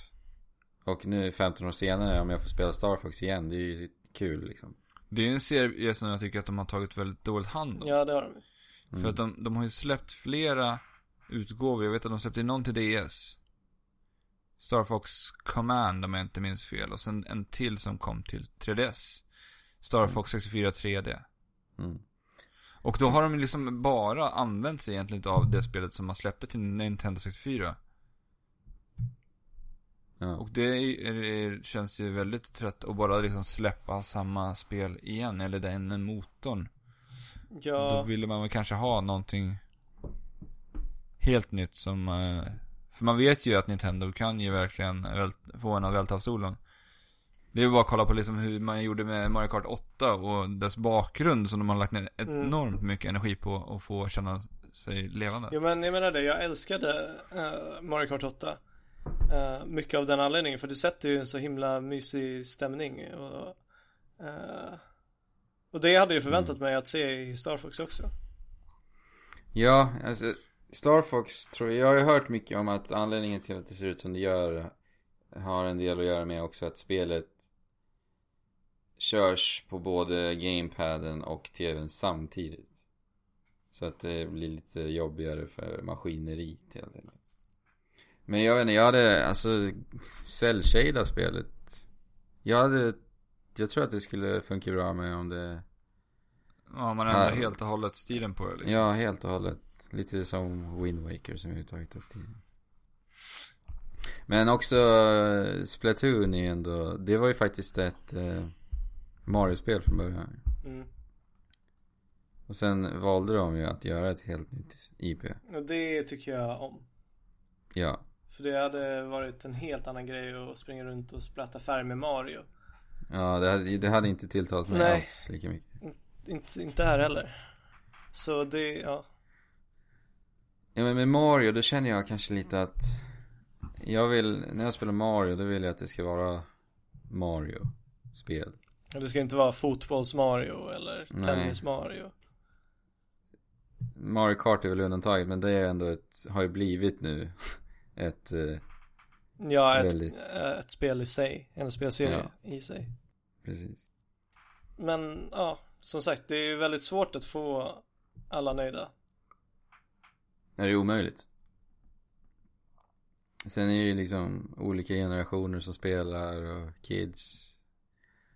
Och nu 15 år senare, om jag får spela Star Fox igen, det är ju kul liksom. Det är en serie som jag tycker att de har tagit väldigt dåligt hand om. Ja, det har de. Mm. För att de, de har ju släppt flera utgåvor. Jag vet att de släppte någon till DS. Star Fox Command om jag inte minns fel. Och sen en till som kom till 3DS. Star Fox 64 3D. Mm. Och då har de liksom bara använt sig egentligen av det spelet som man släppte till Nintendo 64. Ja. Och det är, är, känns ju väldigt trött att bara liksom släppa samma spel igen. Eller den motorn. Då Ja, ville man väl kanske ha någonting helt nytt som... eh, För man vet ju att Nintendo kan ju verkligen vält- få en att välta av stolen. Det är ju bara att kolla på liksom hur man gjorde med Mario Kart 8 och dess bakgrund som de har lagt ner Mm. enormt mycket energi på att få känna sig levande. jo men jag menar det, jag älskade eh, Mario Kart 8. Eh, mycket av den anledningen, för det sätter ju en så himla mysig stämning. Och, eh, och det hade jag förväntat Mm. mig att se i Star Fox också. Ja, alltså Star Fox tror jag, jag har ju hört mycket om att anledningen till att det ser ut som det gör har en del att göra med också att spelet körs på både gamepaden och tvn samtidigt. Så att det blir lite jobbigare för maskineriet helt enkelt. Men jag vet inte, jag hade alltså cell spelet. Jag hade, jag tror att det skulle funka bra med om det Ja, man ändrar Ja. helt och hållet stilen på det liksom. Ja, helt och hållet. Lite som Wind Waker som vi har tagit upp tidigare. Men också eh, Splatoon är ändå, det var ju faktiskt ett eh, Mario-spel från början. Mm. Och sen valde de ju att göra ett helt nytt IP. Och det tycker jag om. Ja. För det hade varit en helt annan grej att springa runt och splatta färg med Mario. Ja, det hade, det hade inte tilltalat mig Nej. alls lika mycket. Inte, inte här heller. Så det, ja. Ja men med Mario, då känner jag kanske lite att Jag vill, när jag spelar Mario, då vill jag att det ska vara Mario-spel. Det ska inte vara fotbolls-Mario eller tennis-Mario. Mario Kart är väl undantaget, men det är ändå ett, har ju blivit nu ett, eh, Ja, ett, Väldigt. ett spel i sig. En spelserie i sig. precis. Men ja, som sagt, det är ju väldigt svårt att få alla nöjda. Är det omöjligt? Sen är det ju liksom olika generationer som spelar och kids.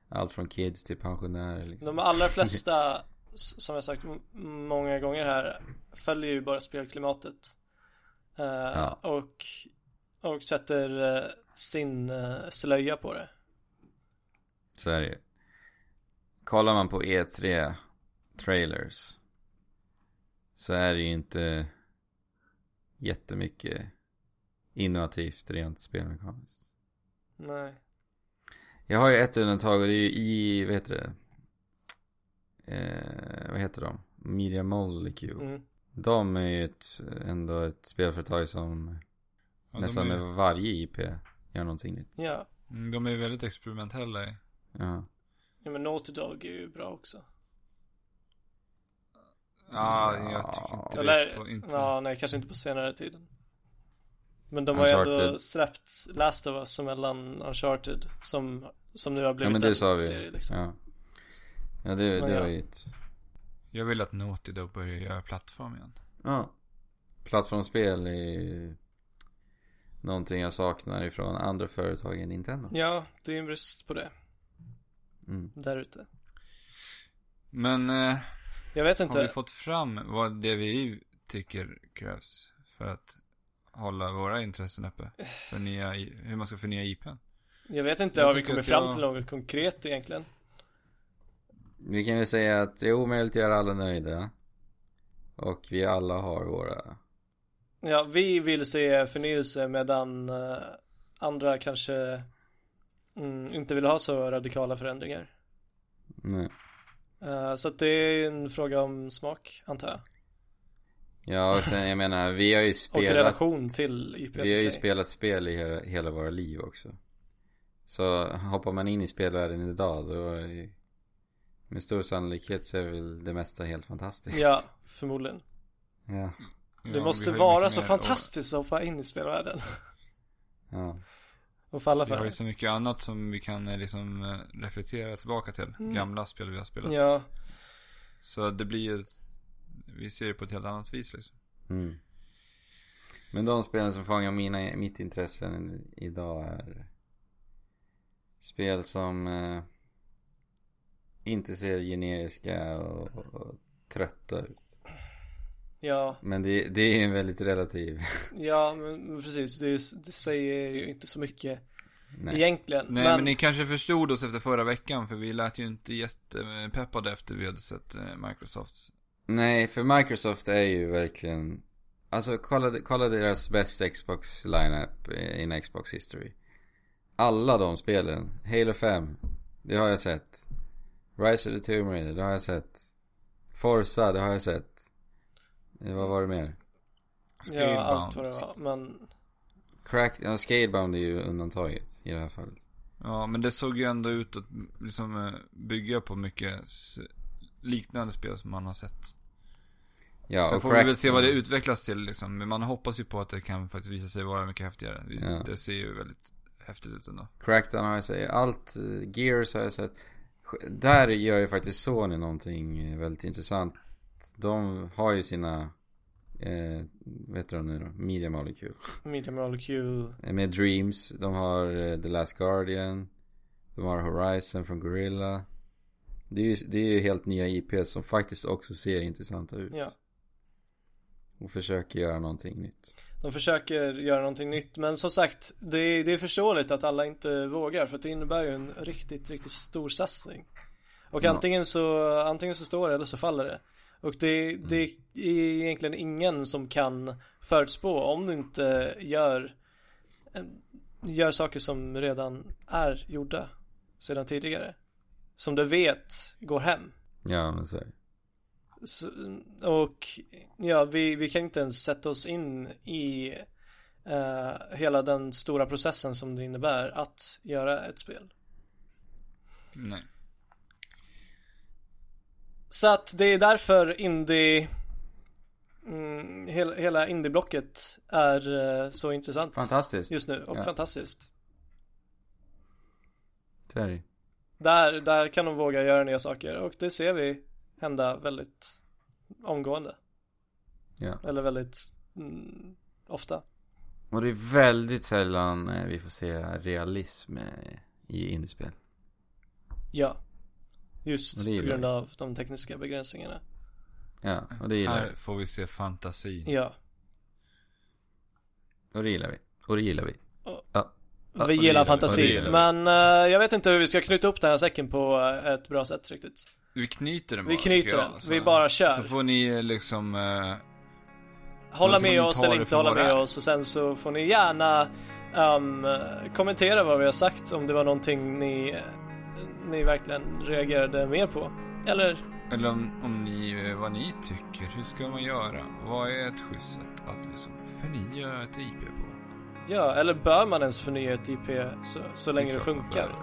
Allt från kids till pensionärer liksom. De allra flesta, som jag sagt många gånger här, följer ju bara spelklimatet. Eh, Ja. och, och sätter eh, sin eh, slöja på det. Så är det ju. Kollar man på E3 trailers. Så är det ju inte jättemycket innovativt rent spelmekaniskt. Nej. Jag har ju ett undantag och det är ju i, vad heter det? Eh, vad heter de? Media Molecule. Mm. De är ju ett, ändå ett spelföretag som Ja, nästan är, med varje IP gör någonting nytt. Ja. mm, de är väldigt experimentella. Ja. ja, men Naughty Dog är ju bra också. Ja, jag tycker inte Eller, det. På, inte. ja, nej, kanske inte på senare tiden. Men de har ju ändå släppt Last of Us mellan Uncharted som, som nu har Ja blivit men det en sa vi. serie liksom. Ja. Ja det, Men det ja. var ju ett... Jag vill att Naughty Dog börjar göra plattform igen. Ja. Plattformsspel är någonting jag saknar ifrån andra företag än Nintendo. Ja, det är en brist på det. Mm. Där ute. Men eh, Jag vet har vi inte. fått fram vad DVI tycker krävs för att hålla våra intressen uppe? För nya, i- hur man ska förnya IPn? Jag vet inte, Jag har vi kommit fram jag- till något konkret egentligen? Vi kan väl säga att det är omöjligt att göra alla nöjda. Och vi alla har våra... Ja, vi vill se förnyelse medan eh, andra kanske mm, inte vill ha så radikala förändringar. Nej. Eh, så att det är en fråga om smak, antar jag. Ja, och sen jag menar, vi har ju Och spelat... relation till IP Vi har ju spelat spel i hela, hela våra liv också. Så hoppar man in i spelvärlden idag då är ju, med stor sannolikhet så är väl det mesta helt fantastiskt. Ja, förmodligen. Ja. Det Ja, måste vi vara så fantastiskt att hoppa in i spelvärlden. ja. Och falla Vi för har ju det. så mycket annat som vi kan eh, liksom eh, reflektera tillbaka till. Mm. Gamla spel vi har spelat. Ja, Så det blir ju, vi ser det på ett helt annat vis liksom. Mm. Men de spelen som fångar mina, mitt intresse idag är spel som eh, inte ser generiska och, och trötta ut. ja, Men det, det är en väldigt relativ. ja, men men precis. Det, det säger ju inte så mycket Nej. egentligen. Nej men... ni kanske förstod oss efter förra veckan för vi lät ju inte jättepeppade efter vi hade sett eh, Microsofts. Nej, för Microsoft är ju verkligen Alltså kolla, kolla deras bästa Xbox lineup in Xbox history Alla de spelen Halo 5 Det har jag sett Rise of the Tomb Raider, det har jag sett Forza, det har jag sett Eh, Vad var det mer? Ja, allt Scalebound. vad det var. Men, Crack, ja Scalebound är ju undantaget i det här fallet Ja men det såg ju ändå ut att liksom eh, bygga på mycket liknande spel som man har sett. Ja, Sen får Crack- vi väl se vad det utvecklas till liksom. Men man hoppas ju på att det kan faktiskt visa sig vara mycket häftigare. Ja. Det ser ju väldigt häftigt ut ändå. Crackdown har jag sett, allt, eh, Gears har jag sett Där gör ju faktiskt Sony någonting eh, väldigt intressant. De har ju sina eh, Vet du nu då? Media Molecule. Media Molecule. Eh, Med Dreams, de har eh, The Last Guardian. De har Horizon från Gorilla. Det är, ju, det är ju helt nya IPs som faktiskt också ser intressanta ut. Ja. Och försöker göra någonting nytt De försöker göra någonting nytt men som sagt det är, det är förståeligt att alla inte vågar för det innebär ju en riktigt, riktigt stor satsning. Och Ja. antingen så, antingen så står det eller så faller det. Och det, det är egentligen ingen som kan förutspå om du inte gör gör saker som redan är gjorda sedan tidigare. Som du vet går hem. Ja men så är det Så, och ja, vi, vi kan inte ens sätta oss in i eh, hela den stora processen som det innebär att göra ett spel. Nej. Så att det är därför indie mm, hela, hela indieblocket är eh, så intressant Fantastiskt just nu och Ja. fantastiskt. Så är det Där, där kan de våga göra nya saker och det ser vi hända väldigt omgående. Ja Eller väldigt mm, ofta. Och det är väldigt sällan eh, vi får se realism eh, i indiespel. Ja. Just på grund av de tekniska begränsningarna. Ja, och det gillar Här vi. får vi se fantasi. Ja. Och det gillar vi. Och det gillar vi. Och- Ja. Ja, vi gillar vi. fantasi. Och det gillar vi. Men eh, jag vet inte hur vi ska knyta upp den här säcken på ett bra sätt riktigt. Vi knyter den bara, Vi knyter den. Så- Vi bara kör. Så får ni eh, liksom... Eh, Hålla med oss eller det inte hålla det med är. oss och sen så får ni gärna ehm, kommentera vad vi har sagt om det var någonting ni, ni verkligen reagerade mer på. Eller eller om, om ni, eh, vad ni tycker. Hur ska man göra? Vad är ett schysst sätt att liksom förnya ett IP på? ja, eller bör man ens förnya ett IP så, så länge det, man funkar? behöver.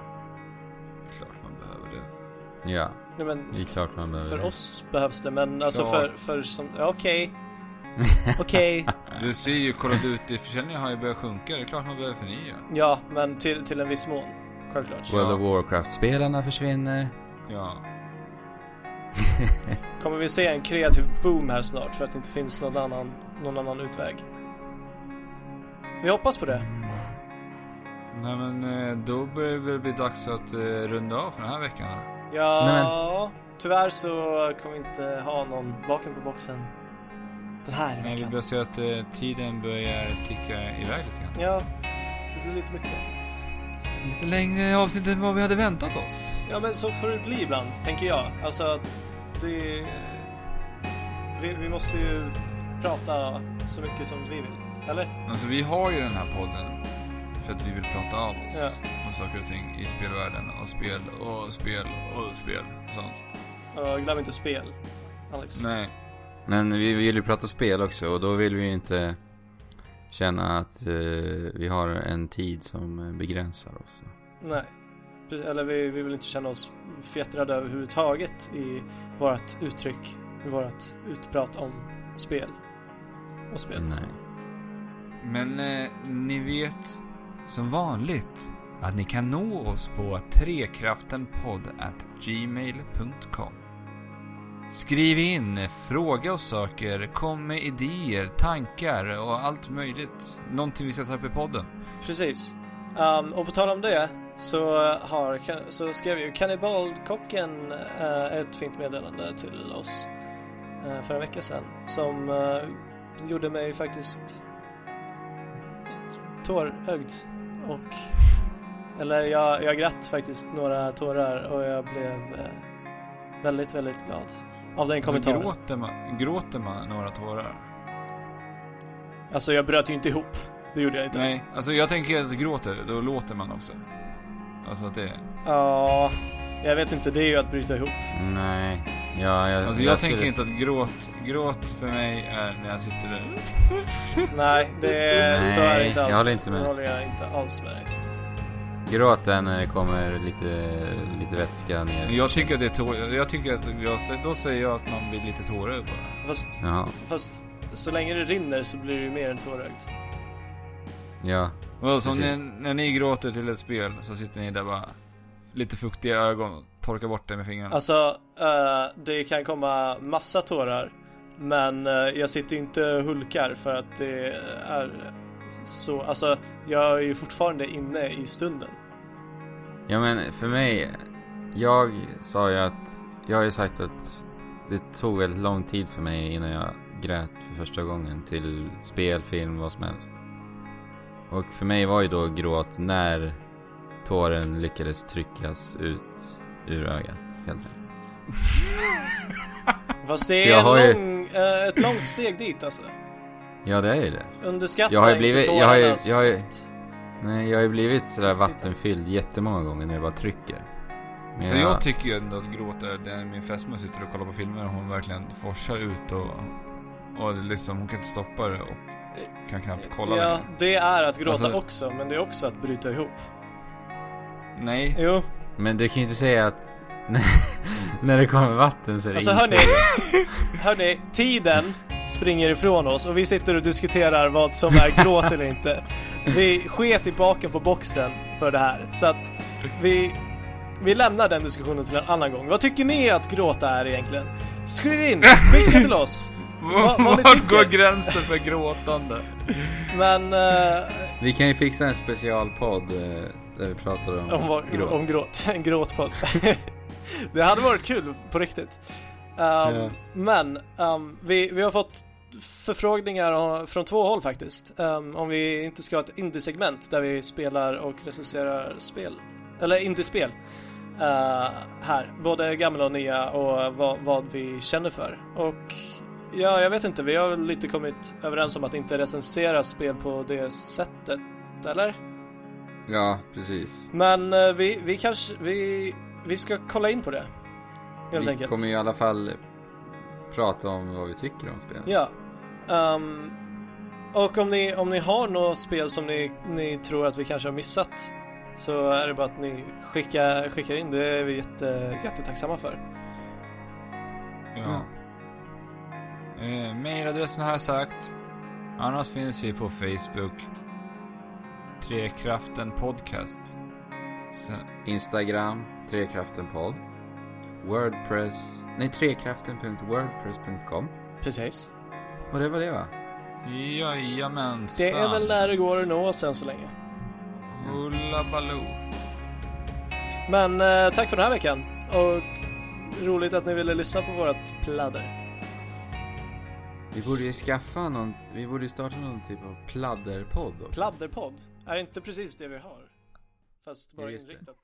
Det är klart man behöver det. Ja. Nej, men Det är klart man behöver för det. oss behövs det men alltså Ja. för, för som, ja, okej. Okej, Du ser ju Call of Duty-försäljningen har ju börjat sjunka. Det är klart man behöver förnya. ja men till, till en viss mån. Självklart. World of Warcraft-spelarna försvinner. Ja. Kommer vi se en kreativ boom här snart för att det inte finns någon annan, någon annan utväg? vi hoppas på det. Nej men eh, då börjar det bli dags att eh, runda av för den här veckan. Ja, Nej, tyvärr så kommer vi inte ha någon bakom på boxen den här Nej, vi veckan. börjar se att eh, tiden börjar ticka iväg lite grann. Ja, det blir lite mycket. Lite längre avsnitt än vad vi hade väntat oss. Ja, men så får det bli ibland, tänker jag. Alltså, det... Vi, vi måste ju prata så mycket som vi vill. Eller? Alltså vi har ju den här podden för att vi vill prata av oss Ja. Saker och ting i spelvärlden och spel och spel och spel och sånt. Och glöm inte spel, Alex. Nej. Men vi vill ju prata spel också och då vill vi ju inte känna att eh, vi har en tid som begränsar oss. Nej. Eller vi, vi vill inte känna oss fjättrade överhuvudtaget i vårt uttryck, i vårt utprat om spel. Och spel. Nej. Men eh, ni vet som vanligt att ni kan nå oss på trekraftenpodd@gmail.com. Skriv in, fråga och saker, kom med idéer, tankar och allt möjligt. Någonting vi ska ta upp i podden. Precis. Um, och på tal om det så, har, så skrev ju Kannibalkocken uh, ett fint meddelande till oss uh, för en vecka sedan som uh, gjorde mig faktiskt tårögd och eller jag, jag gratt faktiskt några tårar och jag blev uh, väldigt, väldigt glad av den Så kommentaren. gråter, man, gråter man några tårar? Alltså jag bröt ju inte ihop. Det gjorde jag inte. Nej, alltså jag tänker att gråter, då låter man också. Alltså att det... Ja, jag vet inte. Det är ju att bryta ihop. Nej. Ja, jag, Alltså jag, skulle- tänker inte att gråt, gråt för mig är när jag sitter där. Nej, det, Nej, så är det inte alls. jag håller inte med. Det håller jag inte alls med dig. Gråta när det kommer lite, lite vätska ner. Jag tycker att det är tår... Jag tycker att... Jag, då säger jag att man blir lite tårögd bara. Fast, Jaha. fast så länge det rinner så blir det ju mer än tårögd. Ja. Och så Precis. när, när ni gråter till ett spel så sitter ni där bara... Lite fuktiga ögon och torkar bort det med fingrarna. Alltså, eh, det kan komma massa tårar. Men eh, jag sitter inte och hulkar för att det är så, alltså jag är ju fortfarande inne i stunden. Ja men för mig, jag sa ju att, jag har ju sagt att det tog väldigt lång tid för mig innan jag grät för första gången till spel, film, vad som helst. Och för mig var ju då gråt när tåren lyckades tryckas ut ur ögat, helt enkelt. Fast det Jag är har en ju- lång, eh, ett långt steg dit alltså. Ja, det är ju det. Underskatta Jag har ju inte blivit- tårarnas... jag har ju- jag har ju- Nej, jag har ju blivit sådär vattenfylld jättemånga gånger när jag bara trycker. Men För jag tycker ju ändå att gråt är när min fästmö sitter och kollar på filmer och hon verkligen forsar ut och... Och liksom, hon kan inte stoppa det och kan knappt kolla Ja, längre. det är att gråta Alltså- också, men det är också att bryta ihop. Nej. Jo, Men du kan ju inte säga att när det kommer vatten så är det alltså inte... hörni, hörni, tiden springer ifrån oss och vi sitter och diskuterar vad som är gråt eller inte. Vi sket i baken på boxen för det här, så att vi, vi lämnar den diskussionen till en annan gång. Vad tycker ni att gråta är egentligen? Skriv in, skicka till oss. Vart går gränsen för gråtande? Men eh, Vi kan ju fixa en specialpodd eh, där vi pratar om, om, gråt. om gråt, en gråtpodd. det hade varit kul på riktigt. Um, Ja. Men um, vi, vi har fått förfrågningar från två håll faktiskt. Um, om vi inte ska ha ett indie-segment där vi spelar och recenserar spel. Eller indie-spel. Uh, här, både gamla och nya och vad, vad vi känner för. Och ja, jag vet inte, vi har väl lite kommit överens om att inte recensera spel på det sättet, eller? Ja, precis. Men eh, vi, vi kanske, vi, vi ska kolla in på det. Helt vi enkelt. kommer i alla fall prata om vad vi tycker om spel. Ja. Ehm, och om ni, om ni har något spel som ni, ni tror att vi kanske har missat så är det bara att ni skickar, skickar in. Det är vi jätte, jättetacksamma för. Ja. Eh, mailadressen har jag sagt. Annars finns vi på Facebook. Trekraften podcast. Så, Instagram, Trekraftenpodd. Wordpress, nej trekraften.wordpress.com. Precis. Och det var det va? Jajamensan. Det är väl där det går att nå oss än så länge. Hulla Baloo. Men eh, tack för den här veckan. Och roligt att ni ville lyssna på vårat pladder. Vi borde ju skaffa någon, vi borde ju starta någon typ av pladderpodd också. Pladderpodd. Är det inte precis det vi har? Fast bara inriktat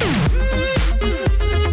うん。